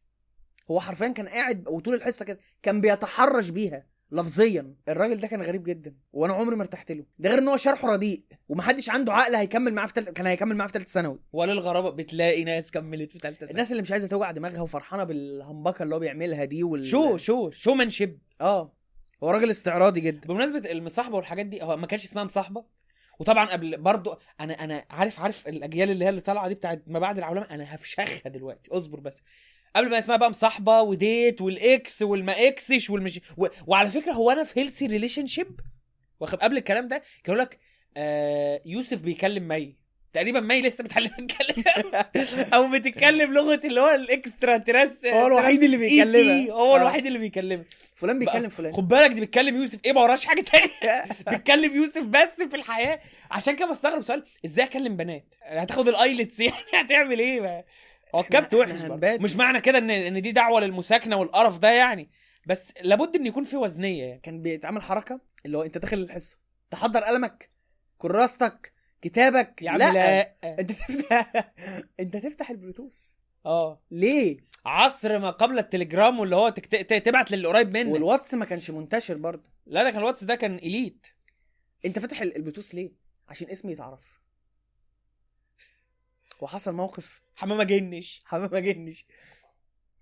هو حرفيا كان قاعد وطول الحصة كده كان بيتحرش بيها لفظيا. الراجل ده كان غريب جدا وأنا عمري ما ارتحت له. ده غير إن هو شرحه رديء ومحدش عنده عقل هيكمل معاه في تلت... كان هيكمل معاه في ثالثه ثانوي. وللغرابة بتلاقي ناس كملت في ثالثة الناس اللي مش عايزة توجع دماغها وفرحانة بالهمبكة اللي هو بيعملها دي وال شو شو شو من شب آه. هو راجل استعراضي جدا. بمناسبة المصاحبة والحاجات دي هو ما كانش اسمها مصاحبة؟ وطبعا قبل برضو أنا أنا عارف عارف الأجيال اللي هي اللي طالعة دي بتاعت ما بعد العولمة أنا هفشخها دلوقتي. اصبر بس. قبل ما اسمها بقى مصاحبة وديت والإكس والما إكسش والمش و... وعلى فكرة هو أنا في هيلسي ريليشن شيب قبل الكلام ده كان يقول لك آه يوسف بيكلم مي. تقريبا مي لسه بتتعلم تتكلم أو بتتكلم لغة اللي هو الإكسترا تراس هو الوحيد اللي بيكلمها. هو آه. الوحيد اللي بيكلمها. فلان بقى بيتكلم فلان. خد بالك دي بيتكلم يوسف. إيه ما وراش حاجة تانية. بيتكلم يوسف بس في الحياة. عشان كده بستغرب سؤال إزاي أكلم بنات؟ هتاخد الآيلتس يعني هتعمل إيه بقى؟ هو الكبت إحنا وحش. مش معنى كده ان إن دي دعوة للمساكنة والقرف ده يعني. بس لابد إن يكون في وزنية يعني. كان بيتعمل حركة اللي هو أنت داخل الحصة تحضر قلمك كراستك كتابك يا عم لا, لا. انت تفتح انت تفتح البلوتوث. آه. ليه؟ عصر ما قبل التليجرام واللي هو تكت... تبعت للي قريب منك. والواتس ما كانش منتشر برضه. لا ده كان الواتس ده كان elite. انت فاتح ال- البلوتوث ليه؟ عشان اسمي يتعرف. وحصل موقف. حمامة جنش. حمام ما جنش.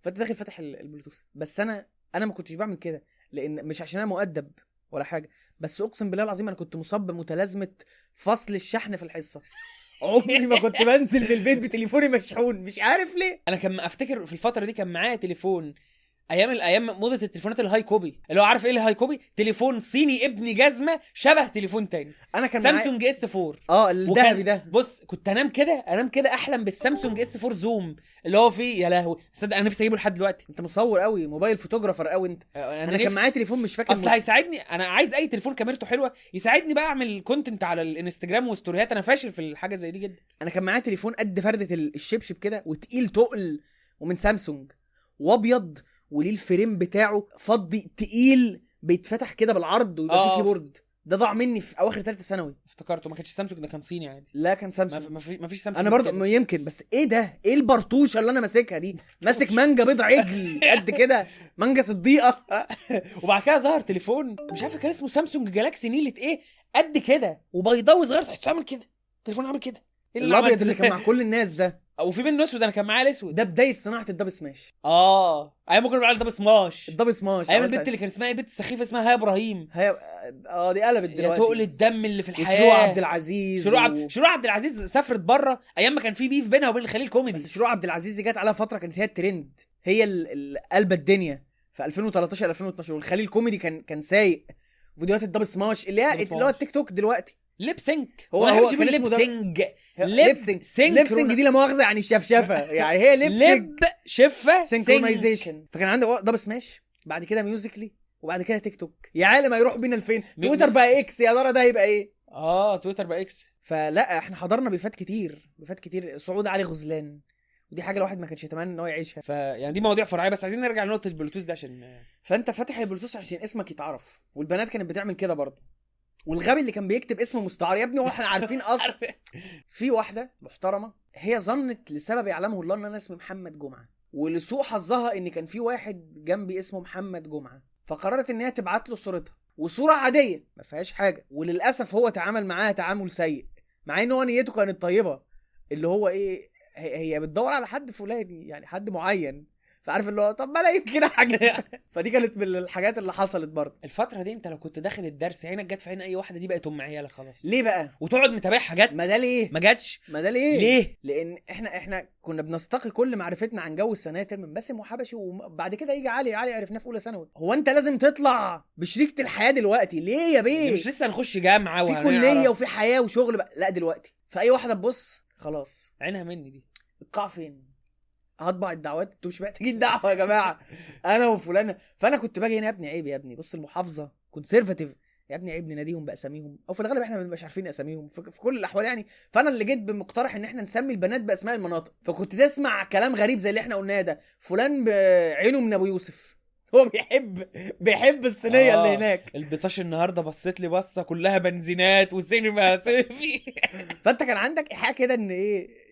فانت داخل فاتح ال- البلوتوث. بس أنا أنا ما كنتش بعمل كده لأن مش عشان أنا مؤدب. ولا حاجة. بس أقسم بالله العظيم أنا كنت مصاب بمتلازمة فصل الشحن في الحصة. عمري ما كنت بنزل من البيت بتليفوني مشحون مش عارف ليه. أنا كان أفتكر في الفترة دي كان معايا تليفون. أيام الأيام موضة التليفونات ال high copy. اللي هو عارف إيه ال high copy؟ تليفون صيني ابن جزمة شبه تليفون تاني. أنا كان سامسونج S 4 آه الذهبي ده. بص كنت أنام كده أنام كده أحلم بالسامسونج S 4 Zoom. اللي هو فيه يا لهوي. صدق أنا نفسي أجيبه لحد دلوقتي. أنت مصور قوي موبايل photographer قوي أنت. أنا, أنا, كان معايا تليفون مش فاكر أصل هيساعدني أنا عايز أي تليفون كاميرته حلوة. يساعدني بقى أعمل content على الإنستجرام وستوريات أنا فاشل في الحاجة زي دي جدا. أنا كان معايا تليفون قد فردة ال- الشبشب كده وتقيل تقل ومن سامسونج. وأبيض وليه ال frame بتاعه فضي تقيل بيتفتح كده بالعرض ويبقى آه. فيه keyboard. ده ضاع مني في أواخر ثالثه ثانوي. افتكرته. ما كانش سامسونج ده كان صيني عادي. لا كان سامسونج. ما في ما فيش سامسونج أنا برضه. يمكن بس إيه ده؟ إيه البرطوشة اللي أنا ماسكها دي؟ ماسك مانجا بيض عجل قد كده. مانجا صديقة. وبعد كده ظهر تليفون. مش عارف كان اسمه سامسونج جالاكسي نيلة إيه؟ قد كده. وبيضاوي صغير. تحسه عامل كده. تليفون عامل كده. إيه الأبيض اللي؟ كان مع كل الناس ده. وفي منه أسود أنا كان معايا الأسود. ده بداية صناعة ال Dubsmash. آه. أيام ما كنا بنقول Dubsmash ال Dubsmash. أيام البنت اللي كان اسمها إيه؟ بنت سخيفة اسمها هيا إبراهيم. هي آه دي قلبت دلوقتي. تقل الدم اللي في الحياة. وشروق عبد العزيز شروق و- عبد شروق عبد العزيز سافرت بره. أيام ما كان في beef بينها وبين الخليل كوميدي بس شروق عبد العزيز دي جت عليها فترة كانت هي الترند. هي ال- ال- قلبة الدنيا. في 2013 2012 والخليل كوميدي كان كان سايق. فيديوهات ال Dubsmash اللي هي اللي هو سماش. التيك توك دلوقتي. lip sync. هو- هو كان اسمه lip sync lip sync lip sync دي لا مؤاخذة يعني الشفشفه يعني هي lip sync lip شفة sync synchronization فكان عندي Dubsmash بعد كده Musical.ly وبعد كده تيك توك يا عالم هيروح بينا لفين؟ تويتر بقى X يا ترى ده هيبقى إيه؟ آه تويتر بقى X فلا إحنا حضرنا بيفات كتير بيفات كتير. صعود علي غزلان ودي حاجة الواحد ما كانش يتمنى إن هو يعيشها. فيعني دي مواضيع فرعية بس عايزين نرجع لنقطة البلوتوث دي عشان فأنت فاتح البلوتوث عشان اسمك يتعرف والبنات كانت بتعمل كده برضه والغبي اللي كان بيكتب اسمه مستعار. يا ابني وإحنا عارفين أصلا في واحدة محترمة هي ظنت لسبب يعلمه الله إن أنا اسمي محمد جمعة. ولسوء حظها إن كان في واحد جنبي اسمه محمد جمعة. فقررت إن هي تبعت له صورتها. وصورة عادية ما فيهاش حاجة. وللأسف هو تعامل معاها تعامل سيء. مع إن هو نيته كانت طيبة. اللي هو إيه هي هي بتدور على حد فلاني يعني حد معين. فعارف اللي هو طب ما أنا يمكن حاجة فدي كانت من الحاجات اللي حصلت برضه. الفترة دي انت لو كنت داخل الدرس عينك جت في عين اي واحدة دي بقت ام عيالك خلاص. ليه بقى؟ وتقعد متابعها جت. ما ده ليه؟ ما جاتش. ما ده ليه؟ ليه؟ لأن إحنا إحنا كنا بنستقي كل معرفتنا عن جو السناتر من باسم وحبشي وبعد كده يجي علي علي عرفناه في اولى ثانوي. هو انت لازم تطلع بشريكة الحياة دلوقتي؟ ليه يا بيه؟ مش لسه هنخش جامعة في. كلية وفي حياة وشغل بقى. لا دلوقتي. فاي واحدة تبص خلاص. عينها مني دي. القاع فين؟ هطبع الدعوات أنتوا مش محتاجين دعوة يا جماعة. أنا وفلانة. فأنا كنت باجي هنا يا ابني عيب يا ابني. بص المحافظة كونسرفاتيف يا ابني عيب نناديهم بأساميهم. أو في الغالب إحنا ما بنبقاش عارفين أساميهم. في, كل الأحوال يعني. فأنا اللي جيت بمقترح إن إحنا نسمي البنات بأسماء المناطق. فكنت تسمع كلام غريب زي اللي إحنا قلناه ده. فلان بعينه من أبو يوسف. هو بيحب بيحب الصينية آه. اللي هناك. البطاش النهارده بصيت لي بصة كلها بنزينات والسينما صيفي. فأنت كان عندك إيحاء كده إن إيه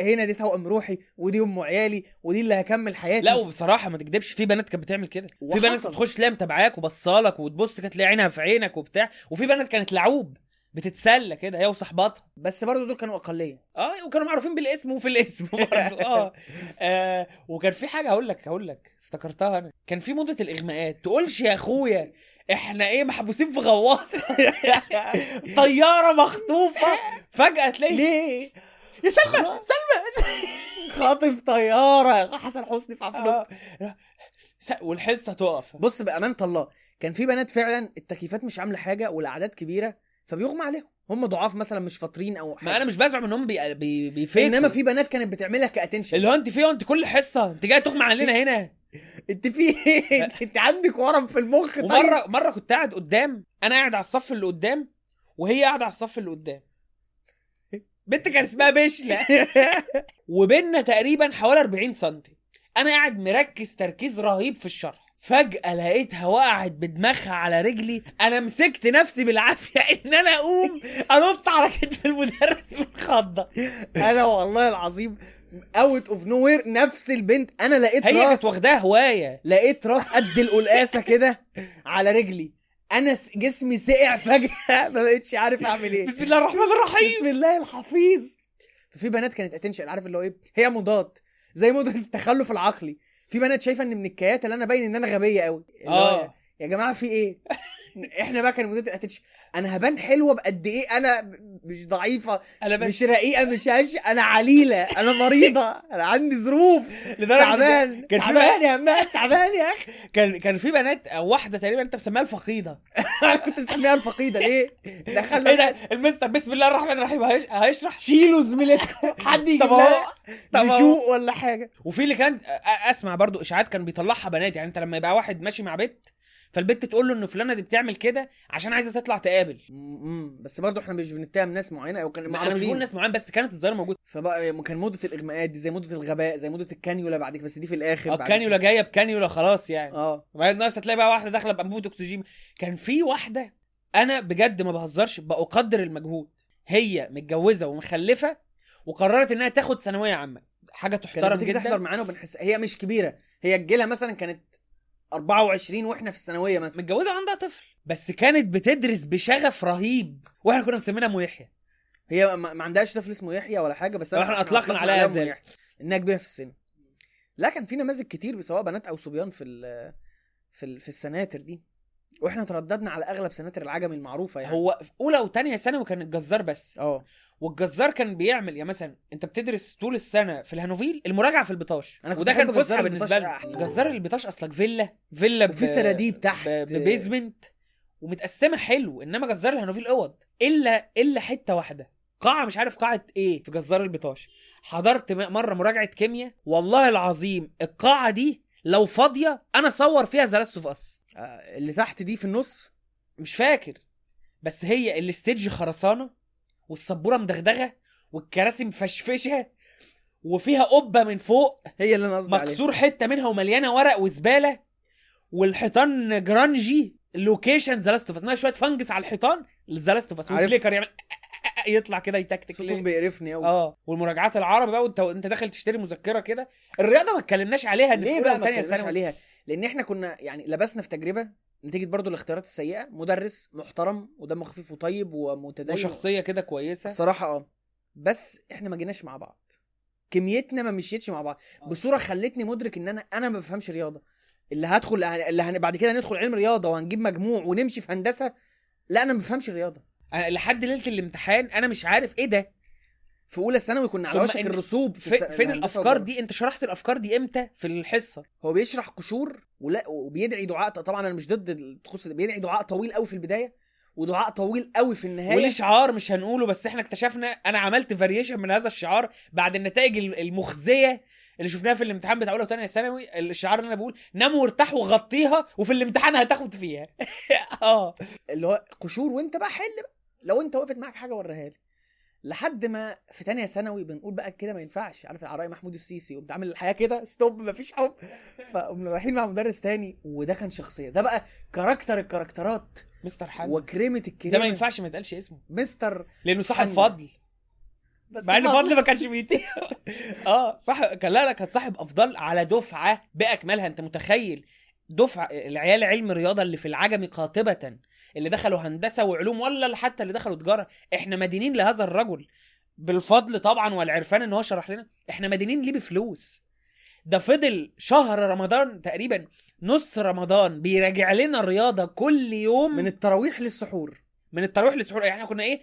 هنا دي توأم روحي ودي أم عيالي ودي اللي هكمل حياتي. لا وبصراحة ما تكدبش في بنات كانت بتعمل كده. في. بنات تخش تلاقي متابعاك وبصالك وتبص كانت تلاقي عينها في عينك وبتاع. وفي بنات كانت لعوب بتتسلى كده هي وصحباتها بس برضه دول كانوا أقلية. آه وكانوا معروفين بالاسم وفي الاسم برضه. آه. آه وكان في حاجة هقول لك هقول لك افتكرتها أنا. كان في موضه الإغماءات. تقولش يا أخويا إحنا إيه محبوسين في غواصة. طيارة مخطوفة. فجأة تلاقي ليه؟ يا سلمى سلمى. خاطف طيارة. حسن حسني في عفروت. آه. والحصة تقف. بص بأمانة الله كان في بنات فعلا التكييفات مش عاملة حاجة والأعداد كبيرة فبيغمى عليهم. هم ضعاف مثلا مش فاطرين أو ما أنا مش بزعم انهم بي... بي... بيفيكوا. إنما في بنات كانت بتعملها ك attention اللي هو أنت فيه أنت كل حصة. أنت جاي تغمى علينا هنا. أنت في أنت عندك ورم في المخ. طيب. ومرة مرة كنت قاعد قدام أنا قاعد على الصف اللي قدام وهي قاعدة على الصف اللي قدام. بنت كان اسمها بشلة وبيننا تقريبا حوالي 40 سم أنا قاعد مركز تركيز رهيب في الشرح. فجأة لقيتها وقعت بدماغها على رجلي. أنا مسكت نفسي بالعافية إن أنا أقوم أنط على كتف المدرس من خضة. أنا والله العظيم out of nowhere نفس البنت. أنا لقيت هي كانت راس واخداها هواية. لقيت راس قد القلقاسة كده على رجلي. أنا جسمي سقع فجأة. ما بقتش عارف أعمل إيه. بسم الله الرحمن الرحيم. بسم الله الحفيظ. ففي بنات كانت attention عارف اللي هو إيه؟ هي مضاد. زي موضه التخلف العقلي. في بنات شايفة إن من الكياتة اللي أنا باين إن أنا غبية قوي آه. يا جماعة في إيه؟ إحنا بقى كان مدير ال attention أنا هبان حلوة بقد إيه أنا مش ضعيفة أنا بس مش رقيقة مش هش أنا عليلة أنا مريضة أنا عندي ظروف لدرجة تعبان كان في تعبان يا مان تعبان يا أخي. كان كان في بنات أو واحدة تقريبا انت مسميها الفقيدة. أنا كنت مسميها الفقيدة ليه؟ دخلنا إيه ده؟ المستر بسم الله الرحمن الرحيم هيش- هيشرح؟ شيلوا زميلتكم. حد يجيب طب. نشوق ولا حاجة. وفي اللي كان أ- اسمع برضو إشاعات كان بيطلعها بنات يعني أنت لما يبقى واحد ماشي مع بنت فالبنت تقول له ان فلانة دي بتعمل كده عشان عايزة تطلع تقابل. امم بس برضه إحنا مش بنتهم ناس معينة أو كان أنا مش بقول ناس معين بس كانت الظاهرة موجودة. فبقى كان موضة الاغماءات دي زي موضة الغباء زي موضة الكانيولا بعد كده بس دي في الآخر بعد الكانيولا جاية بكانيولا خلاص يعني. آه. وبعدين ناقص هتلاقي بقى واحدة داخلة بانبوبه اكسجين كان في واحدة أنا بجد ما بهزرش بقدر المجهود. هي متجوزة ومخلفة وقررت إنها تاخد ثانوية عامة. حاجة تحترم بتيجي تحضر جدا معانا وبنحس هي مش كبيرة. هي جيلها مثلا كانت 24 وإحنا في الثانوية مثلا. متجوزة وعندها طفل. بس كانت بتدرس بشغف رهيب. وإحنا كنا مسمينها ام يحيى. هي ما عندهاش طفل اسمه يحيى ولا حاجة بس وإحنا أطلقنا عليها ذلك. يحيى، إنها كبيرة في السن. لا كان في نماذج كتير سواء بنات أو صبيان في ال في ال في السناتر دي. وإحنا ترددنا على أغلب سناتر العجم المعروفة يعني. هو في أولى وثانيه ثانوي كان الجزار بس. آه. والجزار كان بيعمل يعني مثلا أنت بتدرس طول السنة في الهانوفيل المراجعة في البطاش. أنا كنت وده كان فسحة بالنسبة. لنا. جزار البطاش أصلك فيلا فيلا وفي سراديب تحت. ب basement. ومتقسمة حلو إنما جزار الهانوفيل أوض. إلا إلا حتة واحدة. قاعة مش عارف قاعة إيه في جزار البطاش. حضرت مرة مراجعة كيمياء. والله العظيم القاعة دي لو فاضية أنا أصور فيها The Last of Us اللي تحت دي في النص؟ مش فاكر. بس هي ال stage خرسانة. والسبورة مدغدغة والكراسي مفشفشة وفيها قبة من فوق هي اللي أنا قصدي عليها. مكسور حتة منها ومليانة ورق وزبالة والحيطان grungy location The Last of Us شوية fungus على الحيطان. The Last of Us. وال clicker يعمل يطلع كده يتكتك صوتهم. بيقرفني قوي آه. والمراجعات العربي بقى وانت انت داخل تشتري مذكرة كده. الرياضة ما اتكلمناش عليها إن ليه بقى ما اتكلمناش عليها؟ لأن إحنا كنا يعني لبسنا في تجربة نتيجة برضو الاختيارات السيئة مدرس محترم ودمه خفيف وطيب ومتدين وشخصية كده كويسة. الصراحه آه. بس إحنا ما جيناش مع بعض. كيميتنا ما مشيتش مع بعض. بصورة خلتني مدرك إن أنا أنا ما بفهمش رياضة. اللي هدخل اللي هن... بعد كده ندخل علم رياضة وهنجيب مجموع ونمشي في هندسة لا أنا ما بفهمش رياضه أنا لحد ليلة الامتحان أنا مش عارف إيه ده. في أولى ثانوي كنا على وشك الرسوب في في فين الهندسة الأفكار. دي؟ أنت شرحت الأفكار دي إمتى؟ في الحصة. هو بيشرح قشور ولا وبيدعي دعاء طبعا أنا مش ضد الطقوس بيدعي دعاء طويل قوي في البداية ودعاء طويل قوي في النهاية. وليه شعار مش هنقوله بس إحنا اكتشفنا أنا عملت فاريشن من هذا الشعار بعد النتائج ال- المخزية اللي شفناها في الامتحان بتاع أولى وثانيه ثانوي الشعار اللي أنا بقول نام وارتاح وغطيها وفي الامتحان هتاخد فيها. آه. اللي هو قشور وأنت بقى حل بقى. لو أنت وقفت معاك حاجة وريها لي لحد ما في تانية ثانوي بنقول بقى كده ما ينفعش. عارف العراقي محمود السيسي قمت عامل الحياة كده ستوب مفيش حب. فقمنا رايحين مع مدرس تاني وده كان شخصية. ده بقى كاركتر الكاركترات مستر حن وكريمة ده الكريمة. ما ينفعش ما يتقالش اسمه. مستر لأنه صاحب. فضل. بس مع إن فضل. ما كانش بيطيق. آه صح. كان لا لا كان صاحب أفضل على دفعة بأكملها. أنت متخيل؟ دفعة العيال علم الرياضه اللي في العجمي قاطبة. اللي دخلوا هندسة وعلوم ولا حتى اللي دخلوا تجارة. إحنا مدينين لهذا الرجل. بالفضل طبعا والعرفان إن هو شرح لنا. إحنا مدينين ليه بفلوس؟ ده فضل شهر رمضان تقريبا. نص رمضان بيراجع لنا الرياضة كل يوم. من التراويح للسحور. من التراويح للسحور. يعني إحنا كنا إيه؟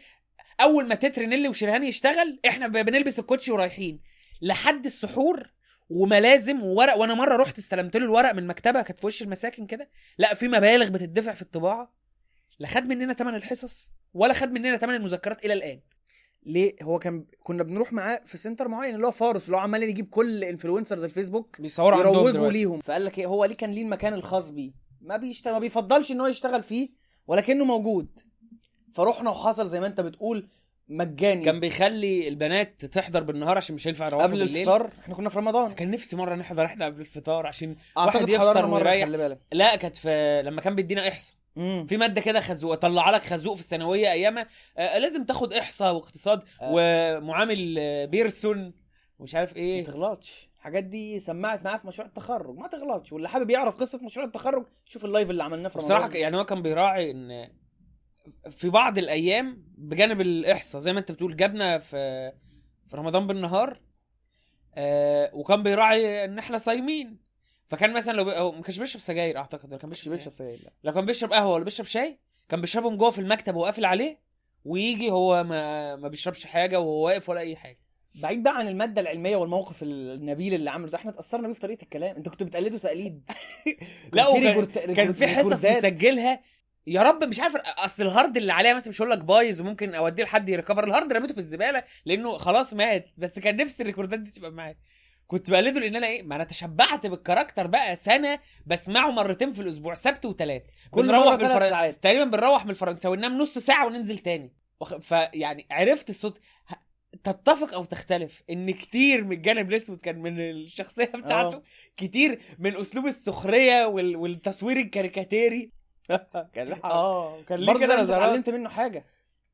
أول ما تتر نيلي وشرهان يشتغل إحنا بنلبس الكوتشي ورايحين. لحد السحور وملازم وورق. وأنا مرة رحت استلمت له الورق من مكتبة كانت في وش المساكن كده. لا في مبالغ بتدفع في الطباعة. لا خد مننا ثمن الحصص ولا خد مننا ثمن المذكرات إلى الآن. ليه؟ هو كان كنا بنروح معاه في center معين اللي هو فارس اللي هو عمال يجيب كل influencers الفيسبوك بيصوروا يروجوا. ليهم. فقال لك إيه هو ليه كان ليه المكان الخاص بيه؟ ما بيشتغل ما بيفضلش إن هو يشتغل فيه ولكنه موجود. فرحنا وحصل زي ما أنت بتقول مجاني. كان بيخلي البنات تحضر بالنهار عشان مش هينفع يروحوا قبل بالليل. الفطار إحنا كنا في رمضان. كان نفسي مرة نحضر إحنا قبل الفطار عشان واحد يفطر ويريح. خلي بالك. لا كانت في لما كان بيدينا إحصاء. امم في مادة كده خزوق طلع لك خازوق في الثانوية أيامها. آه لازم تاخد إحصاء واقتصاد آه. ومعامل آه، بيرسون ومش عارف ما إيه تغلطش. الحاجات دي سمعت معاه في مشروع التخرج. ما تغلطش. واللي حابب يعرف قصة مشروع التخرج شوف ال live اللي عملناه في رمضان. بصراحة يعني هو كان بيراعي إن في بعض الأيام بجانب الإحصاء زي ما أنت بتقول جابنا في في رمضان بالنهار آه وكان بيراعي إن إحنا صايمين. فكان مثلا لو بي... هو ما كانش بيشرب سجاير أعتقد كان بيشرب بيشرب سجاير. سجاير لا. لو كان بيشرب قهوة ولا بيشرب شاي كان بيشربهم جوه في المكتب وقافل عليه ويجي هو ما ما بيشربش حاجة وهو واقف ولا أي حاجة. بعيد بقى عن المادة العلمية والموقف النبيل اللي عمله ده إحنا اتاثرنا بيه في طريقة الكلام. أنتوا كنتوا بتقلدوا تقليد. لا كان في وكان record- كان في حصص. مسجلها يا رب مش عارف أصل ال hard اللي عليها مثلا مش هقول لك بايظ وممكن أوديه لحد ي recover. ال hard رميته في الزبالة لأنه خلاص مات بس كان نفسي ال record ات دي تبقى معايا كنت بقلده لأن أنا إيه ما أنا تشبعت بال character بقى سنة بسمعه مرتين في الأسبوع سبت وثلاث كل بنروح بالفرن- ساعات. تقريبا بنروح من الفرنساوي ننام نص ساعة وننزل تاني. وخ- فيعني عرفت الصوت. ه- تتفق أو تختلف إن كتير من الجانب الأسود كان من الشخصية بتاعته آه. كتير من أسلوب السخرية وال... والتصوير الكاريكاتيري. كان. آه كان ليه برضه كده اتعلمت منه حاجة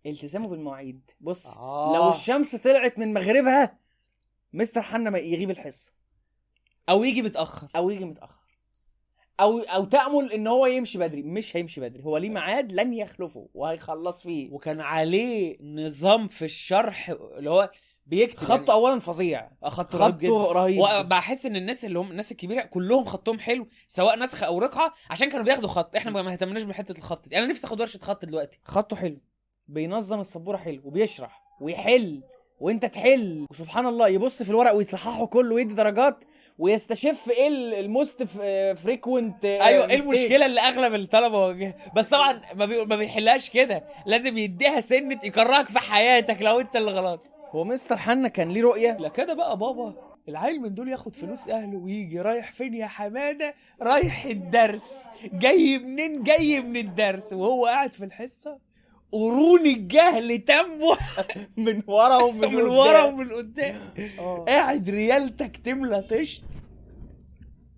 التزامه بالمواعيد. بص آه. لو الشمس طلعت من مغربها مستر حنا ما يغيب الحصة. أو يجي متأخر. أو يجي متأخر. أو أو تأمل إن هو يمشي بدري. مش هيمشي بدري. هو ليه ميعاد؟ لن يخلفه. وهيخلص فيه. وكان عليه نظام في الشرح اللي هو بيكتب خطه اولا فظيع. يعني خط رهيب جدا. رهيب. وبحس إن الناس اللي هم الناس الكبيرة كلهم خطهم حلو سواء نسخ أو رقعة عشان كانوا بياخدوا خط. إحنا ما اهتمناش بحتة الخط دي. أنا نفسي أخد ورشة خط دلوقتي. خطه حلو. بينظم السبورة حلو وبيشرح ويحل. وانت تحل. وسبحان الله يبص في الورق ويصححه كله ويدي درجات ويستشف إيه ال- ال most frequent أيوه إيه المشكلة اللي أغلب الطلبة واجهها بس طبعا ما, بي... ما بيحلهاش كده. لازم يديها سنة يكرهك في حياتك لو انت اللي غلط. هو مستر حنا كان ليه رؤية؟ لا كده بقى بابا. العيل من دول ياخد فلوس أهله ويجي رايح فين يا حمادة؟ رايح الدرس. جاي منين؟ جاي من الدرس. وهو قاعد في الحصة. قرون الجهل تنبح من ورا ومن من ورا ومن قدام. آه. قاعد ريالتك تملى طشت.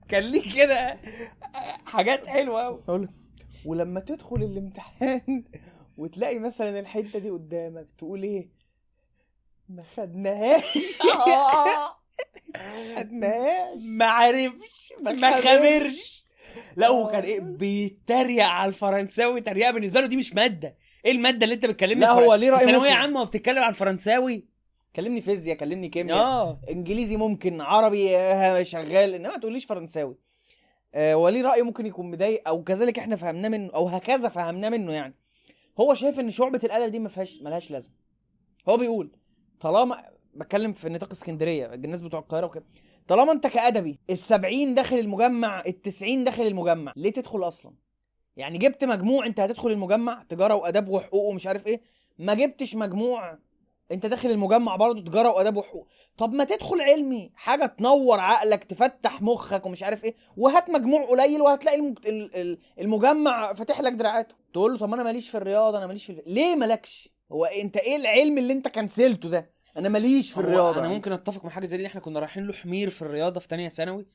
كان ليه كده؟ حاجات حلوة قوي ولما تدخل الامتحان وتلاقي مثلا الحتة دي قدامك تقول إيه؟ ما خدناهاش. ما خدناهاش. ما عرفش ما. خبرش. لا هو كان إيه؟ بيتريق على الفرنساوي تريقة بالنسبة له دي مش مادة. إيه المادة اللي انت بتكلمني لا، هو ليه في ثانوية. عامة وبتتكلم عن الفرنساوي كلمني فيزياء كلمني كيمياء. آه. انجليزي ممكن عربي آه، شغال. إنما ما تقوليش فرنساوي. آه وليه رأي ممكن يكون مضايق أو كذلك إحنا فهمناه منه أو هكذا فهمناه منه يعني. هو شايف إن شعبة الأدب دي ما فيهاش ملهاش لازمة. هو بيقول طالما بتكلم في نطاق اسكندرية الناس بتوع القاهرة وكده طالما أنت كأدبي ال70 داخل المجمع ال90 داخل المجمع ليه تدخل أصلا؟ يعني جبت مجموع انت هتدخل المجمع تجارة وآداب وحقوق ومش عارف إيه. ما جبتش مجموع انت داخل المجمع برضه تجارة وآداب وحقوق. طب ما تدخل علمي حاجة تنور عقلك تفتح مخك ومش عارف إيه. وهات مجموع قليل وهتلاقي المج... ال- ال- المجمع فاتح لك دراعاته. تقول له طب ما أنا ماليش في الرياضة أنا ماليش في. ليه مالكش؟ هو انت إيه العلم اللي انت كنسلته ده؟ أنا ماليش في الرياضة. أنا ممكن أتفق مع حاجة زي دي إحنا كنا رايحين له حمير في الرياضة في تانية ثانوي.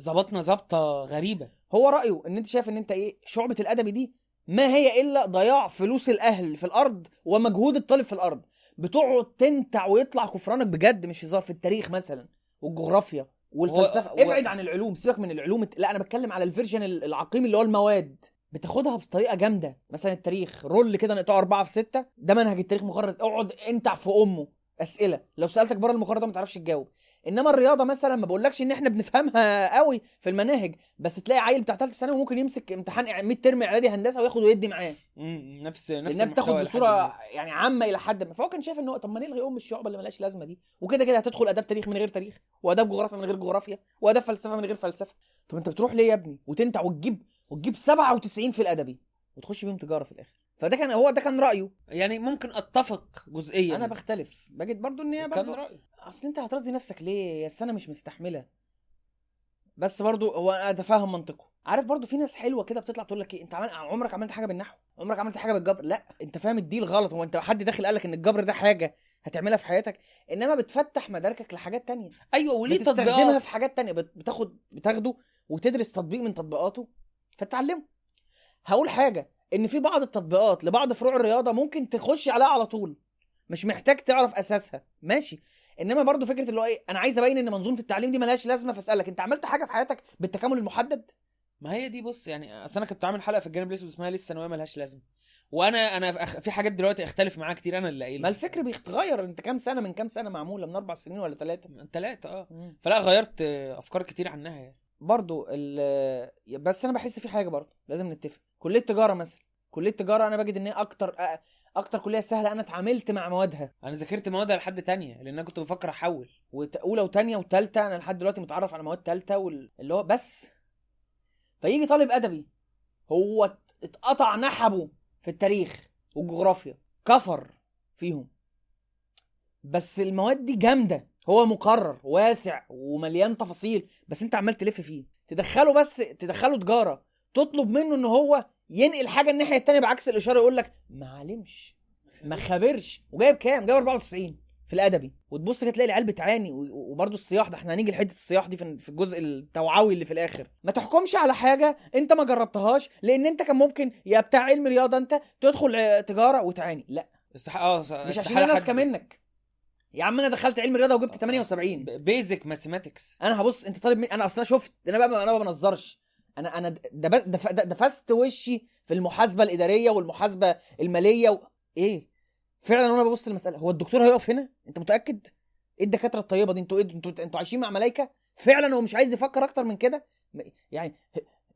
ظبطنا ظبطة غريبة. هو رأيه إن أنت شايف إن أنت إيه شعبة الادبي دي ما هي إلا ضياع فلوس الأهل في الأرض ومجهود الطالب في الأرض. بتقعد تنتع ويطلع كفرانك بجد مش هزار في التاريخ مثلا والجغرافيا والفلسفة. هو- ابعد عن العلوم سيبك من العلوم. لا أنا بتكلم على الفيرجن العقيم اللي هو المواد. بتاخدها بطريقة جامدة. مثلا التاريخ رول كده نقطعه أربعة في ستة ده منهج التاريخ مقرر اقعد انتع في أمه. أسئلة. لو سألتك بره المقرر ده ما تعرفش تجاوب. إنما الرياضة مثلا ما بقولكش إن إحنا بنفهمها قوي في المناهج بس تلاقي عيل بتاع ثالثه ثانوي ممكن يمسك امتحان 100 ترم إعدادي هندسة وياخد ويدي معاه. نفس نفس لأنها بتاخد بصورة. يعني عامة إلى حد ما. فهو كان شايف ان هو طب ما نلغي أم الشعب اللي ملهاش لازمة دي؟ وكده كده هتدخل آداب تاريخ من غير تاريخ وآداب جغرافيا من غير جغرافيا وآداب فلسفة من غير فلسفة. طب أنت بتروح ليه يا ابني؟ وتنتع وتجيب وتجيب 97 في الأدبي وتخش بيهم تجارة في الآخر. فده كان هو ده كان رأيه. يعني ممكن أتفق جزئيا. أنا بختلف. بجد برضو إن هي كان برضو رأيي. أصل أنت هترضي نفسك ليه؟ يا السنة مش مستحملة. بس برضو هو أنا اتفهم منطقه. عارف برضو في ناس حلوة كده بتطلع تقول لك إيه؟ أنت عمل... عمرك عملت حاجة بالنحو؟ عمرك عملت حاجة بالجبر؟ لأ. أنت فاهم الديل غلط. هو أنت حد داخل قال لك إن الجبر ده حاجة هتعملها في حياتك؟ إنما بتفتح مداركك لحاجات تانية. أيوه وليه بتستخدمها في حاجات تانية. بت- بتاخد بتاخده وتدرس تطبيق من تطبيقاته فتتعلمه. هقول حاجة. إن في بعض التطبيقات لبعض فروع الرياضة ممكن تخش عليها على طول. مش محتاج تعرف أساسها. ماشي. إنما برضو فكرة اللي هو إيه أنا عايز أبين إن منظومة التعليم دي ملهاش لازمة فأسألك أنت عملت حاجة في حياتك بالتكامل المحدد؟ ما هي دي بص يعني أصل أنا كنت عامل حلقة في الجانب الأسود اسمها لسه ثانويه ملهاش لازمة. وأنا أنا في حاجات دلوقتي أختلف معاها كتير أنا اللي قايل ما الفكر بيتغير. أنت كام سنة من كام سنة معمولة؟ من أربع سنين ولا ثلاثة؟ ثلاثة آه. فلا غيرت أفكار كتير عنها يعني. برضو ال بس أنا بحس في حاجة برضو لازم نتفق. كلية تجارة مثلا. كلية تجارة أنا بجد إن هي أكتر أكتر كلية سهلة أنا اتعاملت مع موادها. أنا ذاكرت مواد لحد تانية لأن أنا كنت بفكر أحول. وت- أولى وثانيه وثالثه أنا لحد دلوقتي متعرف على مواد ثالثه وال... اللي هو بس. فيجي طالب أدبي هو ات- اتقطع نحبه في التاريخ والجغرافيا كفر فيهم. بس المواد دي جامدة. هو مقرر واسع ومليان تفاصيل بس انت عمال تلف فيه. تدخله بس تدخله تجارة تطلب منه ان هو ينقل حاجة الناحية التانية بعكس الإشارة يقول لك ما علمش ما خبرش. وجايب كام؟ جايب 94 في الأدبي. وتبص كده تلاقي العيال بتعاني و- وبرضه الصياح ده إحنا هنيجي لحتة الصياح دي في الجزء التوعوي اللي في الآخر. ما تحكمش على حاجة انت ما جربتهاش لأن انت كان ممكن يا بتاع علم رياضة انت تدخل تجارة وتعاني. لا. استح... آه مش عشان أنا اذكى منك يا عم أنا دخلت علم رياضة وجبت 78 بيزك ماثيماتكس أنا هبص انت طالب مني أنا أصلا شفت أنا بقى أنا ما بنظرش. أنا أنا دفست وشي في المحاسبة الإدارية والمحاسبة المالية و... إيه؟ فعلا وأنا ببص للمسألة هو الدكتور هيقف هنا؟ انت متأكد؟ إيه الدكاترة الطيبة دي؟ أنتوا إيه أنتوا أنتوا عايشين مع ملائكه فعلا هو مش عايز يفكر أكتر من كده؟ يعني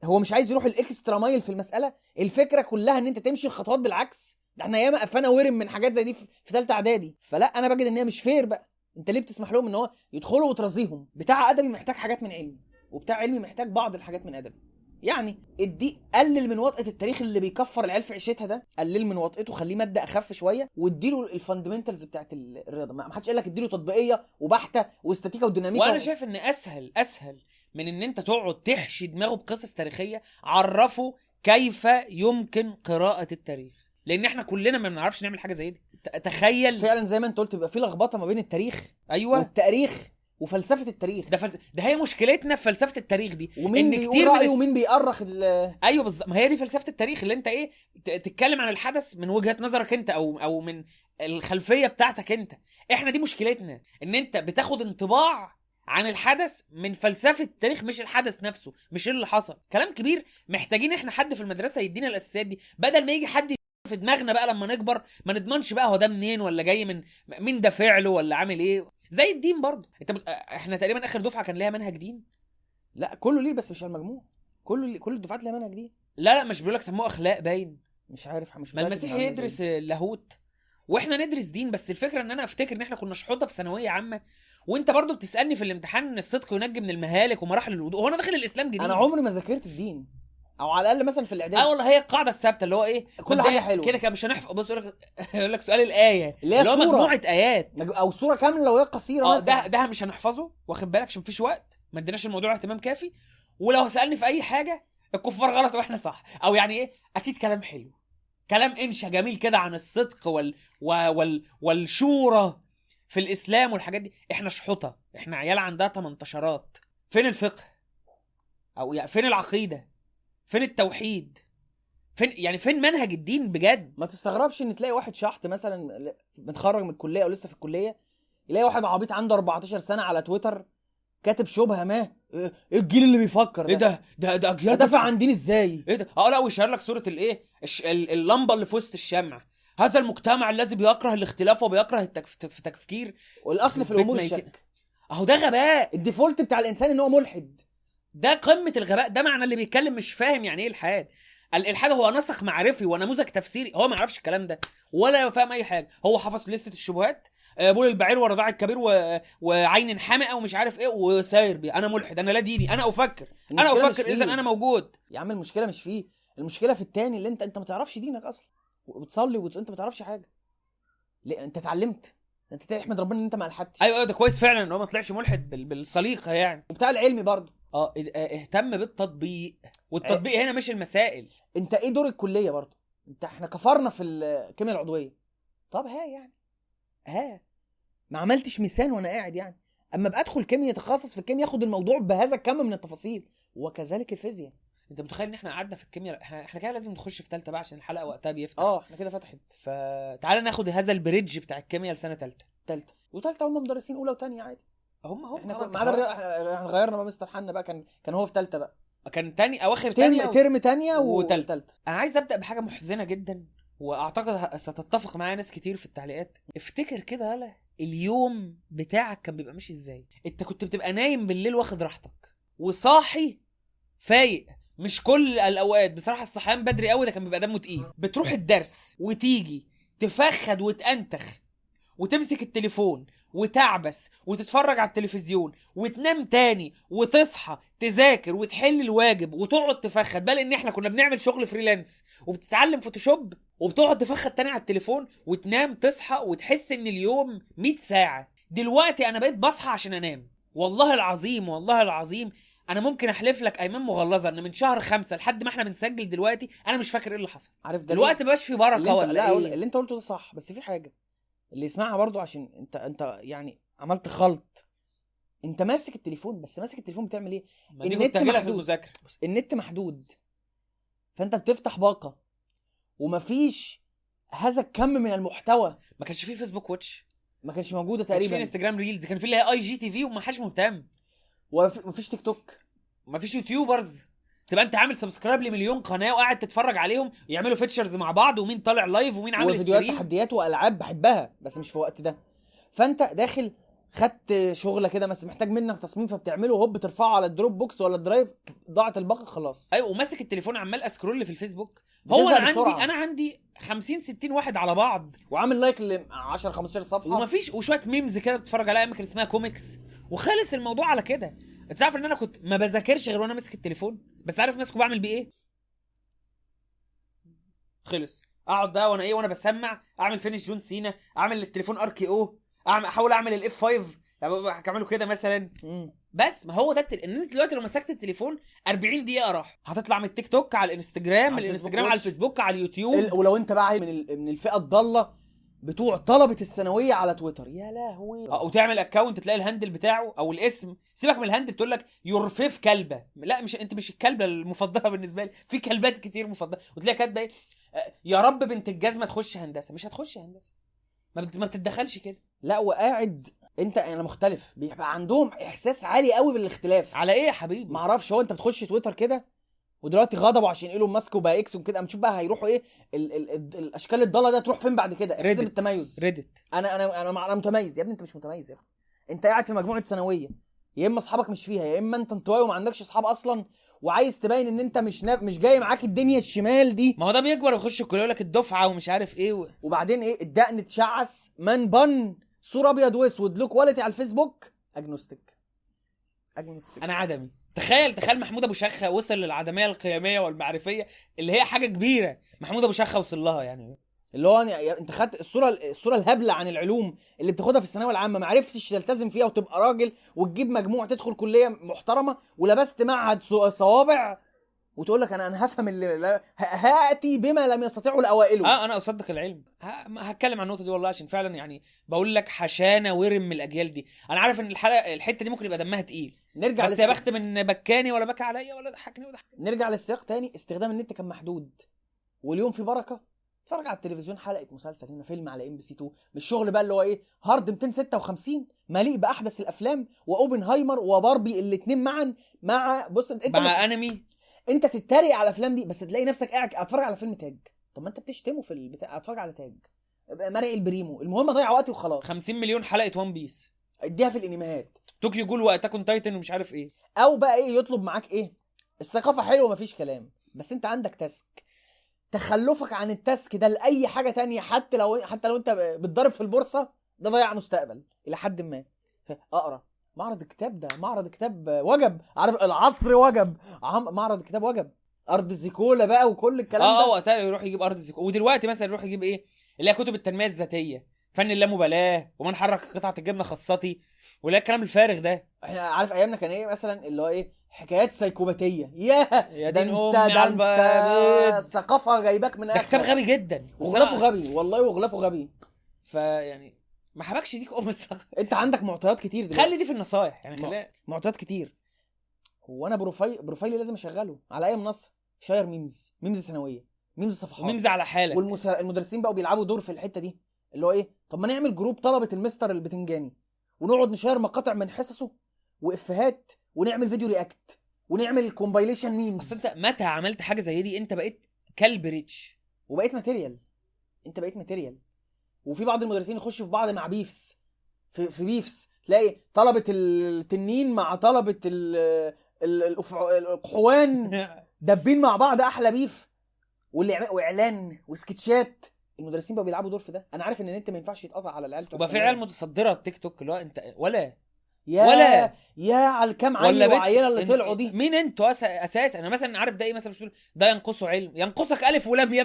هو مش عايز يروح الإكسترا مايل في المسألة؟ الفكرة كلها إن أنت تمشي الخطوات بالعكس. ده إحنا ياما قفانا ورم من حاجات زي دي في ثالثه اعدادي. فلا أنا بجد ان هي مش fair بقى. انت ليه بتسمح لهم ان هو يدخلوا وترازيهم بتاع ادبي محتاج حاجات من علمي وبتاع علمي محتاج بعض الحاجات من ادبي. يعني ادي قلل من وطأة التاريخ اللي بيكفر العيال في عيشتها ده قلل من وطأته خليه مادة أخف شوية واديله ال fundamentals بتاعت ال- الرياضة. ما ما حدش قال لك اديله تطبيقية وبحتة واستاتيكا وديناميكا وأنا و- شايف إن أسهل أسهل من إن أنت تقعد تحشي دماغه بقصص تاريخية عرفه كيف يمكن قراءة التاريخ. لأن إحنا كلنا ما بنعرفش نعمل حاجة زي دي. تخيل. فعلا زي ما انت قلت بيبقى في لخبطة ما بين التاريخ أيوه. والتاريخ وفلسفة التاريخ. ده فلس... ده هي مشكلتنا في فلسفة التاريخ دي ومين ان بيقول كتير من الس- ومين بيأرخ ال- أيوه بالظبط ما هي دي فلسفة التاريخ اللي انت إيه ت- تتكلم عن الحدث من وجهة نظرك انت أو أو من الخلفية بتاعتك انت. إحنا دي مشكلتنا إن انت بتاخد انطباع عن الحدث من فلسفة التاريخ مش الحدث نفسه مش اللي حصل. كلام كبير محتاجين إحنا حد في المدرسة يدينا الأساسيات دي بدل ما يجي حد في دماغنا بقى لما نكبر ما نضمنش بقى هو ده منين ولا جاي من مين ده فعله ولا عامل إيه. زي الدين برضه. انت بت... إحنا تقريبا آخر دفعة كان ليها منهج دين. لا كله ليه بس مش على المجموع. كله ليه كل الدفعات ليها منهج دي لا لا مش بيقول لك سموه أخلاق باين. مش عارف مش ما المسيح يدرس إزاي. لاهوت وإحنا ندرس دين بس الفكرة إن أنا أفتكر إن إحنا كنا شحوطة في ثانوية عامة. وأنت برضو بتسألني في الامتحان إن الصدق ينجي من المهالك ومراحل الوضوء. هو أنا داخل الإسلام جديد. أنا عمري ما ذاكرت الدين. أو على الأقل مثلا في الاعداد آه والله هي القاعدة الثابتة اللي هو إيه؟ كل حاجة حلوة. كده كده مش هنحفظ. بص يقول لك يقول لك سؤال الآية. اللي هي اللي هو. مجموعة آيات. أو صورة كاملة وهي قصيرة آه مثلا. ده ده مش هنحفظه. واخد بالك؟ عشان مفيش وقت. ما اديناش الموضوع اهتمام كافي. ولو سألني في أي حاجة الكفار غلط وإحنا صح. أو يعني إيه؟ أكيد كلام حلو. كلام إنشا جميل كده عن الصدق وال وال والشورى في الإسلام والحاجات دي. إحنا شحوطة. إحنا عيال عندها 18 فين الفقه؟ أو يعني فين العقيدة؟ فين التوحيد؟ فين يعني فين منهج الدين بجد؟ ما تستغربش إن تلاقي واحد شحط مثلا متخرج من الكلية أو لسه في الكلية يلاقي واحد عبيط عنده 14 سنة على تويتر كاتب شبهة ما إيه إيه الجيل اللي بيفكر إيه ده؟ ده ده أجيال دافع عن دين إزاي؟ إيه ده؟ آه لا ويشير لك صورة الايه الش... ال- اللمبة اللي في وسط الشمع. هذا المجتمع الذي بيكره الاختلاف وبيكره التكف... في تفكير والأصل في الأمور الشك. أهو ده غباء. الديفولت بتاع الإنسان إن هو ملحد. ده قمة الغباء ده معنى اللي بيتكلم مش فاهم يعني إيه الحاد الالحاد هو نسق معرفي ونموذج تفسيري هو ما يعرفش الكلام ده ولا فاهم أي حاجة. هو حفظ لستة الشبهات آه، بول البعير ورضاع الكبير و... وعين حامئة ومش عارف إيه وساير بيه. أنا ملحد أنا لا ديني أنا أفكر أنا أفكر إذا. أنا موجود. يا عم المشكلة مش فيه. المشكلة في التاني اللي أنت أنت ما تعرفش دينك أصلا. وبتصلي وانت ما تعرفش حاجة. ليه أنت اتعلمت. أنت تحمد ربنا إن أنت ما الحدتش أيوه أيوة، ده كويس فعلا إن هو ما طلعش ملحد بال... بالسليقه يعني. وبتاع العلمي برضه. آه اه- اهتم بالتطبيق. والتطبيق هنا مش المسائل. انت إيه دور الكلية برضه؟ انت إحنا كفرنا في الكيمياء العضوية. طب ها يعني. ها. ما عملتش ميزان وأنا قاعد يعني. اما ابقى ادخل كيمياء يتخصص في الكيمياء ياخد الموضوع بهذا الكم من التفاصيل. وكذلك الفيزياء. انت متخيل ان إحنا قعدنا في الكيمياء؟ إحنا إحنا كده لازم نخش في ثالثه بقى عشان الحلقة وقتها بيفتح. آه إحنا كده فتحت. فتعالى ناخد هذا البريدج بتاع الكيمياء لسنة ثالثه تالتة. وتالتة هم مدرسين أولى وثانيه عادي. هم هم إحنا آه، كنا خلاص. الرياضة- إحنا غيرنا بقى مستر حنا بقى كان كان هو في تالتة بقى. كان تاني أواخر ترم تانية و... ترم تانية وتالتة. أنا عايز أبدأ بحاجة محزنة جدا وأعتقد ستتفق معايا ناس كتير في التعليقات. افتكر كده يالا اليوم بتاعك كان بيبقى ماشي إزاي؟ أنت كنت بتبقى نايم بالليل واخد راحتك وصاحي فايق مش كل الأوقات. بصراحة الصحيان بدري قوي ده كان بيبقى دمه تقيل. بتروح الدرس وتيجي تفخد وتأنتخ وتمسك التليفون وتعبس وتتفرج على التلفزيون وتنام تاني وتصحى تذاكر وتحل الواجب وتقعد تفخد بل إن إحنا كنا بنعمل شغل freelance وبتتعلم فوتوشوب وبتقعد تفخد تاني على التليفون وتنام تصحى وتحس إن اليوم 100 ساعة. دلوقتي أنا بقيت بصحى عشان أنام. والله العظيم والله العظيم أنا ممكن أحلف لك أيمان مغلظة إن من شهر خمسة لحد ما إحنا بنسجل دلوقتي أنا مش فاكر إيه اللي حصل. عارف ده دلوقتي مبقاش في اللي بركه ولا لا إيه؟ اللي أنت قلته ده صح بس في حاجة. اللي يسمعها برضو عشان انت انت يعني عملت خلط. انت ماسك التليفون بس ماسك التليفون بتعمل إيه؟ النت في محدود. بص النت محدود. فانت بتفتح باقة ومفيش هذا الكم من المحتوى. ما كانش في فيسبوك watch ما كانش موجودة ما كانش في تقريبا. انستجرام reels كان في اللي هي IGTV وما حدش مهتم. ومفيش تيك توك ما فيش YouTubers تبقى انت عامل subscribe لمليون قناة وقاعد تتفرج عليهم يعملوا features مع بعض ومين طالع live ومين عامل وفيديوهات تحديات وألعاب بحبها بس مش في الوقت ده. فأنت داخل خدت شغلة كده بس محتاج منك تصميم فبتعمله هوب ترفعه على الدروب بوكس ولا الدرايف ضاعت الباقة خلاص. أيوه وماسك التليفون عمال أ scroll في الفيسبوك. هو أنا عندي. أنا عندي 50 60 واحد على بعض. وعامل like ل 10 15 صفحة. ومفيش وشوية memes كده بتتفرج عليها أماكن اسمها كوميكس وخلص الموضوع على كده. أنت عارف إن أنا كنت ما بذاكرش غير وأنا ماسك التليفون؟ بس عارف ماسكه بعمل بيه إيه؟ خلص. أقعد بقى وأنا إيه وأنا بسمع أعمل finish جون سينا أعمل التليفون RKO اعمل أحاول أعمل ال F 5 هعمله كده مثلا. بس ما هو ده التل... إن أنت دلوقتي لو مسكت التليفون 40 دقيقة راح. هتطلع من التيك توك على الإنستجرام من الإنستجرام على. الفيسبوك على اليوتيوب. ال- ولو أنت بقى من ال- من الفئة الضالة بتوع طلبة الثانوية على تويتر. يا لهوي. أو تعمل account تلاقي ال handle بتاعه أو الاسم. سيبك من ال handle تقول لك your fave كلبة. لا مش أنت مش الكلبة المفضلة بالنسبة لي. في كلبات كتير مفضلة. وتلاقي كاتبة إيه؟ آه، يا رب بنت الجزمة تخش هندسة. مش هتخش هندسة. ما بت- ما بتتدخلش كده. لا وقاعد. أنت أنا مختلف. بيبقى عندهم إحساس عالي قوي بالاختلاف. على إيه يا حبيبي؟ ما أعرفش هو أنت بتخش تويتر كده؟ ودلوقتي غضبوا عشان إيلون ماسك وبقى إكس وكده. أما تشوف بقى هيروحوا إيه؟ ال ال ال الأشكال الضالة ده تروح فين بعد كده؟ إحساس Reddit. بالتميز. Reddit أنا أنا أنا أنا متميز. يا ابني أنت مش متميز يا أخي. أنت قاعد في مجموعة ثانوية. يا إما أصحابك مش فيها يا إما أنت انطوائي وما عندكش أصحاب أصلا وعايز تبين إن أنت مش ناب مش جاي معاك الدنيا الشمال دي. ما هو ده بيكبر ويخش الكلية يقول لك الدفعة ومش عارف إيه و... وبعدين إيه؟ الدقن تشعس من بن؟ صوره أبيض وأسود. low quality على الفيسبوك. Agnostic. Agnostic. أنا عدمي. تخيل تخيل محمود أبو شخه وصل للعدمية القيميه والمعرفية اللي هي حاجة كبيرة محمود أبو شخه وصل لها يعني. اللي هو يعني أنت خدت الصورة الصورة الهبلة عن العلوم اللي بتاخدها في الثانوية العامة ما عرفتش تلتزم فيها وتبقى راجل وتجيب مجموع تدخل كلية محترمة ولبست معهد صو- صوابع وتقول لك أنا أنا هفهم اللي هأتي بما لم يستطيعه الأوائل. آه أنا أصدق العلم. هتكلم عن النقطة دي والله عشان فعلا يعني بقول لك حشانة ورم من الأجيال دي. أنا عارف إن الحلقة الحتة دي ممكن يبقى دمها تقيل. نرجع بس يا. بخت من بكاني ولا بكى عليا ولا ضحكني ولا ضحكني نرجع للسياق تاني. استخدام النت كان محدود. واليوم في بركة. اتفرج على التلفزيون حلقة مسلسل هنا فيلم على إم بي سي 2 مش شغل بقى اللي هو إيه هارد 256 مليء بأحدث الأفلام وأوبنهايمر وباربي الاثنين معا. مع بص أنت, مع أنمي. انت تتريق على الافلام دي بس تلاقي نفسك قاعد اتفرج على فيلم تاج. طب ما انت بتشتمه في البتاع اتفرج على تاج. مرعي البريمو. المهم اضيع وقتي وخلاص. 50 مليون حلقة وان بيس اديها في الانميات. طوكيو جول واتاكون تايتن ومش عارف إيه. أو بقى إيه يطلب معاك إيه؟ الثقافة حلوة مفيش كلام. بس انت عندك تاسك. تخلفك عن التاسك ده لأي حاجة تانية حتى لو حتى لو انت بتضرب في البورصة ده ضيع مستقبل إلى حد ما. أقرأ. معرض الكتاب ده معرض كتاب وجب عارف العصر وجب. عم معرض الكتاب وجب. أرض زيكولا بقى وكل الكلام آه آه ده. وقتها يروح يجيب أرض الزيكو ودلوقتي مثلا يروح يجيب إيه؟ اللي هي كتب التنمية الذاتية. فن اللامبالاة ومن حرك قطعة الجبنة خاصتي ولا الكلام الفارغ ده. إحنا عارف أيامنا كان إيه مثلا؟ اللي هو إيه؟ حكايات سيكوباتيه ياه! يا دين انت ده على أنت البيض. الثقافه جايباك من ده كتاب اخر غبي جدا. وغلافه غبي والله وغلافه غبي. فيعني ما حبكش ديك ام الثقافه انت عندك معطيات كتير دلوقتي. خلي دي في النصايح يعني خليها. معطيات كتير. هو أنا بروفايل بروفايلي لازم اشغله. على اي منصه شاير ميمز ميمز ثانوية ميمز صفحات. وميمز على حالك. والمدرسين بقوا بيلعبوا دور في الحتة دي اللي هو إيه؟ طب ما نعمل جروب طلبة المستر البتنجاني ونقعد نشير مقاطع من حصصه وإفيهات ونعمل فيديو رياكت ونعمل كومبايليشن ميمز اصل انت متى عملت حاجة زي دي؟ انت بقيت كلب ريتش. وبقيت ماتيريال انت بقيت ماتيريال وفي بعض المدرسين يخشوا في بعض مع بيفس. في, في بيفس. تلاقي طلبة التنين مع طلبة القحوان دابين مع بعض أحلى بيف. واللي وإعلان وسكتشات. المدرسين بقوا بيلعبوا دور في ده. أنا عارف إن النت ما ينفعش يتقطع على العيال وبقى في. عيال متصدرة التيك توك اللي هو أنت ولا يا ولا- يا على الكام عيل وعيلة اللي طلعوا دي. مين أنتوا أس... أساس؟ أنا مثلا عارف ده إيه مثلا مش بتقول ده ينقصه علم. ينقصك ألف ولام يا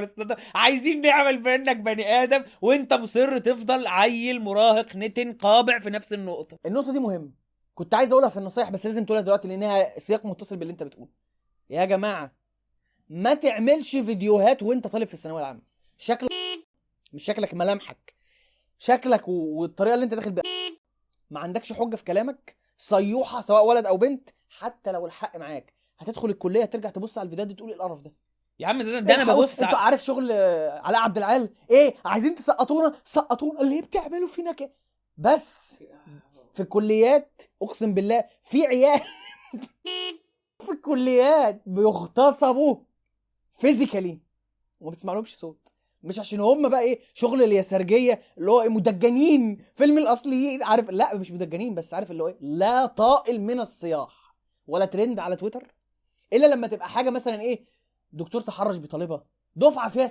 نستنى. عايزين نعمل بانك بني آدم وأنت مصر تفضل عيل مراهق نتن قابع في نفس النقطة. النقطة دي مهمة. كنت عايز أقولها في النصايح بس لازم تقولها دلوقتي لأنها سياق متصل باللي أنت بتقوله. يا جماعة ما تعملش فيديوهات وأنت طالب في الثانوية العامة. شكلك مش شكلك ملامحك. شكلك والطريقة اللي أنت داخل بيها. ما عندكش حجة في كلامك؟ صيوحة سواء ولد أو بنت حتى لو الحق معاك. هتدخل الكلية ترجع تبص على الفيديوهات دي تقول إيه القرف ده؟ يا عم ده, ده أنا ببص أنتوا ع- عارف شغل آه، علاء عبد العال؟ إيه عايزين تسقطونا؟ سقطونا. اللي بتعملوا فينا كده بس في الكليات أقسم بالله في عيال في الكليات بيغتصبوا فيزيكالي وما بتسمعلهمش صوت. مش عشان هم بقى إيه شغل اليسارجيه اللي هو إيه مدجنين. فيلم الاصليين عارف لا مش مدجنين بس عارف اللي هو إيه لا طائل من الصياح ولا ترند على تويتر إلا لما تبقى حاجة مثلا إيه دكتور تحرش بطالبه دفعة فيها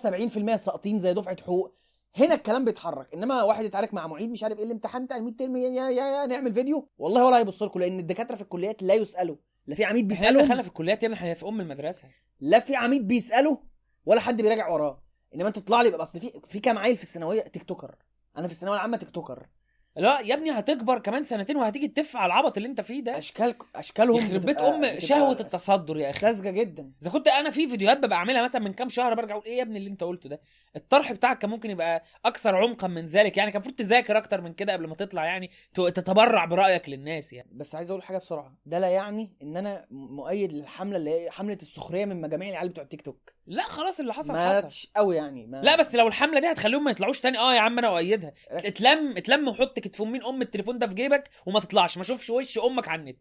70% ساقطين زي دفعة حقوق. هنا الكلام بيتحرك. إنما واحد يتعارك مع معيد مش عارف إيه الامتحان بتاع ال mid term يا يا يا نعمل فيديو. والله ولا هيبص لكم لأن الدكاترة في الكليات لا يسألوا. لا في عميد إحنا اللي دخلنا في الكليات يا ابني إحنا في أم المدرسة. لا في عميد بيسأله ولا حد بيراجع وراه. انما انت تطلع لي بقى اصل في في كام عيل في الثانوية؟ TikToker. أنا في الثانوية العامة TikToker. لا يا ابني هتكبر كمان سنتين وهتيجي تدف على العبط اللي انت فيه ده. أشكال أشكالهم يخرب بيت ام شهوة التصدر يا أخي. ساذجة جدا. إذا كنت أنا في فيديوهات ببقى اعملها مثلا من كام شهر برجع أقول إيه يا ابني اللي أنت قلته ده؟ الطرح بتاعك كان ممكن يبقى أكثر عمقا من ذلك يعني كان المفروض تذاكر أكتر من كده قبل ما تطلع يعني تتبرع برأيك للناس يعني. بس عايز أقول حاجة بسرعة ده لا يعني إن أنا مؤيد للحملة اللي هي حملة السخرية من مجاميع العيال بتوع التيك توك. لا خلاص اللي حصل ما حصل. قوي يعني ما لا بس لو الحملة دي هتخليهم ما يطلعوش تاني آه يا عم أنا أؤيدها. اتلم اتلم وحط كتف مين أم التليفون ده في جيبك وما تطلعش ما أشوفش وش أمك على النت.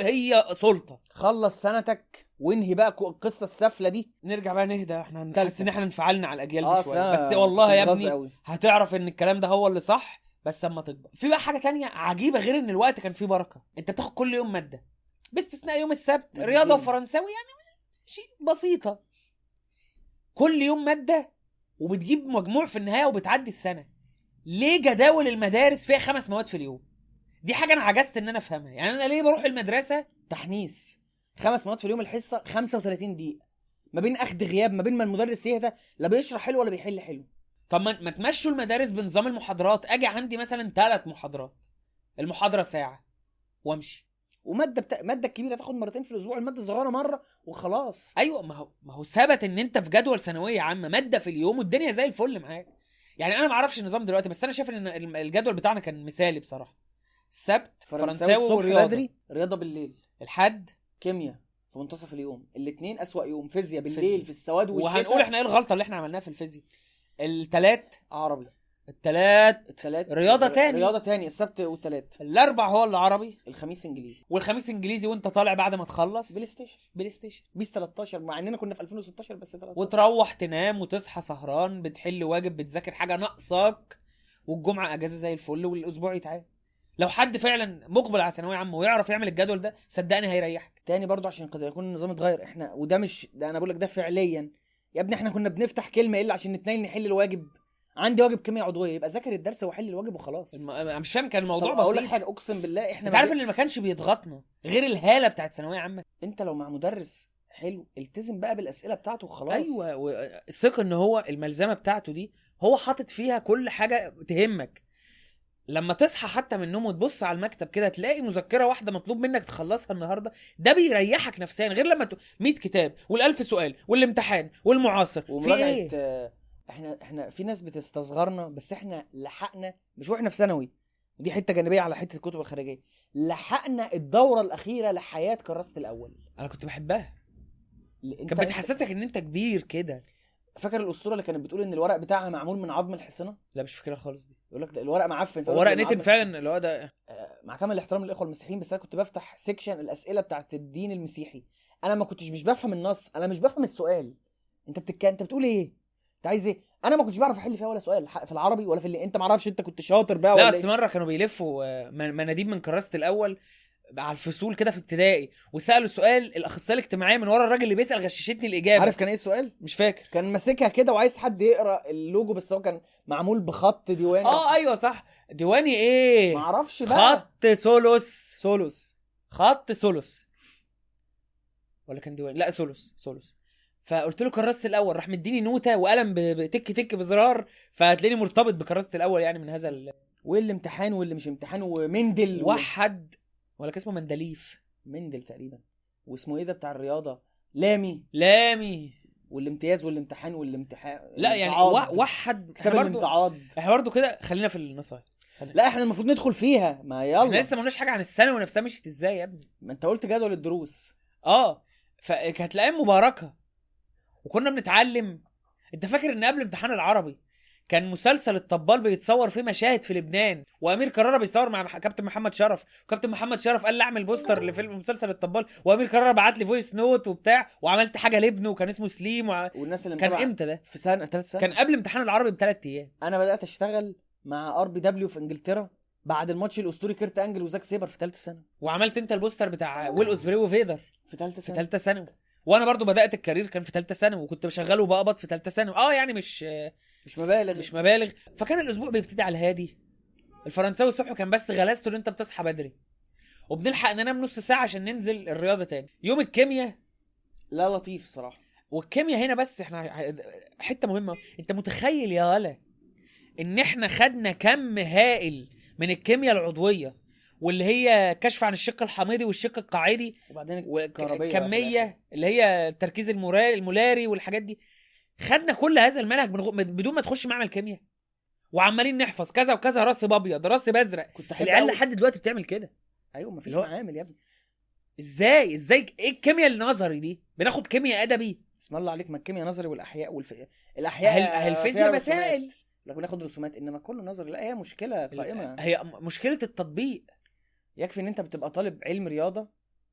هي سلطة. خلص سنتك. وانهي بقى القصة السافلة دي. نرجع بقى نهدى. إحنا. نحس إن إحنا انفعلنا على الأجيال دي شوية. أصل بس والله يا ابني قوي. هتعرف إن الكلام ده هو اللي صح بس أما تكبر. في بقى حاجة تانية عجيبة غير إن الوقت كان فيه بركة. أنت بتاخد كل يوم مادة. باستثناء يوم السبت. رياضة وفرنساوي يعني شيء بسيطة. كل يوم مادة وبتجيب مجموع في النهاية وبتعدي السنة. ليه جداول المدارس فيها خمس مواد في اليوم؟ دي حاجة أنا عجزت إن أنا أفهمها. يعني أنا ليه بروح المدرسة؟ تحنيس. خمس مواد في اليوم الحصة 35 دقيقة. ما بين اخد غياب ما بين ما المدرس يهدى لا بيشرح حلو ولا بيحل حلو. طب ما تمشوا المدارس بنظام المحاضرات. أجي عندي مثلا ثلاث محاضرات. المحاضرة ساعة. وأمشي. ومادة بتا... مادة كبيرة تاخد مرتين في الأسبوع المادة الصغيره مرة وخلاص. أيوه ما هو ما هو ثبت إن أنت في جدول ثانوية عامة مادة في اليوم والدنيا زي الفل معاك. يعني أنا ما أعرفش النظام دلوقتي بس أنا شايف إن الجدول بتاعنا كان مثالي بصراحة. السبت فرنساوي ورياضة. بدري رياضة بالليل. الحد كيمياء في منتصف اليوم. الاثنين أسوأ يوم فيزياء بالليل فيزياء. في السواد والشتاء. وهنقول إحنا إيه الغلطة اللي إحنا عملناها في الفيزياء؟ التلات. عربي. التلات. الثلاث رياضة تاني. رياضة تاني السبت والثلاث الأربع هو اللي عربي. الخميس إنجليزي. والخميس إنجليزي وأنت طالع بعد ما تخلص. PlayStation PlayStation PES 13 مع إننا كنا في 2016 PES 13 وتروح تنام وتصحى سهران بتحل واجب بتذاكر حاجة ناقصاك والجمعة أجازة زي الفل والأسبوع يتعاد. لو حد فعلا مقبل على ثانويه عامه ويعرف يعمل الجدول ده صدقني هيريحك. تاني برضو عشان قد يكون النظام اتغير. إحنا وده مش ده أنا بقول لك ده فعليا. يا ابني إحنا كنا بنفتح كلمة إلا عشان نتنيل نحل الواجب. عندي واجب كيمياء عضوية يبقى ذاكر الدرس وحل الواجب وخلاص. الم... أنا مش فاهم كان الموضوع أقول لك بسيط. حاجة أقسم بالله إحنا أنت عارف إن ما كانش بيضغطنا غير الهالة بتاعت ثانوية عامة. أنت لو مع مدرس حلو التزم بقى بالأسئلة بتاعته وخلاص. أيوه و- الثقة إن هو الملزمة بتاعته دي هو حاطط فيها كل حاجة تهمك. لما تصحى حتى من النوم وتبص على المكتب كده تلاقي مذكرة واحدة مطلوب منك تخلصها النهارده ده بيريحك نفسيا غير لما ت... 100 كتاب والألف سؤال والامتحان والمعاصر. في إيه؟ آه، إحنا إحنا في ناس بتستصغرنا بس إحنا لحقنا مش وإحنا في ثانوي ودي حتة جانبية على حتة الكتب الخارجية. لحقنا الدورة الأخيرة لحياة كراسه الأول. أنا كنت بحبها. كانت بتحسسك إن أنت كبير كده. فاكر الأسطورة اللي كانت بتقول إن الورق بتاعها معمول من عظم الحصنة؟ لا مش فاكرها خالص دي. يقول لك الورق معفن ورق نتن فعلا اللي هو ده. الحصنة. مع كامل الاحترام للإخوة المسيحيين بس أنا كنت بفتح سيكشن الأسئلة بتاعت الدين المسيحي. أنا ما كنتش مش بفهم النص أنا مش بفهم السؤال. أنت بتك... أنت بتقول إيه؟ أنت عايز إيه؟ أنا ما كنتش بعرف أحل فيها ولا سؤال في العربي ولا في اللي أنت ما أعرفش أنت كنت شاطر بقى لا ولا بس إيه؟ مرة كانوا بيلفوا آه، من- مناديب من كراسه الأول على الفصول كده في ابتدائي وسألوا السؤال الأخصائية الاجتماعية من ورا الراجل اللي بيسأل غششتني الإجابة. عارف كان إيه السؤال؟ مش فاكر. كان ماسكها كده وعايز حد يقرأ اللوجو بس هو كان معمول بخط ديواني آه أيوه صح. ديواني إيه؟ ما أعرفش بقى. خط سولوس. سولوس. خط سولوس. ولا كان ديواني؟ لا سولوس سولوس. فقلت له كراسه الأول راح مديني نوتة وقلم بتك تك بزرار فهتلاقيني مرتبط بكراسه الأول يعني من هذا ال... وايه الامتحان واللي مش امتحان ومندل. وحد ولا كان اسمه مندليف. مندل تقريبا. واسمه إيه ده بتاع الرياضة؟ لامي. لامي. والامتياز والامتحان والامتحان. لا يعني وحد كتاب إحنا الامتعاض إحنا برضو كده خلينا في النصايح لا إحنا المفروض ندخل فيها. ما إحنا يلا لسه ما قلناش حاجة عن الثانوي نفسها مشيت إزاي يا ابني. ما انت قلت جدول الدروس. آه. فكانت الأيام مباركة. وكنا بنتعلم. انت فاكر ان قبل امتحان العربي كان مسلسل الطبال بيتصور فيه مشاهد في لبنان وأمير كرارة بيصور مع كابتن محمد شرف. وكابتن محمد شرف قال لي أعمل poster لفيلم مسلسل الطبال وأمير كرارة بعت لي voice note وبتاع وعملت حاجة لابنه وكان اسمه سليم وع... والناس اللي كان إمتى ده؟ في سنه ثالث سنه كان قبل امتحان العربي بثلاث أيام. أنا بدأت أشتغل مع RPW في إنجلترا بعد الماتش الأسطوري كيرت أنجل وزاك سيبر في ثالثه سنة. وعملت أنت ال poster بتاع ويل أوسبري وفيدر في ثالثه في سنة. ثالثه ثانوي. وأنا برضو بدأت الكارير كان في ثالثه ثانوي وكنت بشغله وبقبض في ثالثه ثانوي. آه يعني مش مش مبالغ. مش مبالغ. فكان الأسبوع بيبتدي على الهادي. الفرنساوي الصبح كان بس غلاسته ان انت بتصحى بدري. وبنلحق ننام نص ساعة عشان ننزل الرياضة تاني. يوم الكيمياء. لا لطيف صراحة. والكيمياء هنا بس إحنا حتة مهمة. انت متخيل يا ولا إن إحنا خدنا كم هائل من الكيمياء العضوية واللي هي كشف عن الشق الحميدي والشق القاعدي وبعدين الكهربية والكميه اللي هي التركيز المولاري والحاجات دي. خدنا كل هذا المنهج من غ- بدون ما تخش معمل كيمياء. وعمالين نحفظ كذا وكذا راسب أبيض راسب أزرق. كنت العيال لحد دلوقتي بتعمل كده. أيوه مفيش معامل يا ابني. إزاي؟ إزاي؟ إيه الكيمياء النظري دي؟ بناخد كيمياء أدبي. اسم الله عليك ما الكيمياء نظري والأحياء والف... الأحياء هل- الفيزياء مسائل رسومات. لك بناخد رسومات إنما كله نظري. لا هي مشكلة قائمة. هي مشكلة التطبيق. يكفي إن أنت بتبقى طالب علم رياضة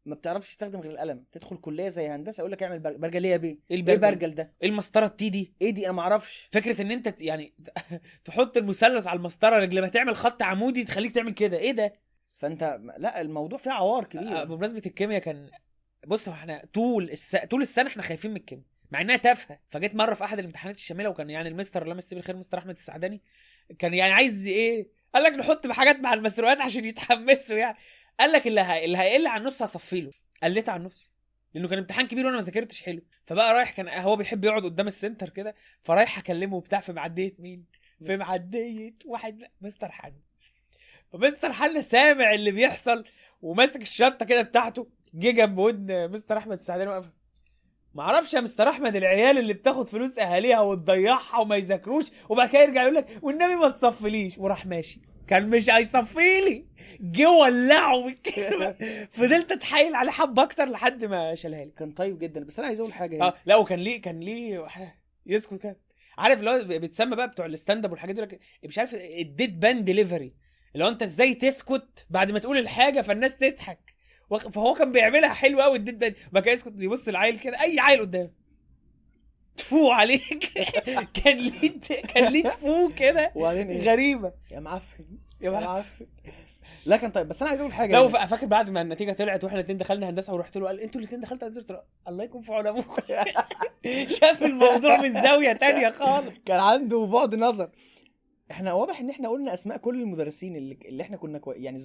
ما بتعرفش تستخدم غير القلم. تدخل كلية زي هندسة يقول لك اعمل برجل برجلية بيه إيه إيه البرجل؟ برجل ده؟ إيه المسطرة التي دي؟ إيه دي؟ أنا ما أعرفش. فكرة إن أنت يعني تحط المثلث على المسطرة رجل ما تعمل خط عمودي تخليك تعمل كده. إيه ده؟ فأنت لا الموضوع فيه عوار آه، كبير بمناسبة الكيمياء كان بص إحنا طول الس... طول السنة إحنا خايفين من الكيمياء مع إنها تافهة. فجيت مرة في أحد الامتحانات الشامله وكان يعني المستر الله يمسيه بالخير مستر أحمد السعداني كان يعني عايز إيه؟ قال لك نحط حاجات مع المسروقات عشان يتحمسوا يعني. قال لك اللي ه... اللي هيقل عن النص هصفي له. قلت على النص. لأنه كان امتحان كبير وأنا ما ذاكرتش حلو. فبقى رايح كان هو بيحب يقعد قدام السنتر كده فرايح أكلمه بتاع في معدية مين؟ في معدية واحد مستر حنا فمستر حنا سامع اللي بيحصل وماسك الشنطة كده بتاعته جه جنب ودن مستر أحمد السعداني واقف ما أعرفش يا مستر أحمد العيال اللي بتاخد فلوس أهاليها وتضيعها وما يذاكروش وبعد كده يرجع يقول لك والنبي ما تصفليش وراح ماشي. كان مش هيصفي لي جه ولعه بالكلمة فضلت أتحايل عليه حبة أكتر لحد ما شالها لي. كان طيب جدا. بس أنا عايز أقول حاجة هنا. آه لا وكان ليه كان ليه يسكت كده. عارف اللي هو بيتسمى بقى بتوع الستاند أب والحاجات دي لك مش عارف الديد بان ديليفري اللي هو أنت إزاي تسكت بعد ما تقول الحاجة فالناس تضحك. فهو كان بيعملها حلو قوي الديد بان وبعد كده يسكت يبص العيل كده أي عيل قدامه. تفو عليك. كان ليه كان ليه تفو كده. وبعدين إيه؟ غريبة. يا معفن. يا معفن. لا كان طيب. بس أنا عايز أقول حاجة لو. فا- فاكر بعد ما النتيجة طلعت وإحنا الاثنين دخلنا هندسة ورحت له قال أنتوا الاثنين دخلتوا هندسة؟ قلت الله يكون في عون أبوك. شاف الموضوع من زاوية تانية خالص. كان عنده بعد نظر. إحنا واضح إن إحنا قلنا أسماء كل المدرسين اللي, اللي إحنا كنا كوي... يعني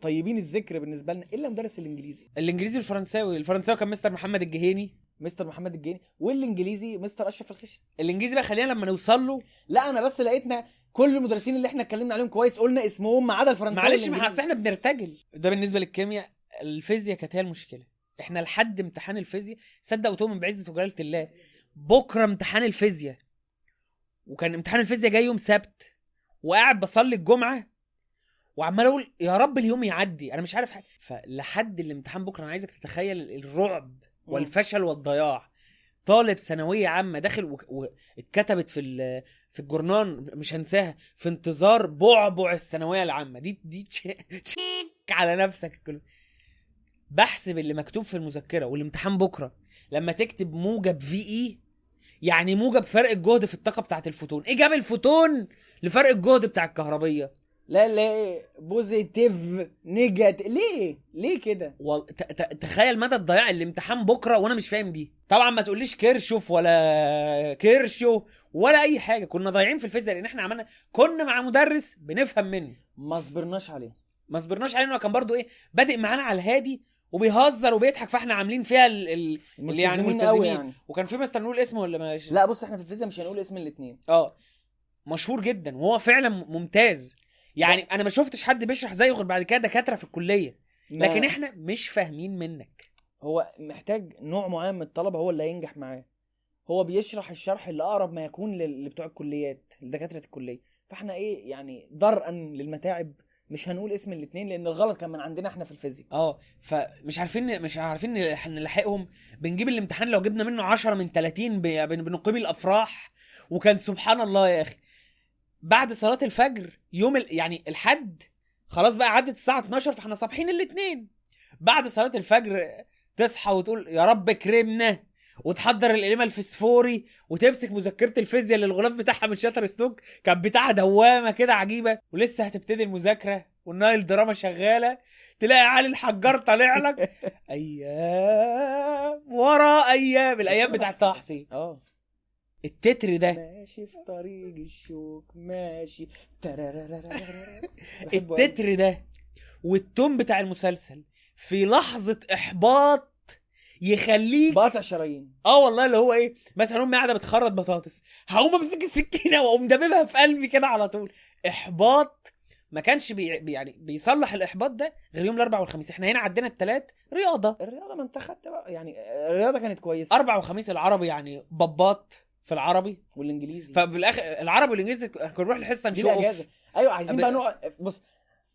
طيبين الذكر بالنسبة لنا إلا مدرس الإنجليزي. الإنجليزي والفرنساوي. الفرنساوي كان مستر محمد الجهيني. مستر محمد الجيني والانجليزي مستر اشرف الخشي الانجليزي بقى خلينا لما نوصل له. لا أنا بس لقيتنا كل المدرسين اللي إحنا اتكلمنا عليهم كويس قلنا اسمهم ما عدا الفرنساوي معلش ما. اصل إحنا بنرتجل. ده بالنسبة للكيمياء الفيزياء كانت هي المشكلة. إحنا لحد امتحان الفيزياء صدق وتؤمن بعزة وجلالة الله بكرة امتحان الفيزياء وكان امتحان الفيزياء جاي يوم سبت وقاعد بصلي الجمعة وعمال أقول يا رب اليوم يعدي أنا مش عارف حاجة. فلحد الامتحان بكرة أنا عايزك تتخيل الرعب والفشل والضياع. طالب ثانوية عامة داخل واتكتبت في في الجورنان مش هنساها في انتظار بعبع الثانوية العامة. دي دي على نفسك كله بحسب اللي مكتوب في المذكرة والامتحان بكرة. لما تكتب موجب في اي يعني موجب فرق الجهد في الطاقة بتاعت الفوتون. إيه جاب الفوتون لفرق الجهد بتاع الكهربية؟ لا لا positive negative ليه؟ ليه كده؟ وال... ت... ت... تخيل مدى الضياع الامتحان بكرة وأنا مش فاهم دي. طبعا ما تقوليش كيرشوف ولا كيرشو ولا أي حاجة. كنا ضايعين في الفيزياء لأن إحنا عملنا كنا مع مدرس بنفهم منه. ما صبرناش عليه. ما صبرناش عليه إنه كان برضو إيه بادئ معانا على الهادي وبيهزر وبيضحك فإحنا عاملين فيها ال... ال... اللي يعني ملتزمين يعني. وكان في مستر نقول اسمه ولا ماشي لا بص إحنا في الفيزياء مش هنقول اسم الاثنين آه مشهور جدا وهو فعلا ممتاز. يعني أنا ما شفتش حد بيشرح زيه غير بعد كده دكاترة في الكلية. لكن إحنا مش فاهمين منك. هو محتاج نوع معين من الطلبة هو اللي هينجح معاه. هو بيشرح الشرح اللي أقرب ما يكون لبتوع الكليات لدكاترة الكلية. فاحنا إيه يعني درءا للمتاعب مش هنقول اسم الاثنين لأن الغلط كان من عندنا إحنا في الفيزياء. آه فمش عارفين مش عارفين نلح- نلحقهم بنجيب الامتحان لو جبنا منه 10 من 30 ب- بن- بنقيم الأفراح. وكان سبحان الله يا أخي. بعد صلاة الفجر يوم ال... يعني الحد خلاص بقى عدت الساعة 12 فاحنا صابحين الاثنين بعد صلاة الفجر تصحى وتقول يا رب كرمنا وتحضر القليمة الفسفوري وتمسك مذكرة الفيزياء اللي الغلاف بتاعها من Shutterstock كان بتاعها دوامة كده عجيبة ولسه هتبتدي المذاكرة والنايل دراما شغالة تلاقي علي الحجار طالع لك. أيام ورا أيام الأيام بتاعت طه حسين. آه. التتر ده. ماشي في طريق الشوك ماشي. التتر ده والتون بتاع المسلسل في لحظة إحباط يخليك بقطع شرايين آه والله اللي هو إيه مثلا أمي قاعدة بتخرط بطاطس هقوم أمسك السكينة وأقوم دببها في قلبي كده على طول. إحباط ما كانش بي يعني بيصلح الإحباط ده غير يوم الأربعاء والخميس. إحنا هنا عندنا الثلاث رياضة. الرياضة ما أنت خدت بقى يعني الرياضة كانت كويسة. أربع وخميس العربي يعني بباط. في العربي. والإنجليزي. فبالآخر العربي والإنجليزي كنا بنروح الحصه نشوف الأجازة. أيوه عايزين بقى نوع بص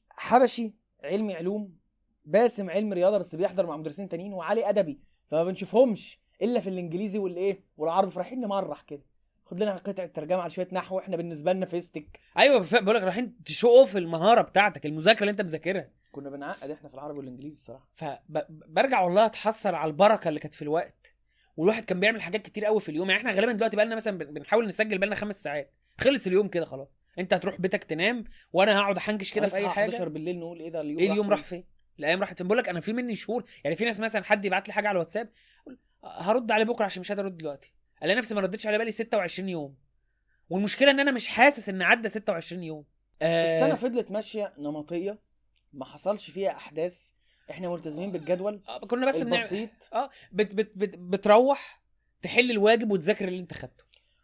حبشي علمي علوم باسم علم رياضة بس بيحضر مع مدرسين تانيين وعلي أدبي. فما بنشوفهمش إلا في الإنجليزي والإيه والعربي. فرايحين نمرح كده. خد لنا قطعة ترجمة على شوية نحو إحنا بالنسبة لنا فيستك. أيوه بقول لك رايحين تشو في المهارة بتاعتك المذاكرة اللي أنت مذاكرها. كنا بنعقد إحنا في العربي والإنجليزي الصراحة. فبرجع والله أتحسر على البركة اللي كانت في الوقت. والواحد كان بيعمل حاجات كتير قوي في اليوم. يعني إحنا غالبا دلوقتي بقى لنا مثلا بن- بنحاول نسجل بقى لنا خمس ساعات. خلص اليوم كده خلاص. أنت هتروح بيتك تنام وأنا هقعد أحنكش كده في أي حاجة. 11 بالليل نقول إيه ده اليوم إيه اليوم راح فين؟ الأيام راحت بقول لك أنا في مني شهور. يعني في ناس مثلا حد يبعت لي حاجة على الواتساب هرد عليه بكرة عشان مش قادر أرد دلوقتي. ألاقي نفسي ما ردتش عليه بقالي 26 يوم. والمشكلة إن أنا مش حاسس إن عدى 26 يوم. آه. السنة فضلت ماشية نمطية ما حصلش فيها أحداث. إحنا ملتزمين بالجدول آه، كنا بس بنعمل البسيط. آه بت بت بت بتروح تحل الواجب وتذاكر اللي انت خدته.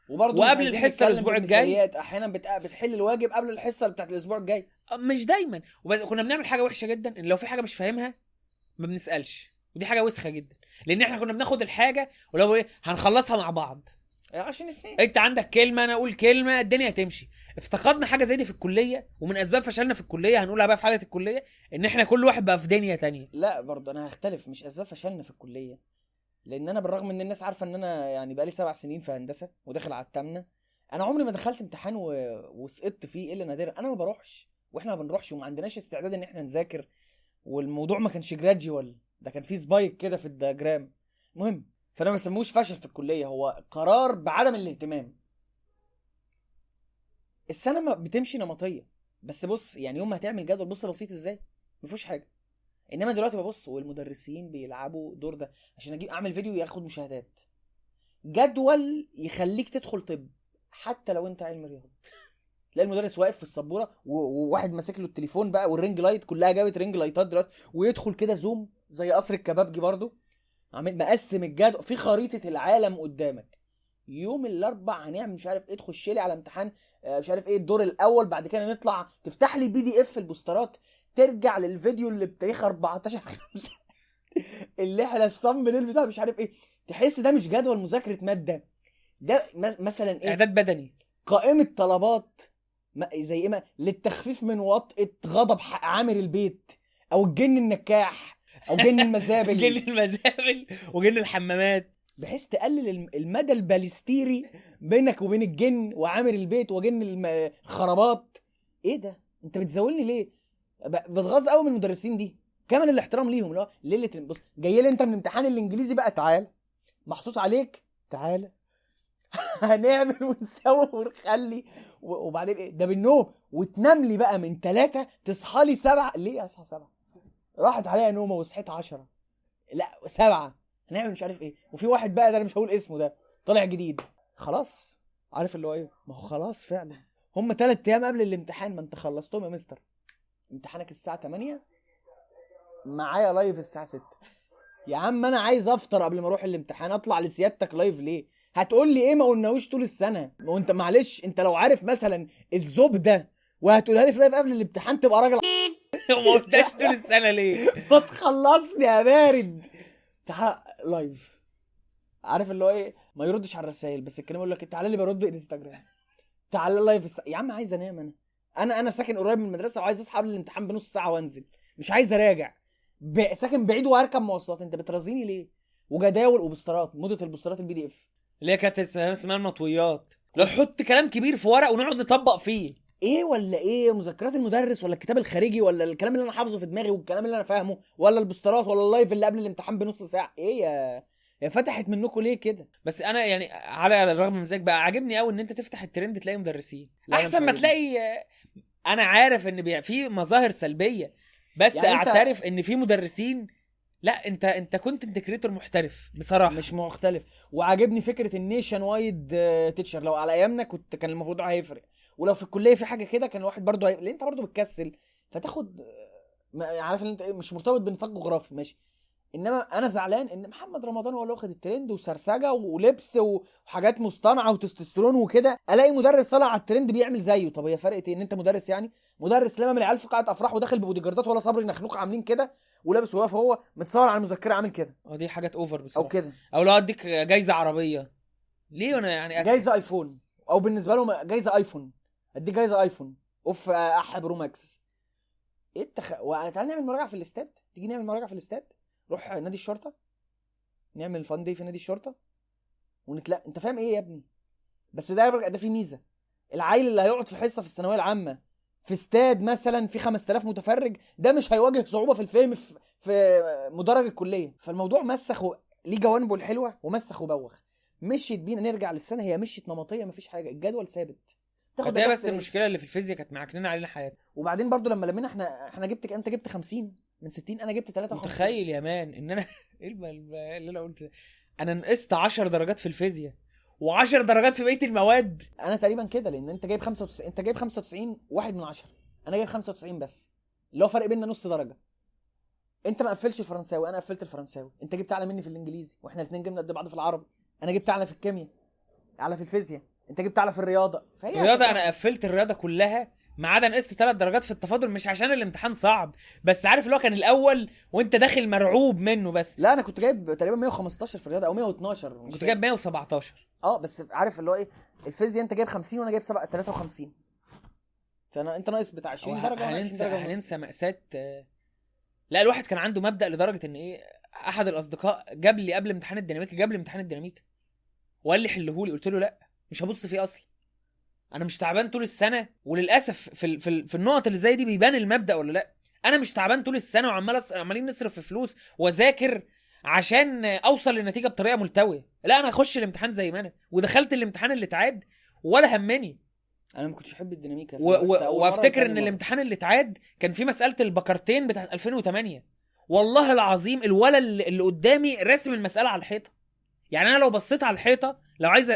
وبرضه وقبل نتكلم الأسبوع الجاي. أحيانا بت... بتحل الواجب قبل الحصة بتاعت الأسبوع الجاي. آه، مش دايما. وبس كنا بنعمل حاجة وحشة جدا. إن لو في حاجة مش فاهمها ما بنسألش. ودي حاجة وسخة جدا. لأن إحنا كنا بناخد الحاجة ولو إيه هنخلصها مع بعض. عشان اتنين. انت عندك كلمة أنا أقول كلمة الدنيا هتمشي. افتقدنا حاجة زي دي في الكلية ومن أسباب فشلنا في الكلية هنقولها بقى في حاله الكلية إن إحنا كل واحد بقى في دنيا تانية. لا برضه أنا هختلف. مش أسباب فشلنا في الكلية. لأن أنا بالرغم إن الناس عارفة إن أنا يعني بقالي سبع سنين في هندسة وداخل على الثامنه أنا عمري ما دخلت امتحان و... وسقطت فيه إلا نادرا. أنا ما بروحش وإحنا ما بنروحش وما عندناش استعداد إن إحنا نذاكر والموضوع ما كانش gradual ده كان فيه spike كده في ال diagram المهم فانا ما بسموش فشل في الكلية هو قرار بعدم الاهتمام. السنة ما بتمشي نمطية بس بص يعني يوم ما هتعمل جدول بص بسيط إزاي؟ ما فيهوش حاجة. إنما دلوقتي ببص والمدرسين بيلعبوا دور ده عشان أجيب أعمل فيديو ياخد مشاهدات. جدول يخليك تدخل طب حتى لو أنت علم رياضة. تلاقي المدرس واقف في السبورة وواحد ماسك له التليفون بقى وال ring light كلها جابت ring light ات دلوقتي ويدخل كده zoom زي قصر الكبابجي برضو عامل مقسم الجدول في خريطة العالم قدامك. يوم الأربع هنعمل مش عارف إيه تخش لي على امتحان آه، مش عارف إيه الدور الأول بعد كده نطلع تفتح لي PDF ال posters ات ترجع للفيديو اللي بتاريخ 14 5 اللي إحنا الصم ليل بتاع مش عارف إيه. تحس ده مش جدول مذاكرة مادة. ده مثلا إيه؟ إعداد بدني. قائمة طلبات زي إيه ما- للتخفيف من وطئة غضب عامر البيت أو الجن النكاح أو جن المزابل. جن المزابل وجن الحمامات. بحيث تقلل الم- المدى البالستيري بينك وبين الجن وعامر البيت وجن الخرابات. إيه ده؟ أنت بتزاولني ليه؟ بتغاظ قوي من المدرسين دي. كامل الاحترام ليهم لا ليلة بص جاي لي أنت من امتحان الإنجليزي بقى تعال. محطوط عليك تعال. هنعمل ونسوي ونخلي. وبعدين إيه؟ ده بالنوم. وتنام لي بقى من ثلاثة تصحى لي سبعة. ليه أصحى سبعة؟ راحت عليا نومة وصحيت عشرة. لا سبعة. هنعمل مش عارف إيه. وفي واحد بقى ده أنا مش هقول اسمه ده. طالع جديد. خلاص. عارف اللي هو إيه؟ ما هو خلاص فعلا. هم ثلاث أيام قبل الامتحان ما أنت خلصتهم يا مستر. امتحانك الساعة 8 معايا live الساعة 6 يا عم أنا عايز أفطر قبل ما أروح الامتحان. أطلع لسيادتك live ليه؟ هتقول لي إيه؟ ما قلناهوش طول السنة. ما هو أنت معلش أنت لو عارف مثلا الزوب ده وهتقولها لي في live قبل الامتحان تبقى راجل وما قلتهاش طول السنة ليه؟ ما تخلصني يا بارد. تعال live عارف اللي هو إيه؟ ما يردش على الرسائل بس الكلام يقول لك تعالى لي برد انستجرام تعالى live الس... يا عم عايز أنام أنا. أنا أنا ساكن قريب من المدرسة وعايز أصحى قبل الامتحان بنص ساعة وأنزل. مش عايز أراجع. ب... ساكن بعيد وهركب مواصلات. أنت بترازيني ليه؟ وجداول و posters ات موضه ال posters ات ال PDF اللي هي كانت اسمها المطويات. لو حط كلام كبير في ورق ونقعد نطبق فيه. إيه ولا إيه مذكرات المدرس ولا الكتاب الخارجي ولا الكلام اللي أنا حافظه في دماغي والكلام اللي أنا فاهمه ولا ال posters ات ولا ال live اللي قبل الامتحان بنص ساعة؟ إيه يا يا فتحت منكم ليه كده؟ بس أنا يعني على الرغم من ذلك بقى عاجبني قوي ان انت تفتح الترند تلاقي مدرسين. أحسن ما. تلاقي أنا عارف ان بي- في مظاهر سلبية بس يعني اعترف ان في مدرسين لا انت انت كنت انت creator محترف بصراحة. مش مختلف. وعاجبني فكرة ال nationwide teacher لو على ايامنا كنت كان المفروض هيفرق. ولو في الكلية في حاجة كده كان الواحد برضه هي... لأن أنت برضه بتكسل فتاخد عارف إن أنت إيه، مش مرتبط بنطاق جغرافي ماشي. إنما أنا زعلان إن محمد رمضان هو اللي واخد الترند وسرسجة ولبس وحاجات مصطنعة وتستوستيرون وكده ألاقي مدرس طالع على الترند بيعمل زيه. طب هي فرقت إيه؟ إن أنت مدرس يعني؟ مدرس لما من العيال في قاعة أفراح وداخل ببودي جاردات ولا صبري نخنوق عاملين كده ولابس واقف هو متصور على المذكرة عامل كده. آه دي حاجات over أو بصراحه كده. أو لو أديك جايزة عربية. ليه أنا يعني؟ أك... جايزة آيفون. أو بالنسبة لهم جايزة آيفون. اديك جايزه ايفون اوف اح Pro Max إيه التخ... تعالى نعمل مراجعة في الاستاد؟ تيجي نعمل مراجعة في الاستاد؟ روح نادي الشرطة. نعمل fun day في نادي الشرطة. ونتلاقى انت فاهم إيه يا ابني؟ بس ده ده في ميزة. العيل اللي هيقعد في حصة في الثانوية العامة في استاد مثلا في 5000 متفرج ده مش هيواجه صعوبة في الفهم في, في مدرج الكلية. فالموضوع مسخ. ليه جوانبه الحلوة ومسخ وبوخ. مشيت بينا نرجع للسنة هي مشيت نمطية مفيش حاجة. الجدول ثابت. تاخد بس. المشكلة اللي في الفيزياء كانت معكنين علينا حياتنا. وبعدين برضو لما لمينا إحنا إحنا جبت انت جبت 50 من 60 أنا جبت 53 متخيل يا مان ان أنا إيه اللي أنا قلت؟ أنا نقصت 10 درجات في الفيزياء و10 درجات في بقية المواد. أنا تقريبا كده لأن انت جايب 95 انت جايب 95 واحد من 10 أنا جايب 95 بس. اللي هو فرق بيننا نص درجة. انت ما قفلتش الفرنساوي أنا قفلت الفرنساوي. انت جبت اعلى مني في الانجليزي وإحنا الاثنين جبنا قد بعض في العربي. أنا جبت اعلى في الكيمياء اعلى في الفيزياء. انت جبت اعلى في الرياضة. فهي الرياضة أنا قفلت الرياضة كلها ما عدا نقصت 3 درجات في التفاضل مش عشان الامتحان صعب بس عارف اللي هو كان الأول وأنت داخل مرعوب منه بس. لا أنا كنت جايب تقريبا 115 في الرياضة أو 112 مش كنت. جايب 117 آه بس عارف اللي هو إيه الفيزياء أنت جايب 50 وأنا جايب 7 53 فأنا أنت ناقص بتاع 20 درجة وأنا 20 هننسى درجة. هننسى مأساة آه، لا الواحد كان عنده مبدأ لدرجة إن إيه أحد الأصدقاء جاب لي قبل امتحان الديناميكا جاب لي امتحان الديناميكا. وقال لي حلهولي قلت له لا. مش هبص فيه أصلا. أنا مش تعبان طول السنة وللأسف في ال- في, ال- في النقط اللي زي دي بيبان المبدأ ولا لأ؟ أنا مش تعبان طول السنة وعمال عمالين نصرف في فلوس وأذاكر عشان أوصل للنتيجه بطريقة ملتوية. لا أنا اخش الامتحان زي ما أنا ودخلت الامتحان اللي اتعاد ولا همني. أنا ما كنتش أحب الديناميكا و... و... وأفتكر إن. الامتحان اللي اتعاد كان في مسألة البكرتين بتاعت 2008 والله العظيم الولد اللي اللي قدامي راسم المسألة على الحيطة. يعني أنا لو بصيت على الحيطة لو عايز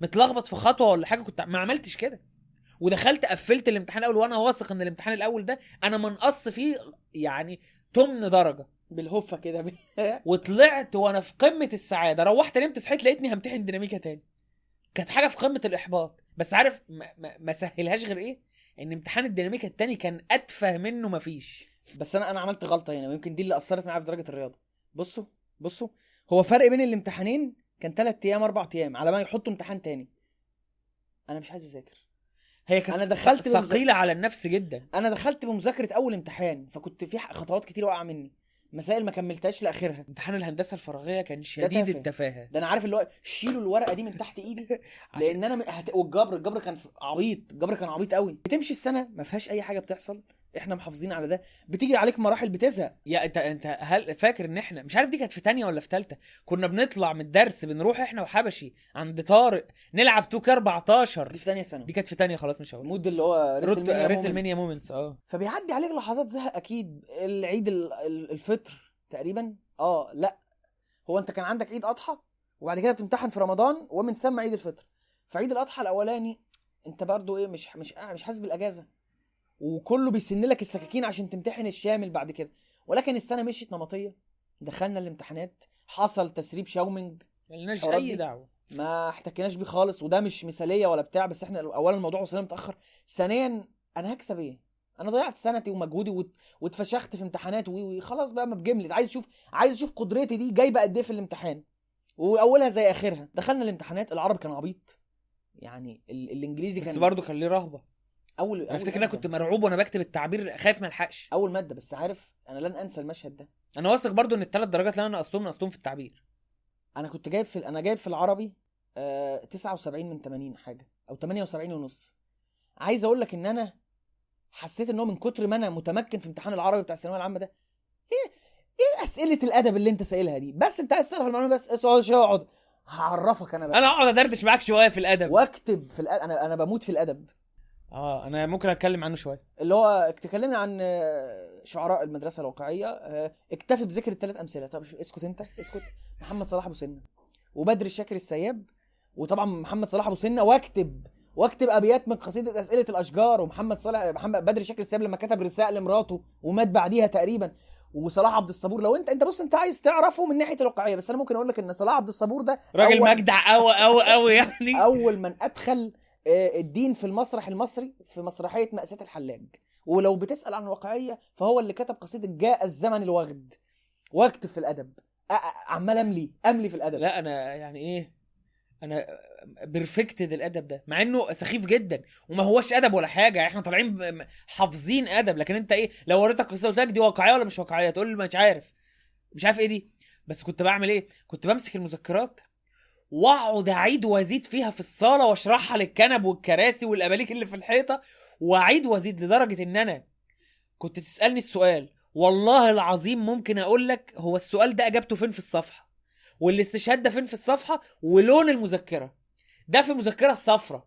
متلخبط في خطوة ولا حاجة كنت ما عملتش كده. ودخلت قفلت الامتحان الأول وأنا واثق إن الامتحان الأول ده أنا منقص فيه يعني تمن درجة. بالهفه كده. وطلعت وأنا في قمة السعادة. روحت نمت صحيت لقيتني همتحن ديناميكا تاني. كانت حاجة في قمة الإحباط. بس عارف ما, ما, ما سهلهاش غير إيه؟ إن امتحان الديناميكا التاني كان أتفه منه مفيش. بس أنا أنا عملت غلطة هنا. ويمكن دي اللي أثرت معايا في درجة الرياضة. بصوا بصوا. هو فرق بين الامتحانين كان 3 أيام 4 أيام. على ما يحطوا امتحان تاني. أنا مش عايز أذاكر. هي كانت أنا دخلت ثقيلة على النفس جدا. أنا دخلت بمذاكرة أول امتحان فكنت في خطوات كتير واقعة مني. مسائل ما كملتهاش لآخرها. امتحان الهندسة الفراغية كان شديد. التفاهة. ده أنا عارف اللي هو شيلوا الورقة دي من تحت إيدي. لأن أنا م- هت... والجبر الجبر كان عبيط. الجبر كان عبيط قوي بتمشي السنة ما فيهاش أي حاجة بتحصل. إحنا محافظين على ده. بتيجي عليك مراحل بتزهق. يا انت انت هل فاكر ان إحنا مش عارف دي كانت في تانية ولا في تالتة. كنا بنطلع من الدرس بنروح إحنا وحبشي عند طارق نلعب 2K14 في ثانية ثانوي. دي كانت في تانية خلاص مش هقول. ال mode اللي هو WrestleMania moments. آه. فبيعدي عليك لحظات زهق أكيد. العيد ال- ال- الفطر تقريبا. آه لا. هو أنت كان عندك عيد أضحى وبعد كده بتمتحن في رمضان ومن ثم عيد الفطر. فعيد الأضحى الأولاني أنت برضو إيه مش مش مش حاسس بالأجازة. وكله بيسن لك السكاكين عشان تمتحن الشامل بعد كده. ولكن السنة مشيت نمطية. دخلنا الامتحانات. حصل تسريب شاومنج ملناش أي. دعوة. ما احتكيناش بيه خالص. وده مش مثالية ولا بتاع بس إحنا اولا الموضوع وصلنا متأخر. ثانيا أنا هكسب إيه؟ أنا ضيعت سنتي ومجهودي وات- واتفشخت في امتحانات وي وي خلاص بقى ما بجملت عايز أشوف عايز أشوف قدرتي دي جايبة قد إيه في الامتحان. وأولها زي آخرها. دخلنا الامتحانات. العربي كان عبيط. يعني ال... الإنجليزي كان بس برضه كان ليه رهبة. اول أنا أفتكر أنا. كنت مرعوب وأنا بكتب التعبير خايف ما ألحقش. أول مادة بس عارف أنا لن أنسى المشهد ده. أنا واثق برضه إن الثلاث درجات اللي أنا نقصتهم نقصتهم في التعبير. أنا كنت جايب في أنا جايب في العربي آه 79 من 80 حاجة أو 78 ونص. عايز أقول لك إن أنا حسيت إن هو من كتر ما أنا متمكن في امتحان العربي بتاع الثانوية العامة ده إيه إيه أسئلة الأدب اللي أنت سائلها دي؟ بس أنت عايز تعرف المعلومة بس اقعد شوية اقعد هعرفك أنا بقى. أنا اقعد أدردش معاك شوية في الأدب. وأكتب في الأدب. أنا أنا بموت في الأدب. آه أنا ممكن أتكلم عنه شوية اللي هو تكلمنا عن آه، شعراء المدرسة الواقعية. آه، اكتفي بذكر الثلاث أمثلة. طب اسكت أنت. اسكت. محمد صلاح أبو سنة وبدر الشاكر السياب وطبعا محمد صلاح أبو سنة. واكتب واكتب أبيات من قصيدة أسئلة الأشجار. ومحمد صلاح محمد بدر الشاكر السياب لما كتب رسالة لمراته ومات بعديها تقريبا. وصلاح عبد الصبور. لو أنت أنت بص أنت عايز تعرفه من ناحية الواقعية. بس أنا ممكن أقول لك إن صلاح عبد الصبور ده راجل مجدع قوي قوي قوي يعني. أول من أدخل الدين في المسرح المصري في مسرحية مأساة الحلاج. ولو بتسأل عن الواقعية فهو اللي كتب قصيدة جاء الزمن الوغد. واكتب في أ- عمال أملي أملي في الأدب. لا أنا يعني إيه؟ أنا perfected الأدب ده مع إنه سخيف جدا وما هوش أدب ولا حاجة. إحنا طالعين حافظين أدب. لكن أنت إيه؟ لو وريتك قصه قلت لك دي واقعية ولا مش واقعية؟ تقول لي مش عارف. مش عارف إيه دي. بس كنت بعمل إيه؟ كنت بمسك المذكرات واقعد اعيد وازيد فيها في الصالة واشرحها للكنب والكراسي والاباليك اللي في الحيطة واعيد وازيد لدرجة ان أنا كنت تسألني السؤال والله العظيم ممكن أقول لك هو السؤال ده اجابته فين في الصفحة؟ والاستشهاد ده فين في الصفحة؟ ولون المذكرة. ده في المذكره الصفراء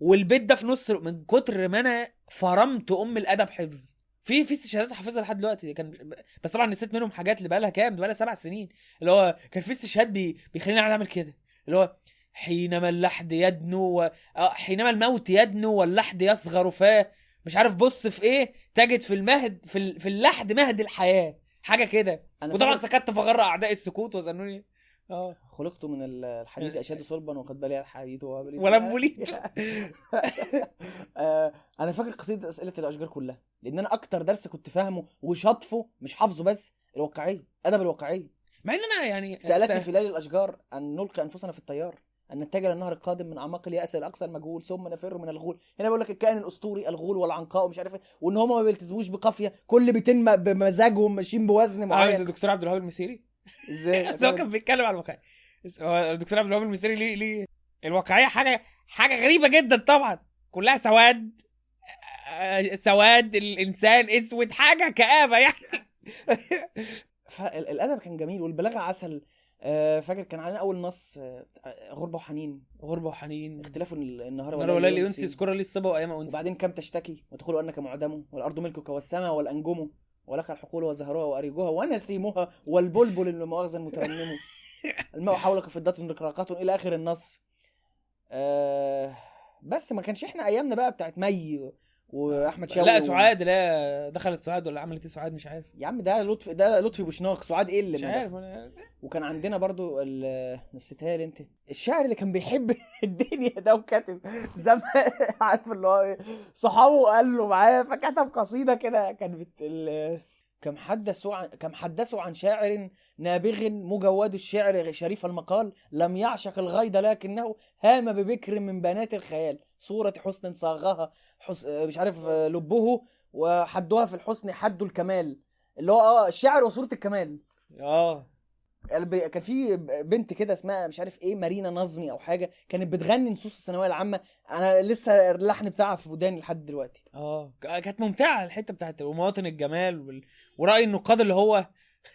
والبيت ده في نص من كتر ما أنا فرمت ام الادب حفظ. في في استشهادات حافظها لحد دلوقتي. كان بس طبعا نسيت منهم حاجات اللي بقالها كام؟ بقالها سبع سنين. اللي هو كان في استشهاد بي... بيخليني اعمل كده. اللي هو حينما اللحد يدنو و... آه، حينما الموت يدنو واللحد يصغر فاه مش عارف بص في إيه تجد في المهد في, ال... في اللحد مهد الحياة. حاجة كده. وطبعا سكت فغر أعداء السكوت وظنوني آه. خلقت من ال- الحديد أشد صلبا وقد بلي الحديد ولم وليت. آه، أنا فاكر قصيدة أسئلة الأشجار كلها. لأن أنا أكتر درس كنت فاهمه وشاطفه مش حافظه بس الواقعية أدب الواقعية. مع إن أنا يعني سألتني في ليالي الأشجار أن نلقي أنفسنا في التيار أن نتجه للنهر القادم من أعماق اليأس إلى أقصى المجهول ثم نفر من الغول. هنا بيقول لك الكائن الأسطوري الغول والعنقاء ومش عارف إيه وإن هم ما بيلتزموش بقافية كل بيتين بمزاجهم ماشيين بوزن عاوز معين. الدكتور عبد الوهاب المسيري؟ إزاي؟ بس هو كان بيتكلم على الواقعية. الدكتور عبد الوهاب المسيري ليه ليه؟ الواقعية حاجة حاجة غريبة جدا طبعا. كلها سواد آه، سواد الإنسان أسود حاجة كآبة يعني. فالأدب كان جميل والبلاغة عسل. آه، فاكر كان علينا أول نص آه، غربة وحنين. غربة وحنين. اختلاف النهار والليل ينسي اذكر لي الصبا وأيام أنسي. وبعدين كم تشتكي وتقول أنك معدم والأرض ملكك والسماء والانجم ولك الحقول وزهرها وأريجها ونسيمها والبلبل لا مؤاخذة المترنم الماء حولك فضة رقراقة إلى آخر النص. آه بس ما كانش إحنا أيامنا بقى بتاعت مي وأحمد شوقي لا سعاد لا دخلت سعاد ولا عملت إيه؟ سعاد مش عارف. يا عم ده لطفي ده لطفي بوشناق. سعاد إيه اللي مش عارف أنا- وكان عندنا برضو نسيتها لي أنت. الشاعر اللي كان بيحب الدنيا ده وكاتب زمان عارف اللي هو إيه؟ صحابه قال له معاه فكتب قصيدة كده كان بت... ال... كم حدثوا عن كم حدثوا عن شاعر نابغ مجود الشعر شريف المقال لم يعشق الغيد لكنه هام ببكر من بنات الخيال. صورة حسن صاغها حس... مش عارف لبه وحدها في الحسن حد الكمال. اللي هو آه الشعر وصورة الكمال. آه. كان في بنت كده اسمها مش عارف إيه مارينا نظمي أو حاجة كانت بتغني نصوص الثانوية العامة. أنا لسه اللحن بتاعها في وداني لحد دلوقتي. آه كانت ممتعة الحتة بتاعت ومواطن الجمال وال... ورأي النقاد اللي هو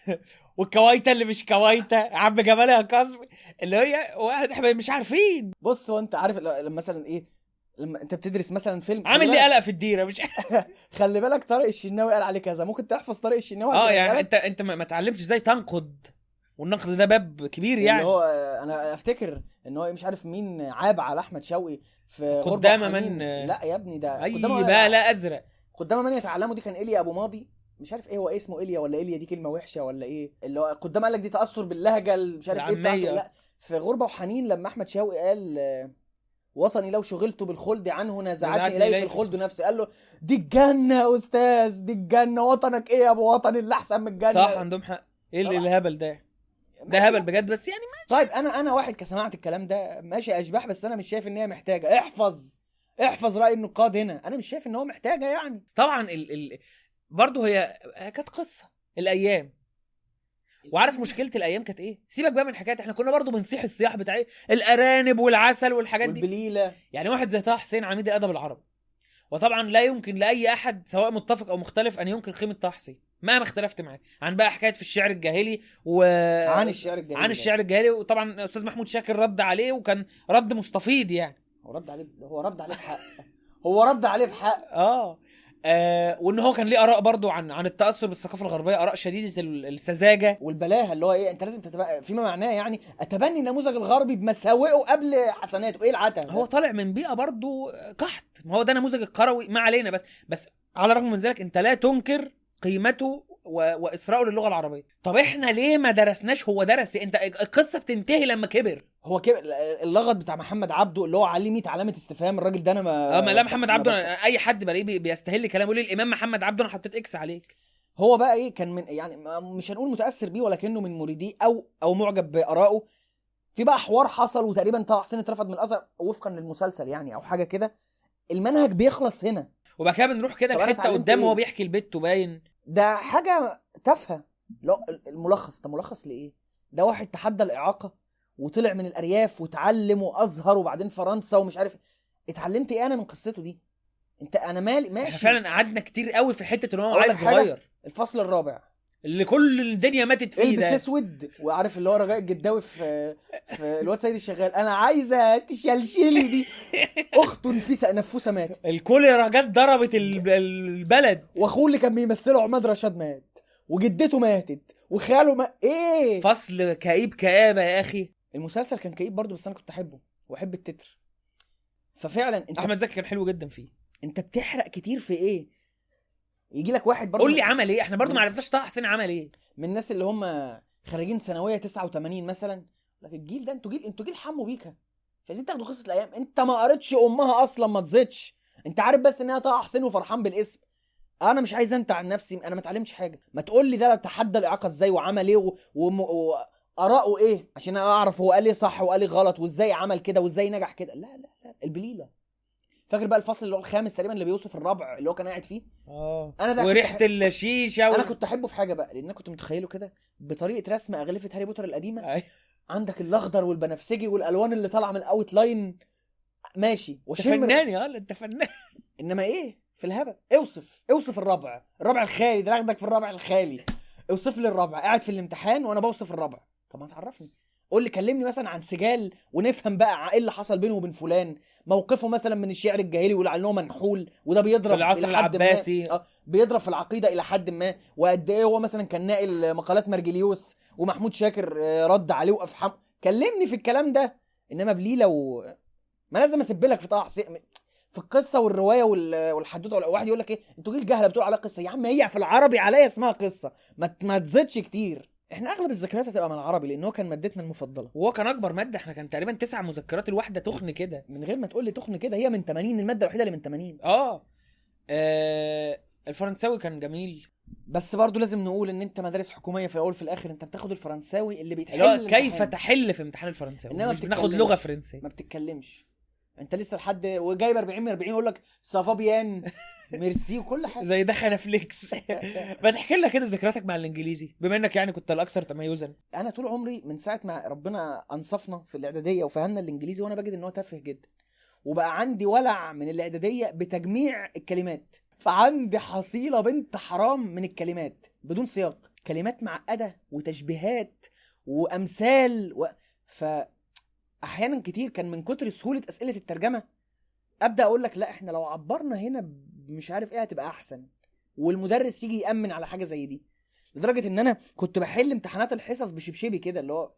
والكوايتة اللي مش كوايتة يا عم جمال يا كاظمي اللي هي واحد إحنا مش عارفين. بص هو انت عارف لما مثلا إيه لما انت بتدرس مثلا فيلم عامل لي قلق في الديرة مش خلي بالك طارق الشناوي قال عليه كذا ممكن تحفظ طارق الشناوي آه يعني انت أنت ما ما اتعلمتش إزاي تنقد والنقد ده باب كبير يعني. هو أنا أفتكر إن هو مش عارف مين عاب على أحمد شوقي في قدام. من- لا يا ابني ده أي قدام بقى لا أزرق. قدام من يتعلموا دي كان إيليا أبو ماضي. مش عارف إيه هو إيه اسمه إيليا ولا إيليا دي كلمة وحشة ولا إيه؟ اللي هو قدام قال لك دي تأثر باللهجة ال- مش عارف إيه بتاعته. لا في غربة وحنين لما أحمد شوقي قال وطني لو شغلت بالخلد عنه نزعتني اليه في الخلد نفسي. قال له دي الجنة يا أستاذ دي الجنة. وطنك إيه يا أبو وطن اللي أحسن من الجنة. صح عندهم حق. إيه اللي. الهبل ده؟ ده ماشي. هبل بجد بس يعني طيب أنا أنا واحد كسمعت الكلام ده ماشي أشباح بس أنا مش شايف إن هي محتاجة. احفظ احفظ رأي النقاد هنا. أنا مش شايف إن هو محتاجة يعني. طبعا ال... ال... برضه هي كانت قصة. الأيام. وعارف مشكلة الأيام كانت إيه؟ سيبك بقى من حكايه إحنا كنا برضه بنصيح الصياح بتاع إيه؟ الأرانب والعسل والحاجات دي. والبليلة. يعني واحد زي طه حسين عميد الأدب العربي. وطبعا لا يمكن لأي أحد سواء متفق أو مختلف أن ينكر قيمه طه حسين. مهما اختلفت معاه عن بقى حكاية في الشعر الجاهلي و عن الشعر الجاهلي عن الشعر الجاهلي وطبعا أستاذ محمود شاكر رد عليه وكان رد مستفيض يعني. هو رد عليه هو رد عليه بحق. هو رد عليه بحق. آه. آه وإن هو كان ليه آراء برضو عن عن التأثر بالثقافة الغربية آراء شديدة ال- السذاجة. والبلاهة اللي هو إيه أنت لازم تتبقى فيما معناه يعني أتبني النموذج الغربي بمساوئه قبل حسناته. إيه العته ده؟ هو طالع من بيئة برضو قحط ما هو ده نموذج القروي ما علينا بس. بس على الرغم من ذلك أنت لا تنكر قيمته و... للغة العربية. طب إحنا ليه ما درسناش؟ هو درس؟ أنت القصة بتنتهي لما كبر. هو كده اللغط بتاع محمد عبده اللي هو عليه 100 علامة استفهام الراجل ده أنا ما آه ما لا محمد عبده أي حد بلاقيه بي- بيستهل كلام يقول لي الإمام محمد عبده أنا حطيت X عليك. هو بقى إيه؟ كان من يعني مش هنقول متأثر بيه ولكنه من مريديه أو أو معجب بآرائه. في بقى حوار حصل وتقريبا طه حسين اترفض من الأزهر وفقا للمسلسل يعني أو حاجة كده. المنهج بيخلص هنا. وبعد كده بنروح كده لحتة قدام إيه؟ وهو بيحكي البت باين. ده حاجة تافهة. لا الملخص ده ملخص لإيه؟ ده واحد تحدى الإعاقة وطلع من الأرياف وتعلم وأزهر وبعدين فرنسا ومش عارف اتعلمت إيه أنا من قصته دي؟ أنت أنا مالي ماشي. إحنا فعلا قعدنا كتير قوي في حتة إن هو عيل؟ صغير. الفصل الرابع. اللي كل الدنيا ماتت فيه إلبس ده. أسود وعارف اللي هو رجاء الجداوي في في الواد سيد الشغال. أنا عايزة تشلشلي دي. أخت نفيسة نفوسة مات الكوليرا جت ضربت ال- البلد. وأخوه اللي كان بيمثله عماد رشاد مات وجدته ماتت وخاله ما إيه؟ فصل كئيب كآبة يا أخي. المسلسل كان كئيب برضه بس أنا كنت أحبه وأحب التتر. ففعلا أنت أحمد زكي كان حلو جدا فيه. أنت بتحرق كتير في إيه؟ يجي لك واحد برضه قول لي عمل إيه؟ إحنا برضو ما عرفناش طه حسين عمل إيه. من الناس اللي هم خريجين ثانوية 89 مثلا. لك الجيل ده أنتوا جيل أنتوا جيل حمو بيكا. مش عايزين تاخدوا قصة الأيام. انت ما قريتش أمها أصلا ما تزيدش. انت عارف بس إنها طه حسين وفرحان بالاسم. أنا مش عايز انت عن نفسي أنا ما اتعلمش حاجة. ما تقول لي ده تحدى الإعاقة إزاي وعمل إيه و... و... و... إيه؟ عشان أعرف هو قال إيه صح وقال إيه غلط وإزاي عمل كده وإزاي نجح كده. لا لا لا. البليلة. فاكر بقى الفصل اللي هو الخامس تقريبا اللي بيوصف الربع اللي هو كان قاعد فيه؟ آه. أنا ده وريحة الشيشة و... أنا كنت أحبه في حاجة بقى لأن أنا كنت متخيله كده بطريقة رسم أغلفة هاري بوتر القديمة. أيوة. عندك الأخضر والبنفسجي والألوان اللي طالعة من ال outline ماشي. وشم فنان يا أنت فنان. إنما إيه؟ في الهبل. أوصف أوصف الربع. الربع الخالي ده أخدك في الربع الخالي. أوصف لي الربع. قاعد في الامتحان وأنا بوصف الربع. طب ما تعرفني. قول لي كلمني مثلا عن سجال ونفهم بقى إيه اللي حصل بينه وبين فلان. موقفه مثلا من الشعر الجاهلي ويقول على منحول وده بيضرب في العصر إلى حد ما. العباسي. آه بيضرب في العقيدة إلى حد ما. وقد إيه هو مثلا كان ناقل مقالات مرجليوس ومحمود شاكر آه، رد عليه وافحم كلمني في الكلام ده. إنما بليله و ما لازم اسب لك في طه حسين. في القصة والرواية وال- والحدوتة واحد يقول لك إيه؟ أنتوا جيل جهلة بتقول عليها قصة. يا عم هي في العربي عليا اسمها قصة. ما ما تزيدش كتير. إحنا أغلب الذكريات هتبقى من العربي لأن هو كان مادتنا المفضلة. وهو كان أكبر مادة إحنا كان تقريبا تسع مذكرات الواحدة تخن كده. من غير ما تقول لي تخن كده هي من 80 المادة الوحيدة اللي من 80 آه, آه. الفرنساوي كان جميل. بس برضو لازم نقول إن أنت مدارس حكومية في الأول في الآخر أنت بتاخد الفرنساوي اللي بيتحل كيف. تحل في امتحان الفرنساوي؟ إنما مش بتتكلمش. لغة فرنسية. ما بتتكلمش. انت لسه لحد وجايب 40 من 40 يقول لك صافابيان ميرسي وكل حاجة. زي دخنه فليكس. ما تحكي لنا كده ذكرياتك مع الإنجليزي بما إنك يعني كنت الأكثر تميزا. أنا طول عمري من ساعة ما ربنا أنصفنا في الإعدادية وفهمنا الإنجليزي وأنا بجد إن هو تافه جدا. وبقى عندي ولع من الإعدادية بتجميع الكلمات. فعندي حصيلة بنت حرام من الكلمات بدون سياق. كلمات معقدة وتشبيهات وأمثال و... ف أحيانا كتير كان من كتر سهولة أسئلة الترجمة. أبدأ أقول لك لأ إحنا لو عبرنا هنا مش عارف إيه هتبقى أحسن. والمدرس يجي يأمن على حاجة زي دي. لدرجة إن أنا كنت بحل امتحانات الحصص بشبشبي كده اللي هو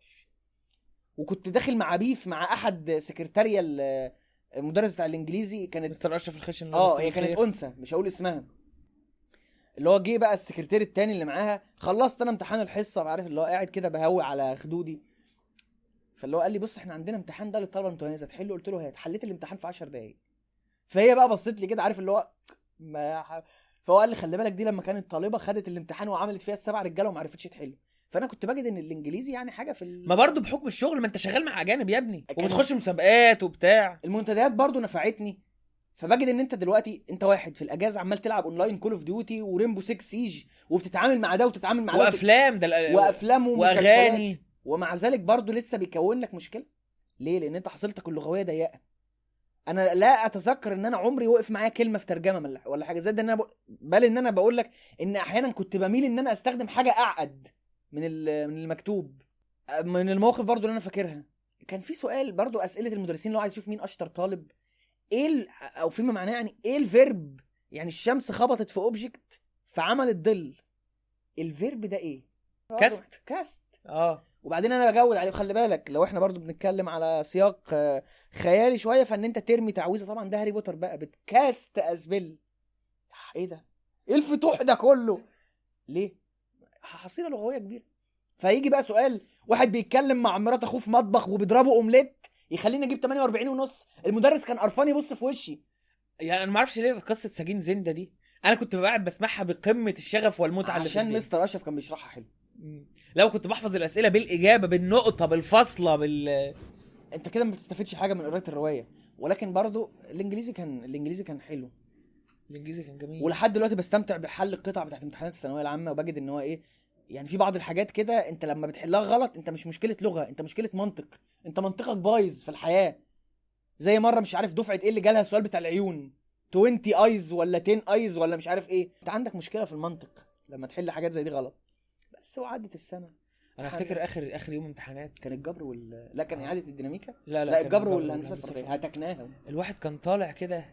وكنت داخل مع بيف مع أحد سكرتاريا ال- المدرس بتاع الإنجليزي. كانت مستر أشرف الخشن آه هي كانت. أنثى مش هقول اسمها. اللي هو جه بقى السكرتير التاني اللي معاها خلصت أنا امتحان الحصة عارف اللي هو قاعد كده بهوي على خدودي. فاللي هو قال لي بص إحنا عندنا امتحان ده للطلبة المتميزه تحله قلت له هات. حليت الامتحان في 10 دقايق. فهي بقى بصيت لي كده عارف اللي هو ما ح- فهو قال لي خلي بالك دي لما كانت طالبة خدت الامتحان وعملت فيها السبع رجالة وما عرفتش تحله فأنا كنت بجد إن الإنجليزي يعني حاجة في ال... ما برضه بحكم الشغل ما أنت شغال مع أجانب يا ابني. وبتخش مسابقات وبتاع. المنتديات برضو نفعتني. فبجد إن أنت دلوقتي أنت واحد في الأجازة عمال تلعب online Call of Duty و Rainbow 6 Siege وبتتعامل مع ده وتتعامل مع ده وأفلام ده وأفلام ومسلسلات. وأغاني. ومع ذلك برضو لسه بيكون لك مشكلة. ليه؟ لأن أنت حصيلتك اللغوية ضيقة. أنا لا أتذكر إن أنا عمري وقف معايا كلمة في ترجمة ولا- حاجة. زي ده إن أنا. بل إن أنا بقول لك إن أحيانا كنت بميل إن أنا أستخدم حاجة اعقد من من المكتوب. من المواقف برضو اللي أنا فاكرها. كان في سؤال برضو أسئلة المدرسين هو عايز يشوف مين أشطر طالب. إيه. أو فيما معناه يعني إيه ال verb يعني الشمس خبطت في object فعملت ظل. ال verb ده إيه؟ cast. cast آه. وبعدين أنا بجود عليه. خلي بالك لو إحنا برضو بنتكلم على سياق آه، خيالي شوية فان انت ترمي تعويذة طبعا ده هاري بوتر بقى بت cast spell إيه ده؟ إيه الفتوح ده كله؟ ليه؟ حصيلة لغوية كبيرة. فيجي بقى سؤال واحد بيتكلم مع مرات اخوه في مطبخ وبيضربوا اومليت يخليني أجيب 48 ونص. المدرس كان قرفان يبص في وشي. يعني أنا ما أعرفش ليه قصة سجين زنده دي. أنا كنت قاعد بسمعها بقمة الشغف والمتعة عشان. مستر أشرف كان بيشرحها حلو. لو كنت بحفظ الأسئلة بالإجابة بالنقطة بالفاصلة بال أنت كده ما بتستفدش حاجة من قراية الرواية. ولكن برضو الإنجليزي كان الإنجليزي كان حلو. الإنجليزي كان جميل. ولحد دلوقتي بستمتع بحل القطع بتاعت امتحانات الثانوية العامة وبجد إن هو إيه يعني في بعض الحاجات كده أنت لما بتحلها غلط أنت مش مشكلة لغة أنت مشكلة منطق. أنت منطقك بايظ في الحياة. زي مرة مش عارف دفعة إيه اللي جالها السؤال بتاع العيون. 20 eyes ولا 10 eyes ولا مش عارف إيه. أنت عندك مشكلة في المنطق لما تحل حاجات زي دي غلط. بس وعدت السنة. أنا أفتكر اخر آخر يوم امتحانات. كان الجبر وال لا كان إعادة الديناميكا؟ لا لا, كان الجبر والهندسة الفرعية. هتكناها الواحد كان طالع كده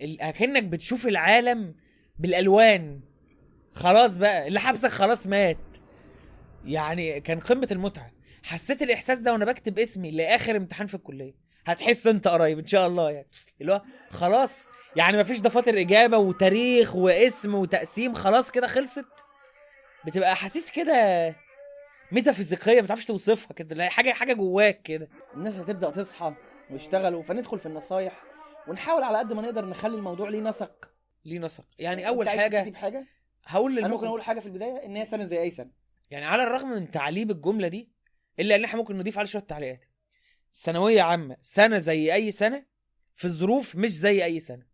ال- أكنك بتشوف العالم بالألوان. خلاص بقى اللي حبسك خلاص مات. يعني كان قمة المتعة. حسيت الإحساس ده وأنا بكتب اسمي لآخر امتحان في الكلية. هتحس أنت قريب إن شاء الله يعني. اللي هو خلاص يعني مفيش دفاتر إجابة وتاريخ واسم وتقسيم خلاص كده خلصت. بتبقى أحاسيس كده ميتافيزيقية ما تعرفش توصفها كده لا، حاجة حاجة جواك كده. الناس هتبدأ تصحى ويشتغلوا فندخل في النصايح ونحاول على قد ما نقدر نخلي الموضوع ليه نسق. ليه نسق؟ يعني أول عايز حاجة تكتب حاجة؟ هقول أنا ممكن أقول حاجة في البداية إن هي سنة زي أي سنة. يعني على الرغم من تعليب الجملة دي إلا إن إحنا ممكن نضيف عليه شوية تعليقات. ثانوية عامة سنة زي أي سنة في الظروف مش زي أي سنة.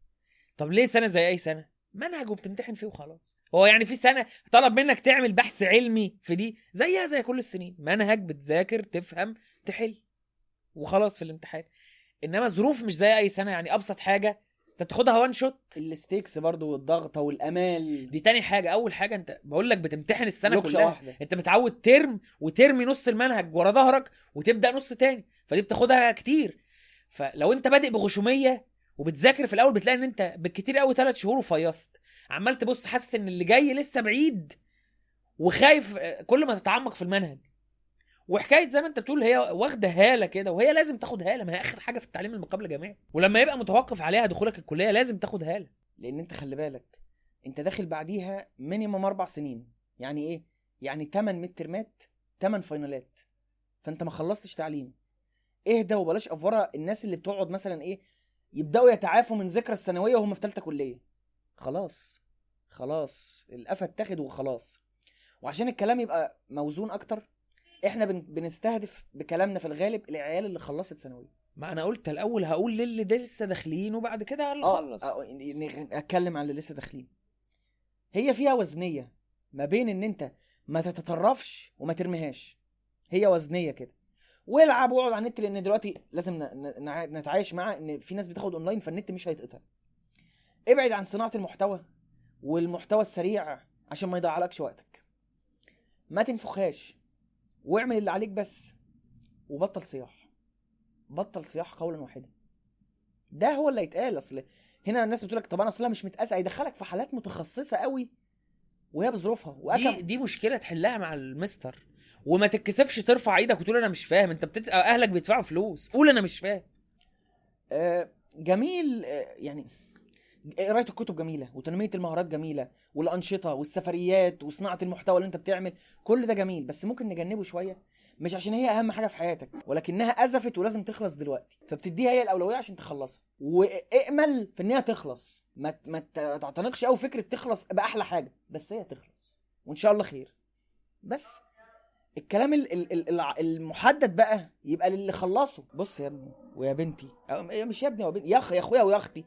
طب ليه سنة زي أي سنة؟ منهج وبتمتحن فيه وخلاص. هو يعني في سنة طلب منك تعمل بحث علمي في دي؟ زيها زي كل السنين. منهج بتذاكر تفهم تحل. وخلاص في الامتحان. إنما ظروف مش زي أي سنة. يعني أبسط حاجة أنت تاخدها one shot ال stakes برضو والضغطه والأمال. دي تاني حاجة. أول حاجة أنت بقول لك بتمتحن السنة كلها. واحدة. أنت متعود ترم وترمي نص المنهج ورا ظهرك وتبدأ نص تاني. فدي بتاخدها كتير. فلو أنت بادئ بغشومية وبتذاكر في الأول بتلاقي إن أنت بالكتير قوي ثلاث شهور وفيصت. عمال تبص حاسس إن اللي جاي لسه بعيد وخايف كل ما تتعمق في المنهج. وحكاية زي ما أنت بتقول هي واخدة هالة كده وهي لازم تاخد هالة ما هي آخر حاجة في التعليم المقابل جامعي ولما يبقى متوقف عليها دخولك الكلية لازم تاخد هالة. لأن أنت خلي بالك أنت داخل بعديها minimum أربع سنين. يعني إيه؟ يعني 8 midterm ات 8 final ات فأنت ما خلصتش تعليم. اهدى وبلاش أفورة الناس اللي بتقعد مثلا إيه يبداوا يتعافوا من ذكرى الثانوية وهم في ثالثه كلية. خلاص خلاص القفا اتاخد وخلاص. وعشان الكلام يبقى موزون أكتر إحنا بن... بنستهدف بكلامنا في الغالب العيال اللي خلصت ثانوية. ما أنا قلت الأول هقول للي ده لسه داخلين وبعد كده هنخلص آه، ن- أتكلم عن اللي لسه داخلين. هي فيها وزنية ما بين إن أنت ما تتطرفش وما ترميهاش. هي وزنية كده. والعب واقعد على النت لأن دلوقتي لازم نتعايش مع إن في ناس بتاخد online فال net مش هيتقطع. ابعد عن صناعة المحتوى والمحتوى السريع عشان ما يضيعلكش وقتك. ما تنفخهاش واعمل اللي عليك بس وبطل صياح. بطل صياح قولا واحدا. ده هو اللي هيتقال. أصل هنا الناس بتقول لك طب أنا أصلا مش متقاسى هيدخلك في حالات متخصصة قوي وهي بظروفها. دي دي مشكلة تحلها مع المستر. وما تتكسفش ترفع إيدك وتقول أنا مش فاهم. انت بتت... اهلك بيدفعوا فلوس. قول أنا مش فاهم. آه جميل آه يعني قراية الكتب جميلة وتنمية المهارات جميلة والأنشطة والسفريات وصناعة المحتوى اللي انت بتعمل كل ده جميل بس ممكن نجنبه شوية. مش عشان هي أهم حاجة في حياتك ولكنها أزفت ولازم تخلص دلوقتي. فبتديها هي الأولوية عشان تخلصها. وامل في انها تخلص. ما ما تعتنقش قوي فكرة تخلص بأحلى حاجة بس هي تخلص. وإن شاء الله خير. بس. الكلام ال- ال- ال- الع- المحدد بقى يبقى للي خلصه. بص يا ابني ويا بنتي مش يا ابني ويا بنتي يا أخ يا أخويا ويا أختي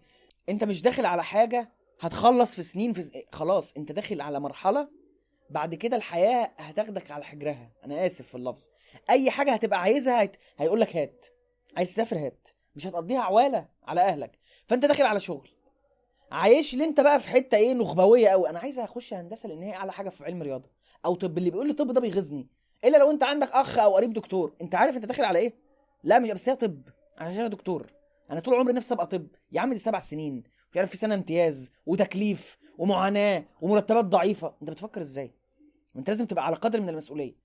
أنت مش داخل على حاجة هتخلص في سنين في س... خلاص أنت داخل على مرحلة بعد كده الحياة هتاخدك على حجرها. أنا آسف في اللفظ. أي حاجة هتبقى عايزها هت... هيقول لك هات. عايز تسافر هات. مش هتقضيها عوالة على أهلك. فأنت داخل على شغل. عايش لي أنت بقى في حتة إيه نخبوية قوي أنا عايز أخش هندسة لأن هي أعلى حاجة في علم رياضه أو طب اللي بيقول لي طب ده بيغيظني إلا لو أنت عندك أخ أو قريب دكتور. أنت عارف أنت داخل على إيه؟ لا مش بس هي طب عشان أنا دكتور. أنا طول عمري نفسي أبقى طب. يا عم دي سبع سنين. مش عارف في سنة امتياز وتكليف ومعاناة ومرتبات ضعيفة. أنت بتفكر إزاي؟ أنت لازم تبقى على قدر من المسؤولية.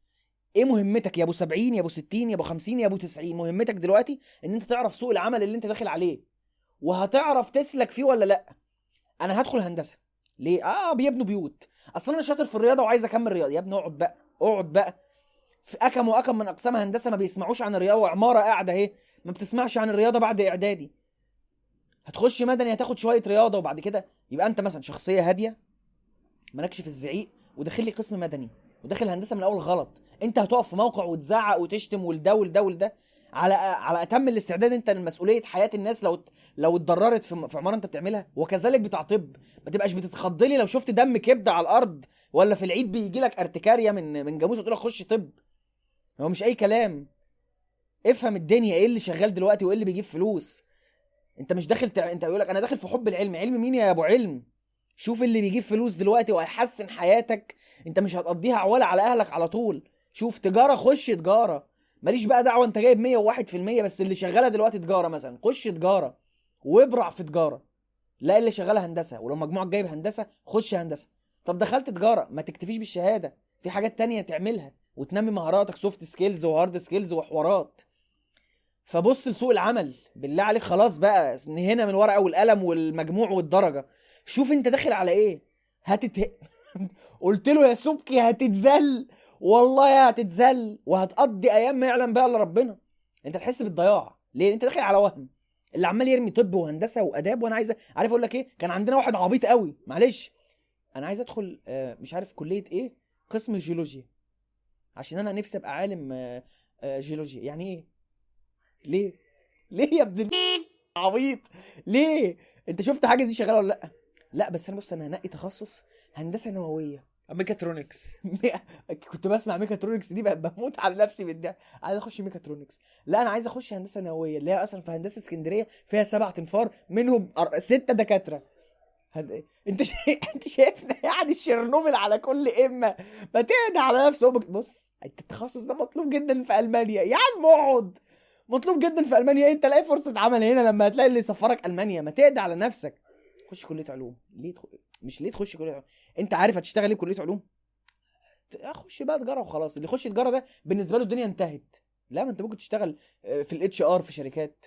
إيه مهمتك؟ يا أبو 70 يا أبو 60 يا أبو 50 يا أبو 90 مهمتك دلوقتي إن أنت تعرف سوق العمل اللي أنت داخل عليه. وهتعرف تسلك فيه ولا لأ؟ أنا هدخل هندسة. ليه؟ آه بيبنوا بيوت. أصل أنا شاطر في الرياضة وعايز أكمل رياضة. يا ابني اقعد بقى اقعد بقى. في أكم وأكم من أقسام هندسة ما بيسمعوش عن الرياضة وعمارة قاعدة أهي ما بتسمعش عن الرياضة بعد إعدادي. هتخش مدني هتاخد شوية رياضة وبعد كده يبقى أنت مثلا شخصية هادية مالكش في الزعيق وداخل لي قسم مدني وداخل هندسة من الأول غلط. أنت هتقف في موقع وتزعق وتشتم ولده ولده ولده على على أتم الاستعداد أنت لمسؤولية حياة الناس لو لو اتضررت في في عمارة أنت بتعملها. وكذلك بتاع طب ما تبقاش بتتخض لي لو شفت دم كبده على الأرض ولا في العيد بيجي لك ارتكاريا من من جاموس وتقول لك خش طب. هو مش أي كلام. افهم الدنيا إيه اللي شغال دلوقتي وإيه اللي بيجيب فلوس. أنت مش داخل تع... أنت يقول لك أنا داخل في حب العلم. علم مين يا أبو علم؟ شوف اللي بيجيب فلوس دلوقتي وهيحسن حياتك. أنت مش هتقضيها عوالة على أهلك على طول. شوف تجارة خش تجارة. ماليش بقى دعوة أنت جايب 101% بس اللي شغالة دلوقتي تجارة مثلا. خش تجارة وابرع في تجارة. لا اللي شغالة هندسة. ولو مجموعك جايب هندسة خش هندسة. طب دخلت تجارة ما تكتفيش بالشهادة. في حاجات تانية تعملها. وتنمي مهاراتك soft skills و hard skills وحوارات. فبص لسوق العمل بالله عليك خلاص بقى هنا من الورقه والقلم والمجموع والدرجة. شوف أنت داخل على إيه. هتت قلت له يا سبكي هتتذل. والله هتتذل. وهتقضي أيام ما يعلم بها إلا ربنا. أنت تحس بالضياع. ليه؟ أنت داخل على وهم. اللي عمال يرمي طب وهندسة وآداب وأنا عايز عارف أقول لك إيه؟ كان عندنا واحد عبيط قوي. معلش. أنا عايز أدخل آه، مش عارف كلية إيه؟ قسم الجيولوجيا عشان أنا نفسي أبقى عالم آه، آه، جيولوجيا. يعني إيه؟ ليه؟ ليه يا ابن عبيط؟ ليه؟ أنت شفت حاجة دي شغالة ولا لأ؟ لأ بس أنا بص أنا هنقي تخصص هندسة نووية. ميكاترونكس. كنت بسمع ميكاترونكس دي بموت على نفسي بالضحك عايز أخش ميكاترونكس. لأ أنا عايز أخش هندسة نووية اللي هي أصلا في هندسة اسكندرية فيها سبع تنفار منهم ستة دكاترة. هد... انت شا... انت شايفنا يعني شيرنوبل على كل إمة. ما تهدى على نفسك بص انت التخصص ده مطلوب جدا في ألمانيا. يا عم اقعد. مطلوب جدا في ألمانيا. انت لاقي فرصة عمل هنا لما هتلاقي اللي يسفرك ألمانيا. ما تهدى على نفسك. خش كلية علوم. ليه تخ... مش ليه تخش كلية علوم؟ انت عارف هتشتغل إيه بكليه علوم؟ اخش بقى تجارة وخلاص. اللي يخش تجارة ده بالنسبة له الدنيا انتهت. لا ما انت ممكن تشتغل آه، في ال HR في شركات.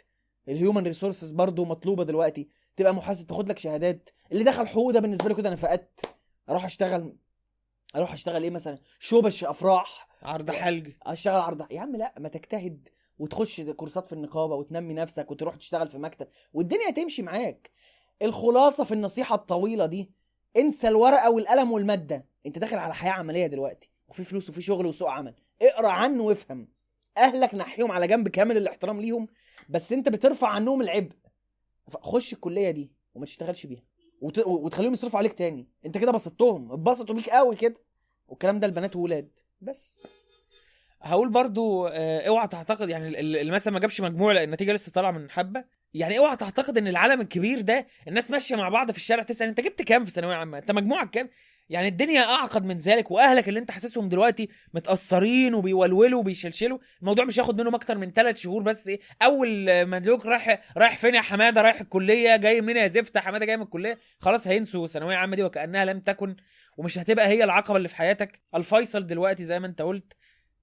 ال human resources برضو مطلوبة دلوقتي. تبقى محاسب تاخد لك شهادات. اللي دخل حقوق ده بالنسبة له كده أنا فقدت. أروح أشتغل أروح أشتغل إيه مثلا؟ شوبش أفراح. عرضحالجي. أشتغل عرض يا عم لا ما تجتهد وتخش كورسات في النقابة وتنمي نفسك وتروح تشتغل في مكتب والدنيا هتمشي معاك. الخلاصة في النصيحة الطويلة دي انسى الورقة والقلم والمادة. انت داخل على حياة عملية دلوقتي. وفي فلوس وفي شغل وسوق عمل. اقرأ عنه وافهم. أهلك نحيهم على جنب كامل الاحترام ليهم. بس انت بترفع عنهم العبء. خش الكلية دي وما تشتغلش بيها. وت... وتخليهم يصرفوا عليك تاني. انت كده بسطتهم اتبسطوا بيك قوي كده. والكلام ده البنات وولاد. بس. هقول برضو آه، اوعى تعتقد يعني ال- ال- اللي مثلا ما جابش مجموع لأن النتيجة لسه طالعة من حبة. يعني اوعى تعتقد إن العالم الكبير ده الناس ماشية مع بعض في الشارع تسأل انت جبت كام في ثانوية عامة؟ انت مجموعك كام؟ يعني الدنيا أعقد من ذلك وأهلك اللي أنت حاسسهم دلوقتي متأثرين وبيولولوا وبيشلشلوا الموضوع مش هياخد منهم أكتر من ثلاث شهور بس إيه أول ما تلاقوك رايح رايح فين يا حمادة؟ رايح الكلية جاي منين يا زفت؟ حمادة جاي من الكلية خلاص هينسوا ثانوية عامة دي وكأنها لم تكن ومش هتبقى هي العقبة اللي في حياتك. الفيصل دلوقتي زي ما أنت قلت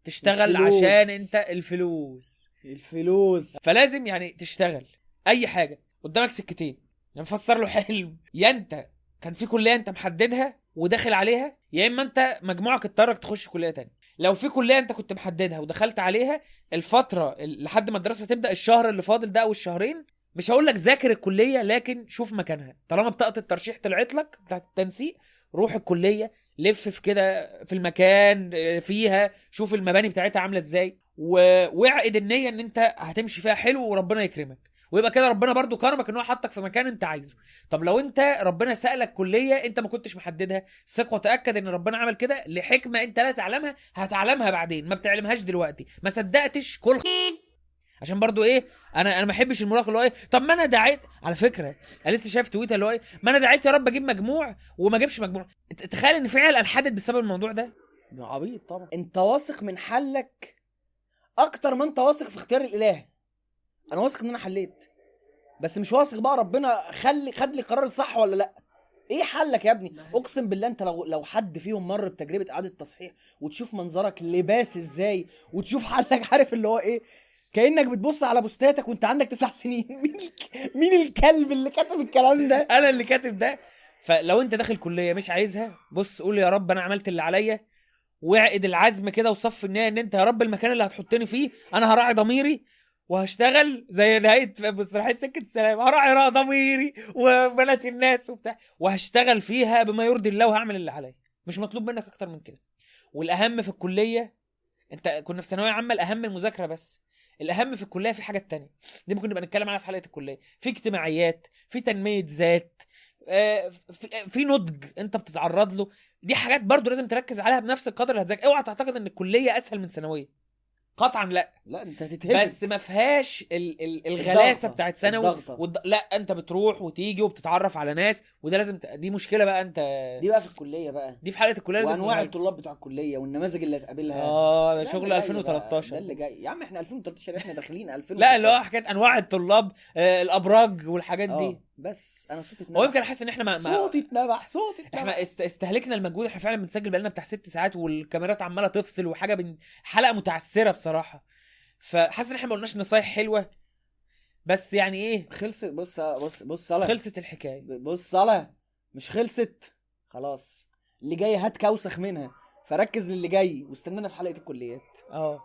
تشتغل الفلوس. عشان أنت الفلوس. الفلوس. فلازم يعني تشتغل. أي حاجة. قدامك سكتين. مفسر له حلم. يا أنت كان في كلية أنت محددها؟ وداخل عليها يا إما أنت مجموعك اضطرك تخش كلية تانية. لو في كلية أنت كنت محددها ودخلت عليها الفترة ال- لحد ما الدراسة تبدأ الشهر اللي فاضل ده أو الشهرين مش هقول لك ذاكر الكلية لكن شوف مكانها. طالما بطاقة الترشيح طلعت لك بتاعت التنسيق روح الكلية لف في كده في المكان آه، فيها شوف المباني بتاعتها عاملة إزاي واعقد النية إن أنت هتمشي فيها حلو وربنا يكرمك. ويبقى كده ربنا برضو كرمك إن هو حطك في مكان أنت عايزه. طب لو أنت ربنا سألك كلية أنت ما كنتش محددها ثق وتأكد إن ربنا عمل كده لحكمة أنت لا تعلمها هتعلمها بعدين ما بتعلمهاش دلوقتي. ما صدقتش كل عشان برضو إيه؟ أنا أنا ما بحبش المراهق اللي هو إيه؟ طب ما أنا دعيت على فكرة أنا لسه شايف تويتر اللي هو إيه؟ ما أنا دعيت يا رب أجيب مجموع وما أجيبش مجموع. تخيل إن في عيال انحدت بسبب الموضوع ده؟ عبيط طبعا. أنت واثق من حلك أكتر ما أنت واثق في اختيار الإله. أنا واثق إن أنا حليت. بس مش واثق بقى ربنا خلي خد لي القرار الصح ولا لأ. إيه حلك يا ابني؟ أقسم بالله أنت لو لو حد فيهم مر بتجربة إعادة تصحيح وتشوف منظرك لباس إزاي وتشوف حلك عارف اللي هو إيه؟ كأنك بتبص على بوستاتك وأنت عندك تسع سنين. مين الك- مين الكلب اللي كتب الكلام ده؟ أنا اللي كاتب ده. فلو أنت داخل كلية مش عايزها بص قول يا رب أنا عملت اللي عليا واعقد العزم كده وصف النيه إن أنت يا رب المكان اللي هتحطني فيه أنا هراعي ضميري وهشتغل زي نهاية مسرحية سكة السلام. هراعي رأى ضميري وبنات الناس وبتاع. وهشتغل فيها بما يرضي الله وهعمل اللي عليا. مش مطلوب منك أكتر من كده. والأهم في الكلية أنت كنا في ثانوية عامة الأهم المذاكرة بس. الأهم في الكلية في حاجات تانية. دي ممكن نبقى نتكلم عنها في حلقة الكلية. في اجتماعيات في تنمية ذات آه، في, في نضج أنت بتتعرض له. دي حاجات برضو لازم تركز عليها بنفس القدر اللي هتذاكر. اوعى تعتقد إن الكلية أسهل من ثانوية. قطعا لا. لا انت هتتهبل. بس ما فيهاش ال ال الغلاسة. بتاعت ثانوي. والض... لا انت بتروح وتيجي وبتتعرف على ناس وده لازم ت... دي مشكلة بقى انت دي بقى في الكلية بقى. دي في حلقه الكلية لازم وأنواع. الطلاب بتوع الكلية والنماذج اللي هتقابلها. آه ده شغل اللي جاي بقى، 2013 ده اللي جاي. يا عم إحنا 2013 إحنا داخلين 2000 لا اللي هو حكايه أنواع الطلاب آه الأبراج والحاجات دي. آه بس أنا صوتي هو اتنبح يمكن حاسس إن إحنا ما, ما صوتي اتنبح صوتي اتنبح إحنا است... استهلكنا المجهود إحنا فعلا بنسجل بقالنا بتاع ست ساعات والكاميرات عمالة تفصل وحاجة بن... حلقة متعسرة بصراحة. فحاسس إن إحنا ما قلناش نصايح حلوة. بس يعني إيه؟ خلصت. بص بص بص صلاة خلصت الحكاية. بص صلاة مش خلصت. خلاص. اللي جاي هتكون أوسخ منها. فركز للي جاي. واستنانا في حلقة الكليات. آه.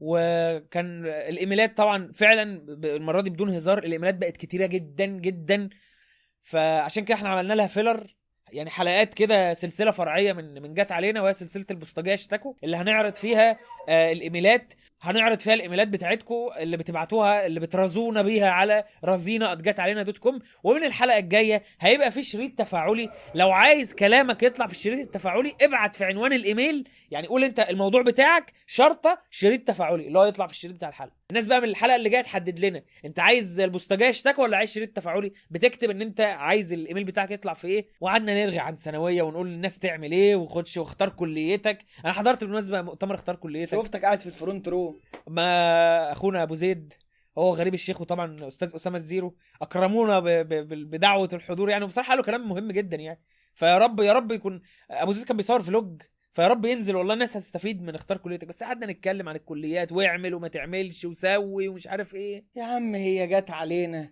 وكان الإيميلات طبعا فعلا المرة دي بدون هزار الإيميلات بقت كتيرة جدا جدا. فعشان كده إحنا عملنا لها filler يعني حلقات كده سلسلة فرعية من من جت علينا وهي سلسلة البوسطجية اشتكوا اللي هنعرض فيها آه الإيميلات. هنعرض فيها الإيميلات بتاعتكم اللي بتبعتوها اللي بترازونا بيها على رزينا جت علينا dot com ومن الحلقة الجاية هيبقى في شريط تفاعلي. لو عايز كلامك يطلع في الشريط التفاعلي ابعت في عنوان الإيميل. يعني قول أنت الموضوع بتاعك شرطة شريط تفاعلي. اللي هو يطلع في الشريط بتاع الحلقة. الناس بقى من الحلقة اللي جاية تحدد لنا. أنت عايز البوسطجيه اشتكى ولا عايز شريط تفاعلي؟ بتكتب إن أنت عايز الإيميل بتاعك يطلع في إيه؟ وقعدنا نرغي عن ثانوية ونقول للناس تعمل إيه وخدش واختار كليتك. أنا حضرت بالمناسبة مؤتمر اختار كليتك. شفتك قاعد في ال front row ما أخونا أبو زيد هو غريب الشيخ وطبعا أستاذ أسامة الزيرو أكرمونا ب- ب- بدعوة الحضور يعني. وبصراحة قالوا كلام مهم جدا يعني. فيا رب يا رب يكون أبو زيد كان بيصور vlog فيا رب ينزل والله الناس هتستفيد من اختار كليتك. بس قعدنا نتكلم عن الكليات واعمل وما تعملش وسوي ومش عارف إيه. يا عم هي جت علينا.